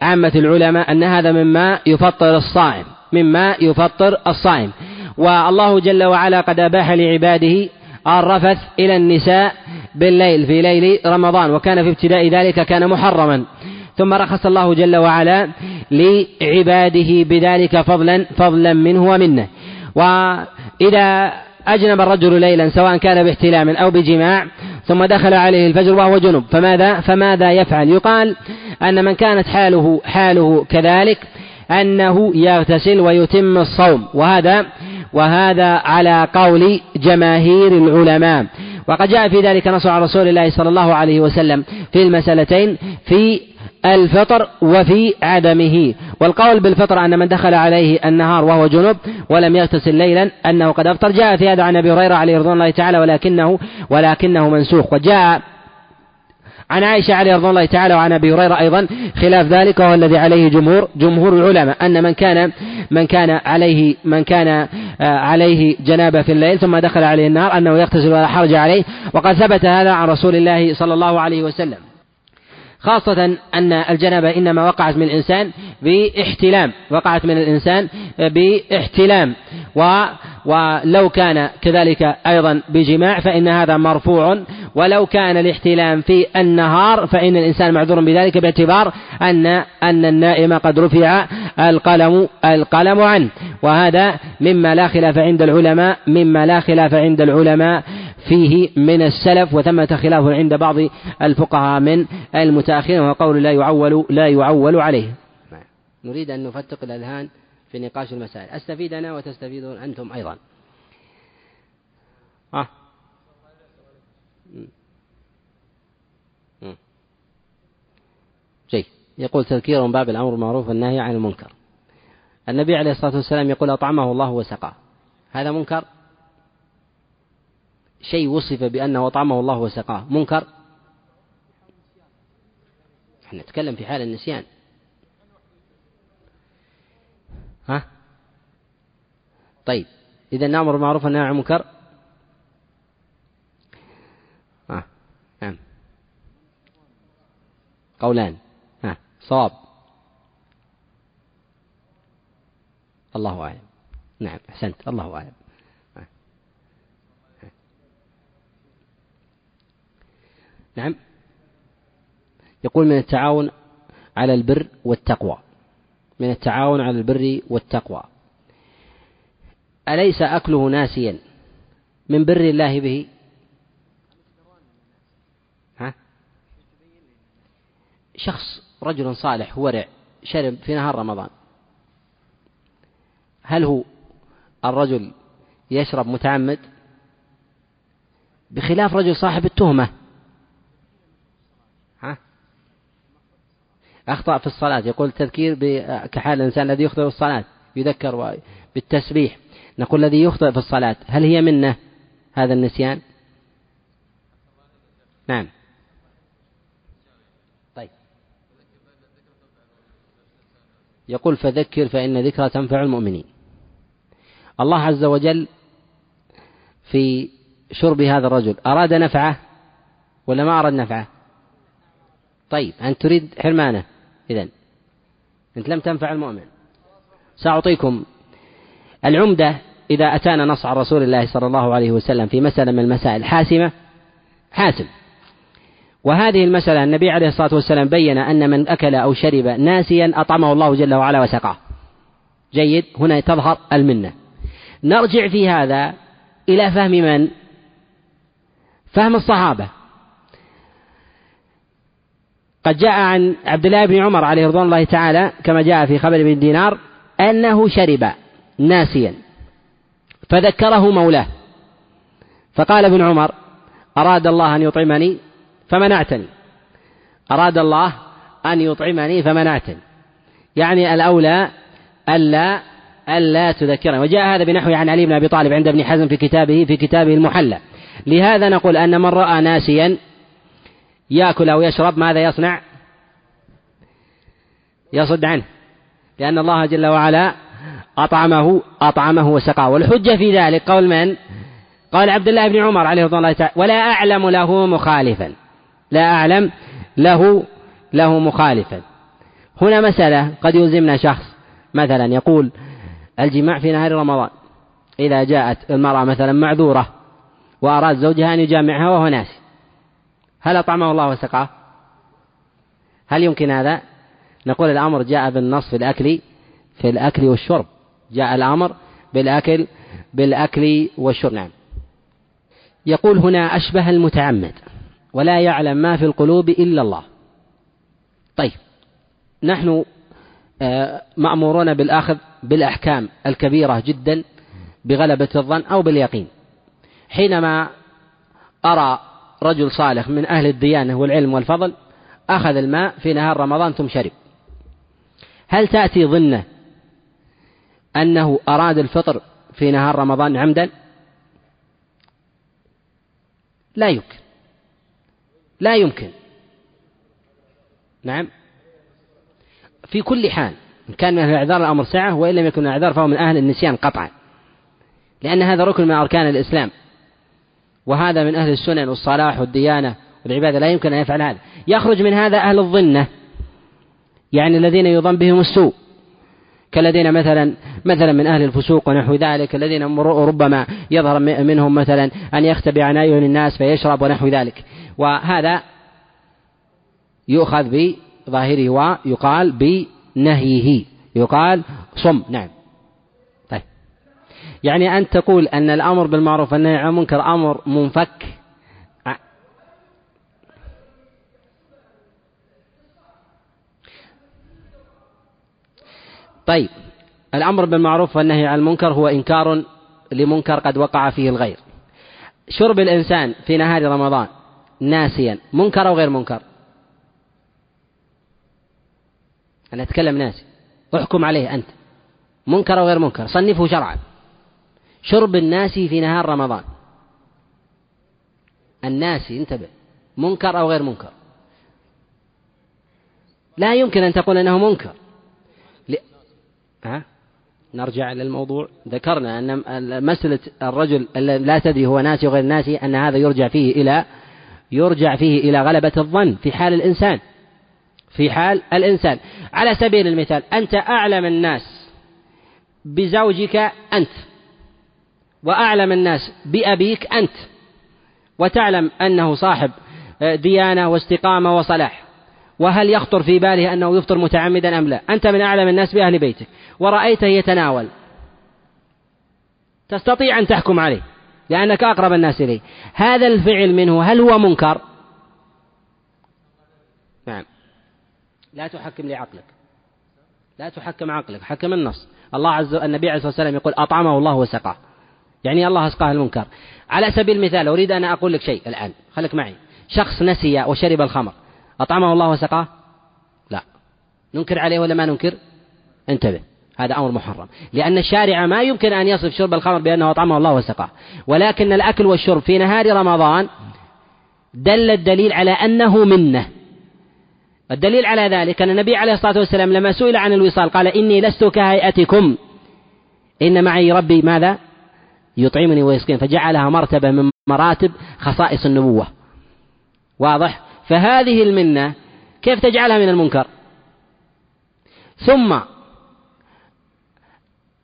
S2: عامة العلماء أن هذا مما يفطر الصائم مما يفطر الصائم. والله جل وعلا قد أباح لعباده الرفث إلى النساء بالليل في ليل رمضان وكان في ابتداء ذلك كان محرما. ثم رخص الله جل وعلا لعباده بذلك فضلا فضلا منه ومنه. وإذا أجنب الرجل ليلا سواء كان باحتلام أو بجماع ثم دخل عليه الفجر وهو جنب فماذا؟ فماذا يفعل؟ يقال أن من كانت حاله حاله كذلك أنه يغتسل ويتم الصوم وهذا وهذا على قول جماهير العلماء. وقد جاء في ذلك نص عن رسول الله صلى الله عليه وسلم في المسألتين في الفطر وفي عدمه. والقول بالفطر أن من دخل عليه النهار وهو جنب ولم يغتسل ليلا أنه قد أفطر. جاء في هذا عن أبي هريرة عليه رضوان الله تعالى ولكنه ولكنه منسوخ. وجاء عن عائشة عليه رضي الله تعالى وعن أبي هريرة أيضا خلاف ذلك وهو الذي عليه جمهور جمهور العلماء أن من كان من كان عليه من كان آه، عليه جنابة في الليل ثم دخل عليه النار أنه يغتسل ولا حرج عليه وقد ثبت هذا عن رسول الله صلى الله عليه وسلم. خاصة أن الجنابة إنما وقعت من الإنسان باحتلام وقعت من الإنسان باحتلام. و ولو كان كذلك أيضا بجماع فإن هذا مرفوع. ولو كان الاحتلام في النهار فإن الإنسان معذور بذلك باعتبار أن أن النائم قد رفع القلم القلم عنه. وهذا مما لا خلاف عند العلماء مما لا خلاف عند العلماء فيه من السلف وثمة خلاف عند بعض الفقهاء من المتأخرين وهو قول لا يعول لا يعول عليه. نريد أن نفتق الأذهان في نقاش المسائل. أستفيد أنا وتستفيدون أنتم أيضا. آه. جيد. يقول تذكير من باب الأمر بالمعروف والنهي عن المنكر. النبي عليه الصلاة والسلام يقول أطعمه الله وسقاه. هذا منكر؟ شيء وصف بأنه أطعمه الله وسقاه. منكر؟ إحنا نتكلم في حال النسيان. ها؟ طيب إذا نأمر بالمعروف والنهي عن المنكر ها نعم. قولان. ها صواب. الله أعلم. نعم أحسنت. الله أعلم. نعم. يقول من التعاون على البر والتقوى. من التعاون على البر والتقوى. أليس أكله ناسيا؟ من بر الله به. ها؟ شخص رجل صالح ورع شرب في نهار رمضان. هل هو الرجل يشرب متعمد؟ بخلاف رجل صاحب التهمة. أخطأ في الصلاة. يقول تذكير كحال الإنسان الذي يخطئ في الصلاة يذكر بالتسبيح. نقول الذي يخطئ في الصلاة هل هي منه هذا النسيان؟ نعم. طيب. يقول فذكر فإن ذكرى تنفع المؤمنين. الله عز وجل في شرب هذا الرجل أراد نفعه ولا ما أراد نفعه؟ طيب أنت تريد حرمانه. إذن أنت لم تنفع المؤمن. سأعطيكم العمدة إذا أتانا نص عن رسول الله صلى الله عليه وسلم في مسألة من المسائل حاسمة حاسم وهذه المسألة النبي عليه الصلاة والسلام بين أن من أكل أو شرب ناسيا أطعمه الله جل وعلا وسقاه. جيد. هنا تظهر المنة. نرجع في هذا إلى فهم من؟ فهم الصحابة. قد جاء عن عبد الله بن عمر عليه رضوان الله تعالى كما جاء في خبر ابن دينار أنه شرب ناسيا فذكره مولاه. فقال ابن عمر أراد الله أن يطعمني؟ فمنعتني. أراد الله أن يطعمني؟ فمنعتني. يعني الأولى ألا ألا تذكرني. وجاء هذا بنحوه عن علي بن أبي طالب عند ابن حزم في كتابه في كتابه المحلى. لهذا نقول أن من رأى ناسيا يأكل أو يشرب ماذا يصنع؟ يصد عنه. لأن الله جل وعلا أطعمه أطعمه وسقاه. والحجة في ذلك قول من؟ قال عبد الله بن عمر عليه رضي الله تعالى ولا أعلم له مخالفا. لا أعلم له له مخالفا. هنا مسألة قد يلزمنا شخص مثلا يقول الجماع في نهار رمضان إذا جاءت المرأة مثلا معذورة وأراد زوجها أن يجامعها وهو ناسي. هل أطعمه الله وسقاه؟ هل يمكن هذا؟ نقول الأمر جاء بالنص في الأكل في الأكل والشرب جاء الأمر بالأكل بالأكل والشرب نعم يقول هنا أشبه المتعمد ولا يعلم ما في القلوب إلا الله طيب نحن آه، مأمورون بالأخذ بالأحكام الكبيرة جدا بغلبة الظن أو باليقين حينما أرى رجل صالح من أهل الديانة والعلم والفضل أخذ الماء في نهار رمضان ثم شرب. هل تأتي ظنة أنه أراد الفطر في نهار رمضان عمدا؟ لا يمكن. لا يمكن. نعم. في كل حال إن كان من أهل الأعذار الأمر سعة وإن لم يكن من الأعذار فهو من أهل النسيان قطعا. لأن هذا ركن من أركان الإسلام. وهذا من أهل السنن والصلاح والديانة والعبادة لا يمكن أن يفعل هذا. يخرج من هذا أهل الظنة يعني الذين يظن بهم السوء. كالذين مثلا مثلا من أهل الفسوق ونحو ذلك الذين ربما يظهر منهم مثلا أن يختبئ عن أعين الناس فيشرب ونحو ذلك. وهذا يؤخذ بظاهره ويقال بنهيه يقال صم نعم. يعني أن تقول أن الأمر بالمعروف والنهي عن المنكر أمر منفك. طيب الأمر بالمعروف والنهي عن المنكر هو إنكار لمنكر قد وقع فيه الغير. شرب الإنسان في نهار رمضان ناسيا منكر أو غير منكر؟ أنا أتكلم ناسي. احكم عليه أنت. منكر أو غير منكر صنفه شرعا. شرب الناسي في نهار رمضان. الناسي انتبه منكر أو غير منكر. لا يمكن أن تقول أنه منكر. ها؟ نرجع إلى الموضوع. ذكرنا أن مسألة الرجل لا تدري هو ناسي وغير ناسي أن هذا يرجع فيه إلى يرجع فيه إلى غلبة الظن في حال الإنسان. في حال الإنسان. على سبيل المثال أنت أعلم الناس بزوجك أنت. وأعلم الناس بأبيك أنت وتعلم أنه صاحب ديانة واستقامة وصلاح. وهل يخطر في باله أنه يفطر متعمدا أم لا؟ أنت من أعلم الناس بأهل بيتك ورأيته يتناول. تستطيع أن تحكم عليه لأنك أقرب الناس إليه. هذا الفعل منه هل هو منكر؟ نعم. لا تحكم لعقلك. لا تحكم عقلك حكم النص. الله عز النبي عليه الصلاة والسلام يقول أطعمه الله وسقاه. يعني الله أسقاه المنكر. على سبيل المثال أريد أن أقول لك شيء الآن. خليك معي. شخص نسي وشرب الخمر. أطعمه الله وسقاه؟ لا. ننكر عليه ولا ما ننكر؟ انتبه. هذا أمر محرم. لأن الشارع ما يمكن أن يصف شرب الخمر بأنه أطعمه الله وسقاه. ولكن الأكل والشرب في نهار رمضان دل الدليل على أنه منة. الدليل على ذلك أن النبي عليه الصلاة والسلام لما سئل عن الوصال قال إني لست كهيئتكم. إن معي ربي ماذا؟ يطعمني ويسقين فجعلها مرتبة من مراتب خصائص النبوة. واضح؟ فهذه المنة كيف تجعلها من المنكر؟ ثم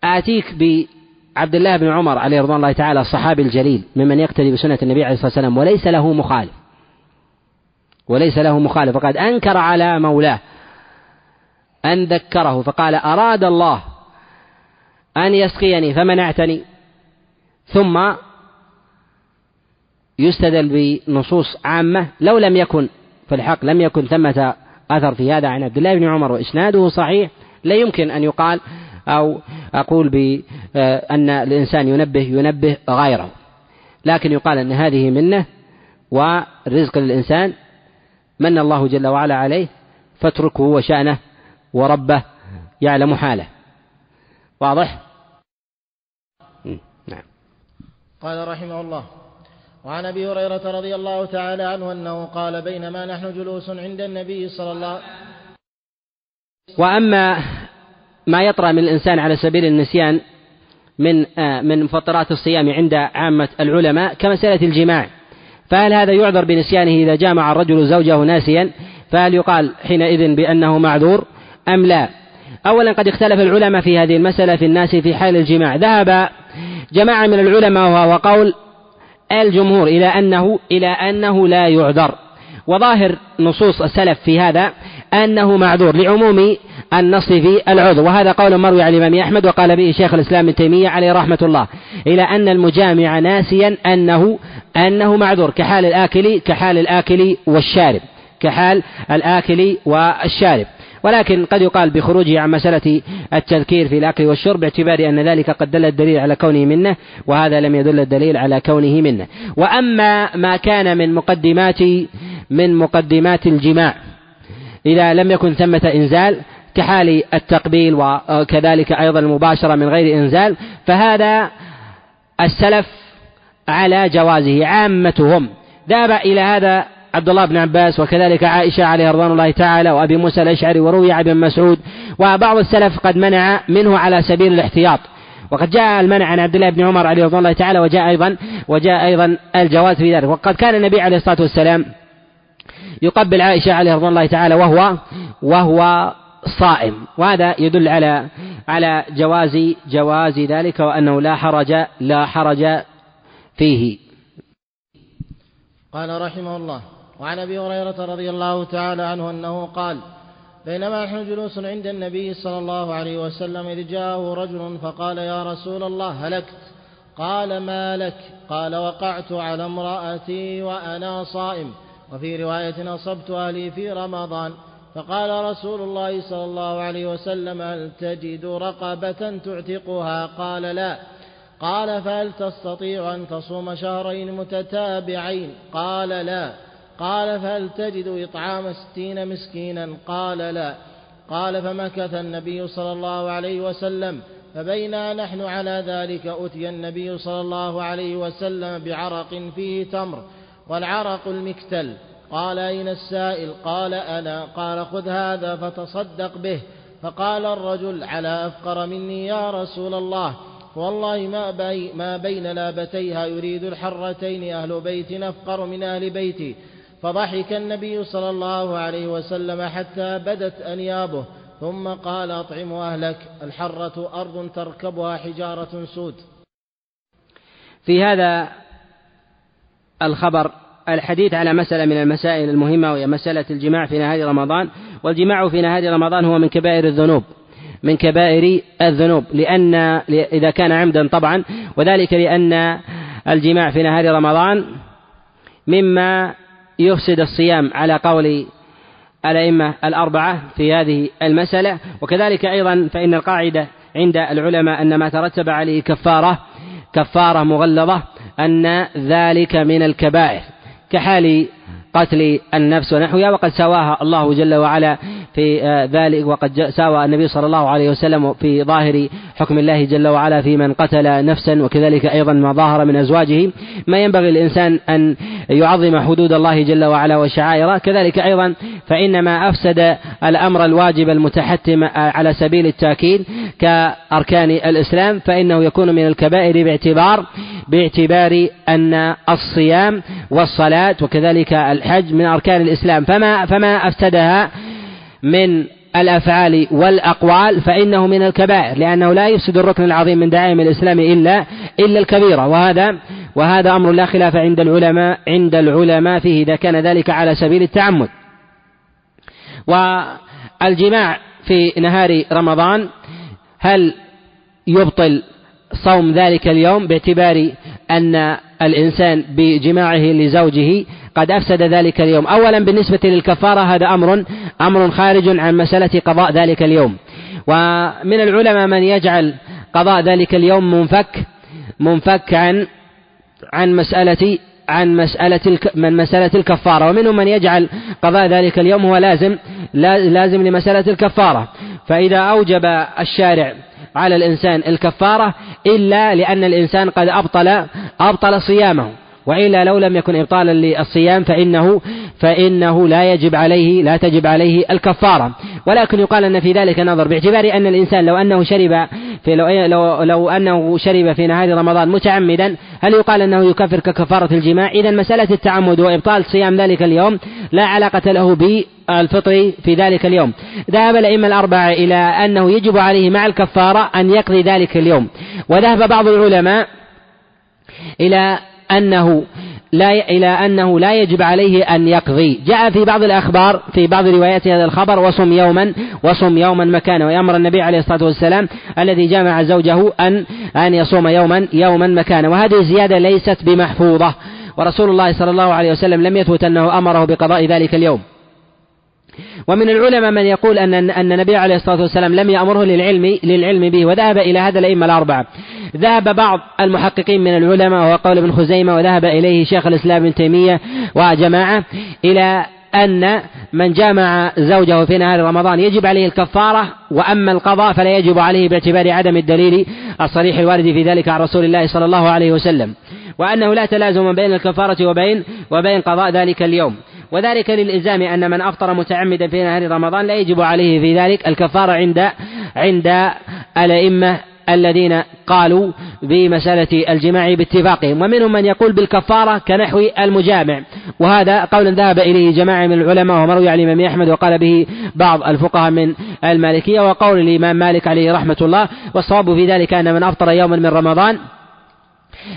S2: آتيك بعبد الله بن عمر عليه رضوان الله تعالى الصحابي الجليل ممن يقتدي بسنة النبي عليه الصلاة والسلام وليس له مخالف. وليس له مخالف. فقد أنكر على مولاه أن ذكره فقال أراد الله أن يسقيني فمنعتني. ثم يستدل بنصوص عامة لو لم يكن في الحق لم يكن ثمة أثر في هذا عن عبد الله بن عمر وإسناده صحيح لا يمكن أن يقال أو أقول بأن الإنسان ينبه ينبه غيره. لكن يقال أن هذه منة ورزق للإنسان من الله جل وعلا عليه فاتركه وشأنه وربه يعلم حاله. واضح؟
S1: قال رحمه الله وعن أبي هريرة رضي الله تعالى عنه أنه قال بينما نحن جلوس عند النبي صلى الله
S2: وأما ما يطرأ من الإنسان على سبيل النسيان من آه، من مفطرات الصيام عند عامة العلماء كمسألة الجماع فهل هذا يعذر بنسيانه إذا جامع الرجل زوجه ناسيا؟ فهل يقال حينئذ بأنه معذور أم لا؟ أولا قد اختلف العلماء في هذه المسألة في الناس في حال الجماع ذهب جماعة من العلماء وهو قول الجمهور إلى أنه إلى أنه لا يعذر. وظاهر نصوص السلف في هذا أنه معذور لعموم النص في العذر. وهذا قول مروي عن الإمام أحمد وقال به شيخ الإسلام ابن تيمية عليه رحمة الله. إلى أن المجامع ناسيا أنه أنه معذور كحال الآكل كحال الآكل والشارب. كحال الآكل والشارب. ولكن قد يقال بخروجه عن مسألة التذكير في الأكل والشرب باعتبار أن ذلك قد دل الدليل على كونه منه وهذا لم يدل الدليل على كونه منه. وأما ما كان من مقدمات من مقدمات الجماع إذا لم يكن ثمة إنزال كحال التقبيل وكذلك أيضا المباشرة من غير إنزال فهذا السلف على جوازه عامتهم. ذهب إلى هذا عبد الله بن عباس وكذلك عائشة عليه رضوان الله تعالى وأبي موسى الأشعري وروي عن ابن مسعود وبعض السلف قد منع منه على سبيل الاحتياط. وقد جاء المنع عن عبد الله بن عمر عليه رضوان الله تعالى وجاء أيضا وجاء أيضا الجواز في ذلك. وقد كان النبي عليه الصلاة والسلام يقبل عائشة عليه رضوان الله تعالى وهو وهو صائم. وهذا يدل على على جواز جواز ذلك وأنه لا حرج لا حرج فيه.
S1: قال رحمه الله وعن أبي هريرة رضي الله تعالى عنه أنه قال بينما نحن جلوس عند النبي صلى الله عليه وسلم إذ جاءه رجل فقال يا رسول الله هلكت؟ قال ما لك؟ قال وقعت على امرأتي وأنا صائم وفي رواية أصبت أهلي في رمضان. فقال رسول الله صلى الله عليه وسلم هل تجد رقبة تعتقها؟ قال لا. قال فهل تستطيع أن تصوم شهرين متتابعين؟ قال لا. قال فهل تجد إطعام ستين مسكينا قال لا قال فمكث النبي صلى الله عليه وسلم فبينا نحن على ذلك أتي النبي صلى الله عليه وسلم بعرق فيه تمر والعرق المكتل قال أين السائل قال أنا قال خذ هذا فتصدق به فقال الرجل على أفقر مني يا رسول الله والله ما, بي ما بين لابتيها يريد الحرتين أهل بيت أفقر من أهل بيتي فضحك النبي صلى الله عليه وسلم حتى بدت أنيابه ثم قال أطعم أهلك الحرة أرض تركبها حجارة سود.
S2: في هذا الخبر الحديث على مسألة من المسائل المهمة وهي مسألة الجماع في نهار رمضان. والجماع في نهار رمضان هو من كبائر الذنوب من كبائر الذنوب لأن إذا كان عمدا طبعا وذلك لأن الجماع في نهار رمضان مما يفسد الصيام على قول الأئمة الأربعة في هذه المسألة. وكذلك أيضا فإن القاعدة عند العلماء أن ما ترتب عليه كفارة كفارة مغلظة أن ذلك من الكبائر. كحال قتل النفس ونحوها وقد سواها الله جل وعلا في آه، ذلك وقد ساوى النبي صلى الله عليه وسلم في ظاهر حكم الله جل وعلا في من قتل نفسا وكذلك أيضا ما ظاهر من أزواجه. ما ينبغي الإنسان أن يعظم حدود الله جل وعلا وشعائره. كذلك أيضا فإنما أفسد الأمر الواجب المتحتم على سبيل التأكيد كأركان الإسلام فإنه يكون من الكبائر باعتبار باعتبار أن الصيام والصلاة وكذلك الحج من أركان الإسلام. فما فما أفسدها من الأفعال والأقوال فإنه من الكبائر لأنه لا يفسد الركن العظيم من دعائم الإسلام إلا إلا الكبيرة. وهذا وهذا أمر لا خلاف عند العلماء عند العلماء فيه إذا كان ذلك على سبيل التعمد. والجماع في نهار رمضان هل يبطل صوم ذلك اليوم باعتبار أن الإنسان بجماعه لزوجه قد أفسد ذلك اليوم. أولا بالنسبة للكفارة هذا أمر أمر خارج عن مسألة قضاء ذلك اليوم. ومن العلماء من يجعل قضاء ذلك اليوم منفك منفك عن عن مسألة عن مسألة من مسألة الكفارة. ومنهم من يجعل قضاء ذلك اليوم هو لازم لازم لمسألة الكفارة. فإذا أوجب الشارع على الإنسان الكفارة إلا لأن الإنسان قد أبطل أبطل صيامه. وإلا لو لم يكن إبطالا للصيام فإنه فإنه لا يجب عليه لا تجب عليه الكفارة. ولكن يقال أن في ذلك نظر باعتبار أن الإنسان لو أنه شرب في لو, لو, لو أنه شرب في نهار رمضان متعمدا هل يقال أنه يكفر ككفارة الجماع؟ إذا مسألة التعمد وإبطال صيام ذلك اليوم لا علاقة له بالفطر في ذلك اليوم. ذهب الأئمة الأربعة إلى أنه يجب عليه مع الكفارة أن يقضي ذلك اليوم. وذهب بعض العلماء إلى أنه لا إلى أنه لا يجب عليه أن يقضي. جاء في بعض الأخبار في بعض روايات هذا الخبر وصم يوما وصم يوما مكانه. ويأمر النبي عليه الصلاة والسلام الذي جامع زوجه أن أن يصوم يوما يوما مكانه. وهذه الزيادة ليست بمحفوظة. ورسول الله صلى الله عليه وسلم لم يثبت أنه أمره بقضاء ذلك اليوم. ومن العلماء من يقول أن أن النبي عليه الصلاة والسلام لم يأمره للعلم للعلم به وذهب إلى هذا الأئمة الأربعة. ذهب بعض المحققين من العلماء وهو قول ابن خزيمة وذهب إليه شيخ الإسلام ابن تيمية وجماعة إلى أن من جامع زوجه في نهار رمضان يجب عليه الكفارة وأما القضاء فلا يجب عليه باعتبار عدم الدليل الصريح الوارد في ذلك عن رسول الله صلى الله عليه وسلم. وأنه لا تلازم بين الكفارة وبين وبين قضاء ذلك اليوم. وذلك للإلزام أن من أفطر متعمدا في نهار رمضان لا يجب عليه في ذلك الكفارة عند عند الأئمة الذين قالوا بمسألة الجماع باتفاقهم ومنهم من يقول بالكفارة كنحو المجامع. وهذا قول ذهب إليه جماعة من العلماء ومروي عن الإمام أحمد وقال به بعض الفقهاء من المالكية. وقول الإمام مالك عليه رحمة الله والصواب في ذلك أن من أفطر يوما من رمضان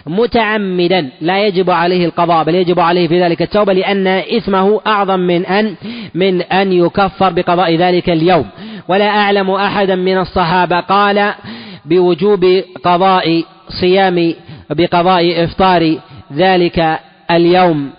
S2: متعمدا. لا يجب عليه القضاء بل يجب عليه في ذلك التوبة لأن إثمه أعظم من أن من أن يكفر بقضاء ذلك اليوم. ولا أعلم أحدا من الصحابة قال بوجوب قضاء صيام بقضاء إفطار ذلك اليوم.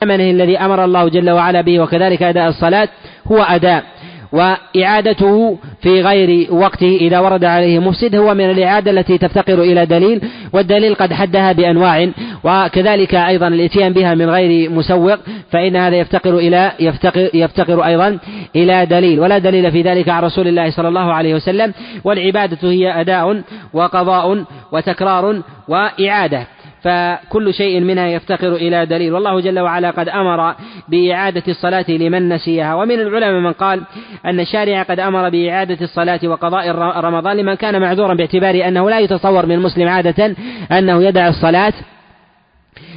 S2: ثمنه الذي أمر الله جل وعلا به وكذلك أداء الصلاة هو أداء. وإعادته في غير وقته إذا ورد عليه مفسد هو من الإعادة التي تفتقر إلى دليل والدليل قد حدها بأنواع وكذلك أيضا الإتيان بها من غير مسوق فإن هذا يفتقر إلى يفتقر, يفتقر أيضا إلى دليل ولا دليل في ذلك عن رسول الله صلى الله عليه وسلم والعبادة هي أداء وقضاء وتكرار وإعادة. فكل شيء منها يفتقر إلى دليل. والله جل وعلا قد أمر بإعادة الصلاة لمن نسيها. ومن العلماء من قال أن الشارع قد أمر بإعادة الصلاة وقضاء رمضان لمن كان معذورا باعتبار أنه لا يتصور من المسلم عادة أنه يدع الصلاة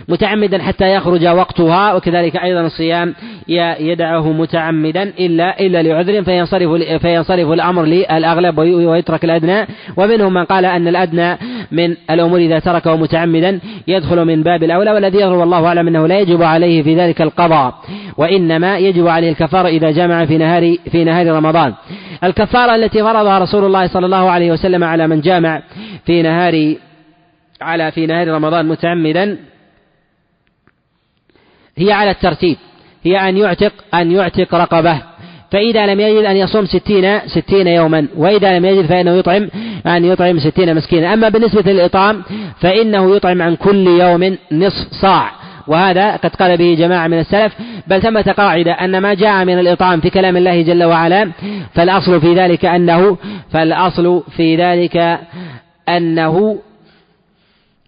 S2: متعمدا حتى يخرج وقتها وكذلك أيضا الصيام يدعه متعمدا إلا إلا لعذر فينصرف فينصرف الأمر للأغلب ويترك الأدنى. ومنهم من قال أن الأدنى من الأمور إذا تركه متعمدا يدخل من باب الأولى والذي يظهر والله أعلم أنه لا يجب عليه في ذلك القضاء وإنما يجب عليه الكفارة إذا جمع في نهار في نهار رمضان. الكفارة التي فرضها رسول الله صلى الله عليه وسلم على من جامع في نهار على في نهار رمضان متعمدا هي على الترتيب. هي أن يعتق أن يعتق رقبة. فإذا لم يجد أن يصوم ستين ستين يوما. وإذا لم يجد فإنه يطعم أن يطعم ستين مسكينا. أما بالنسبة للإطعام فإنه يطعم عن كل يوم نصف صاع. وهذا قد قال به جماعة من السلف. بل ثمة قاعدة أن ما جاء من الإطعام في كلام الله جل وعلا فالأصل في ذلك أنه فالأصل في ذلك أنه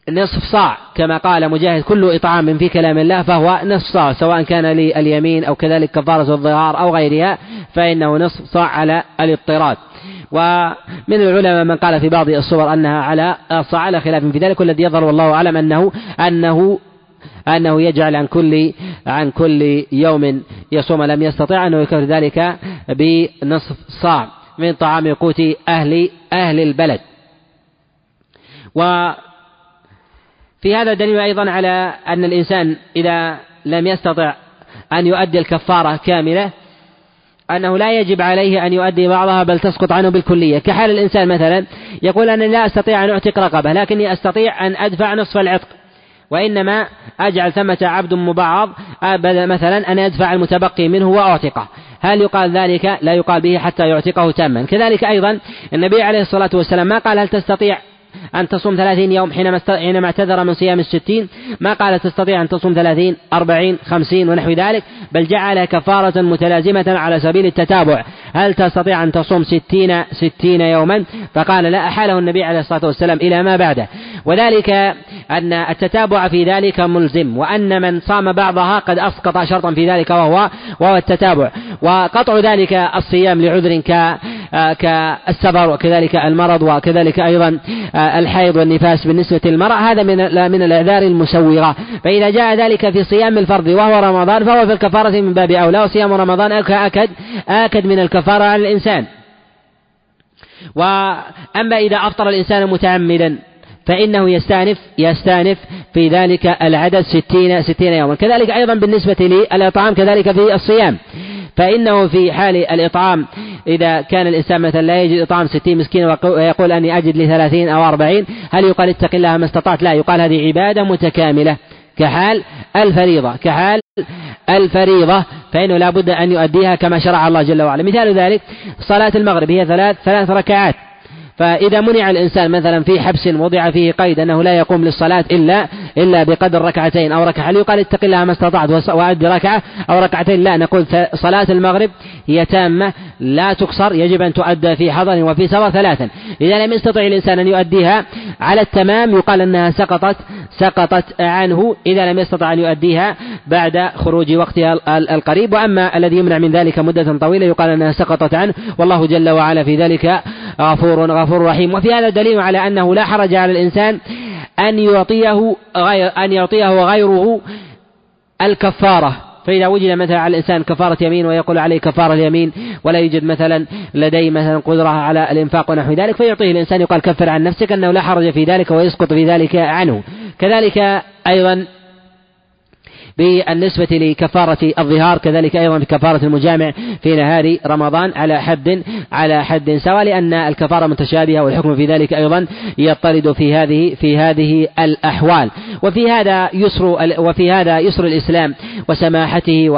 S2: نصف صاع كما قال مجاهد كل إطعام في كلام الله فهو نصف صاع سواء كان لليمين أو كذلك كفارة الظهار أو غيرها فإنه نصف صاع على الاضطراد. ومن العلماء من قال في بعض الصور أنها على صاع على خلاف في ذلك والذي يظهر والله أعلم أنه أنه أنه يجعل عن كل عن كل يوم يصوم لم يستطع أنه يكفر ذلك بنصف صاع من طعام قوت أهل أهل البلد. و في هذا دليل أيضا على أن الإنسان إذا لم يستطع أن يؤدي الكفارة كاملة أنه لا يجب عليه أن يؤدي بعضها بل تسقط عنه بالكلية. كحال الإنسان مثلا يقول أنا لا أستطيع أن أعتق رقبة لكني أستطيع أن أدفع نصف العتق وإنما أجعل ثمة عبد مبعض مثلا أن يدفع المتبقي منه وأعتقه. هل يقال ذلك؟ لا يقال به حتى يعتقه تاما. كذلك أيضا النبي عليه الصلاة والسلام ما قال هل تستطيع أن تصوم ثلاثين يوم حينما حينما اعتذر من صيام الستين. ما قال تستطيع أن تصوم ثلاثين أربعين خمسين ونحو ذلك بل جعل كفارة متلازمة على سبيل التتابع. هل تستطيع أن تصوم ستين ستين يوما؟ فقال لا أحاله النبي عليه الصلاة والسلام إلى ما بعده. وذلك أن التتابع في ذلك ملزم وأن من صام بعضها قد أسقط شرطا في ذلك وهو وهو التتابع. وقطع ذلك الصيام لعذر ك كالسفر وكذلك المرض وكذلك أيضا الحيض والنفاس بالنسبة للمرأة. هذا من من الأعذار المسوغة. فإذا جاء ذلك في صيام الفرض وهو رمضان فهو في الكفارة من باب أولى وصيام رمضان أكد أكد من الكفارة على الإنسان. وأما إذا أفطر الإنسان متعمدا فإنه يستأنف يستأنف في ذلك العدد ستين ستين يوما. كذلك أيضا بالنسبة للإطعام كذلك في الصيام. فإنه في حال الإطعام إذا كان الإنسان مثلا لا يجد إطعام ستين مسكين ويقول أني أجد لي ثلاثين أو أربعين هل يقال اتق الله ما استطعت؟ لا يقال هذه عبادة متكاملة. كحال الفريضة كحال الفريضة. فإنه لا بد أن يؤديها كما شرع الله جل وعلا. مثال ذلك صلاة المغرب هي ثلاث ثلاث ركعات. فإذا منع الإنسان مثلا في حبس وضع فيه قيد أنه لا يقوم للصلاة إلا إلا بقدر ركعتين أو ركعة هل يقال اتق الله ما استطعت وأدي ركعة أو ركعتين؟ لا نقول صلاة المغرب هي تامة لا تقصر يجب أن تؤدى في حضر وفي سفر ثلاثا. إذا لم يستطع الإنسان أن يؤديها على التمام يقال أنها سقطت سقطت عنه. إذا لم يستطع أن يؤديها بعد خروج وقتها القريب. وأما الذي يمنع من ذلك مدة طويلة يقال أنها سقطت عنه. والله جل وعلا في ذلك غفور غفور رحيم. وفي هذا دليل على أنه لا حرج على الإنسان أن يعطيه غير أن يعطيه غيره الكفارة. فإذا وجد مثلا على الإنسان كفارة يمين ويقول عليه كفارة يمين ولا يوجد مثلا لديه مثلا قدرة على الإنفاق ونحو ذلك فيعطيه الإنسان يقال كفر عن نفسك أنه لا حرج في ذلك ويسقط في ذلك عنه. كذلك أيضا بالنسبة لكفارة الظهار كذلك أيضا كفارة المجامع في نهار رمضان على حد على حد سواء لأن الكفارة متشابهة والحكم في ذلك أيضا يضطرد في هذه في هذه الأحوال. وفي هذا يسر وفي هذا يسر الإسلام وسماحته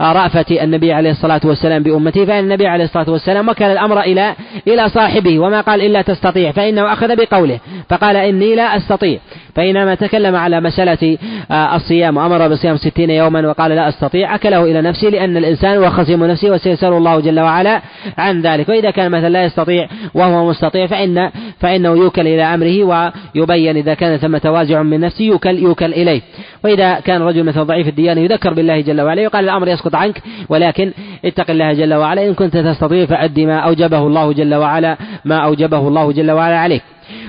S2: ورأفة النبي عليه الصلاة والسلام بأمته فإن النبي عليه الصلاة والسلام وكل الأمر إلى إلى صاحبه وما قال إلا تستطيع فإنه أخذ بقوله فقال إني لا أستطيع. فإنما تكلم على مسألة آه، الصيام وأمر بصيام ستين يوما وقال لا أستطيع أكله إلى نفسه لأن الإنسان هو خصيم نفسه وسيسأل الله جل وعلا عن ذلك. وإذا كان مثلا لا يستطيع وهو مستطيع فإن فإنه يوكل إلى أمره ويبين إذا كان ثم توازع من نفسه يوكل يوكل إليه. وإذا كان رجل مثلا ضعيف الديانة يذكر بالله جل وعلا يقال الأمر يسقط عنك ولكن اتق الله جل وعلا. إن كنت تستطيع فأدي ما أوجبه الله جل وعلا ما أوجبه الله جل وعلا عليك.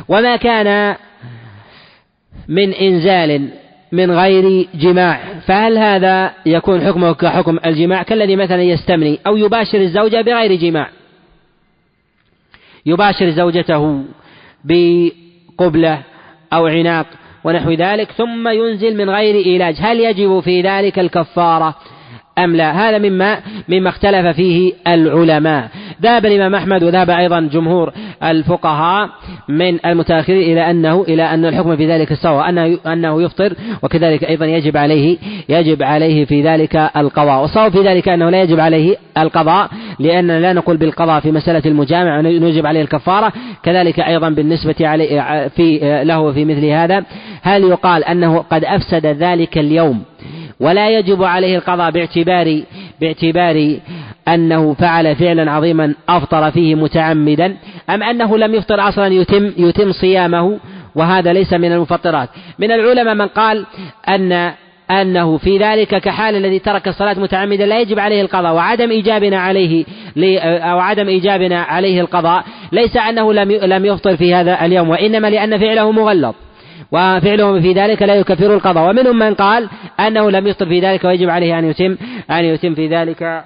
S2: وما كان من إنزال من غير جماع فهل هذا يكون حكمه كحكم الجماع؟ كالذي مثلا يستمني أو يباشر الزوجة بغير جماع. يباشر زوجته بقبلة أو عناق ونحو ذلك ثم ينزل من غير إيلاج هل يجب في ذلك الكفارة؟ أم لا؟ هذا مما مما اختلف فيه العلماء. ذهب الإمام أحمد وذهب أيضا جمهور الفقهاء من المتأخرين إلى أنه إلى أن الحكم في ذلك سواء أنه أنه يفطر وكذلك أيضا يجب عليه يجب عليه في ذلك القضاء. والصواب في ذلك أنه لا يجب عليه القضاء لأننا لا نقول بالقضاء في مسألة المجامع ونجب عليه الكفارة. كذلك أيضا بالنسبة عليه في له في مثل هذا هل يقال أنه قد أفسد ذلك اليوم ولا يجب عليه القضاء باعتبار باعتبار أنه فعل فعلا عظيما أفطر فيه متعمدا أم أنه لم يفطر أصلا يتم يتم صيامه وهذا ليس من المفطرات. من العلماء من قال أن أنه في ذلك كحال الذي ترك الصلاة متعمدا لا يجب عليه القضاء وعدم إيجابنا عليه أو عدم إيجابنا عليه القضاء ليس أنه لم لم يفطر في هذا اليوم وإنما لأن فعله مغلظ. وفعلهم في ذلك لا يكفر القضاء. ومنهم من قال أنه لم يفطر في ذلك ويجب عليه أن يتم أن يتم في ذلك.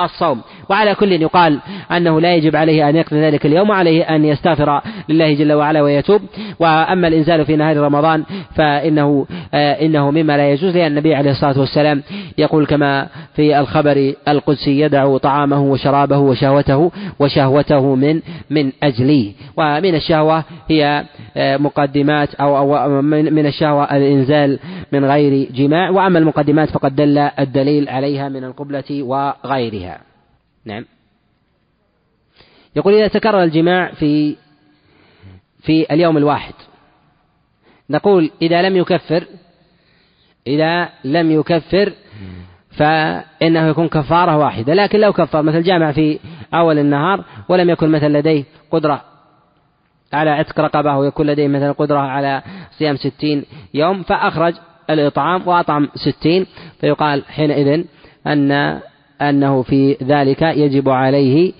S2: الصوم. وعلى كل يقال أنه لا يجب عليه أن يقضي ذلك اليوم وعليه أن يستغفر لله جل وعلا ويتوب. وأما الإنزال في نهار رمضان فإنه آه إنه مما لا يجوز لأن النبي عليه الصلاة والسلام يقول كما في الخبر القدسي يدع طعامه وشرابه وشهوته وشهوته من من أجلي. ومن الشهوة هي آه مقدمات أو, أو من الشهوة الإنزال من غير جماع. وأما المقدمات فقد دل الدليل عليها من القبلة وغيرها. نعم. يقول إذا تكرر الجماع في في اليوم الواحد. نقول إذا لم يكفر إذا لم يكفر فإنه يكون كفارة واحدة. لكن لو كفر مثل جامع في أول النهار ولم يكن مثل لديه قدرة على عتق رقبة ويكون لديه مثلا قدرة على صيام ستين يوم فأخرج الإطعام وأطعم ستين. فيقال حينئذ أن أنه في ذلك يجب عليه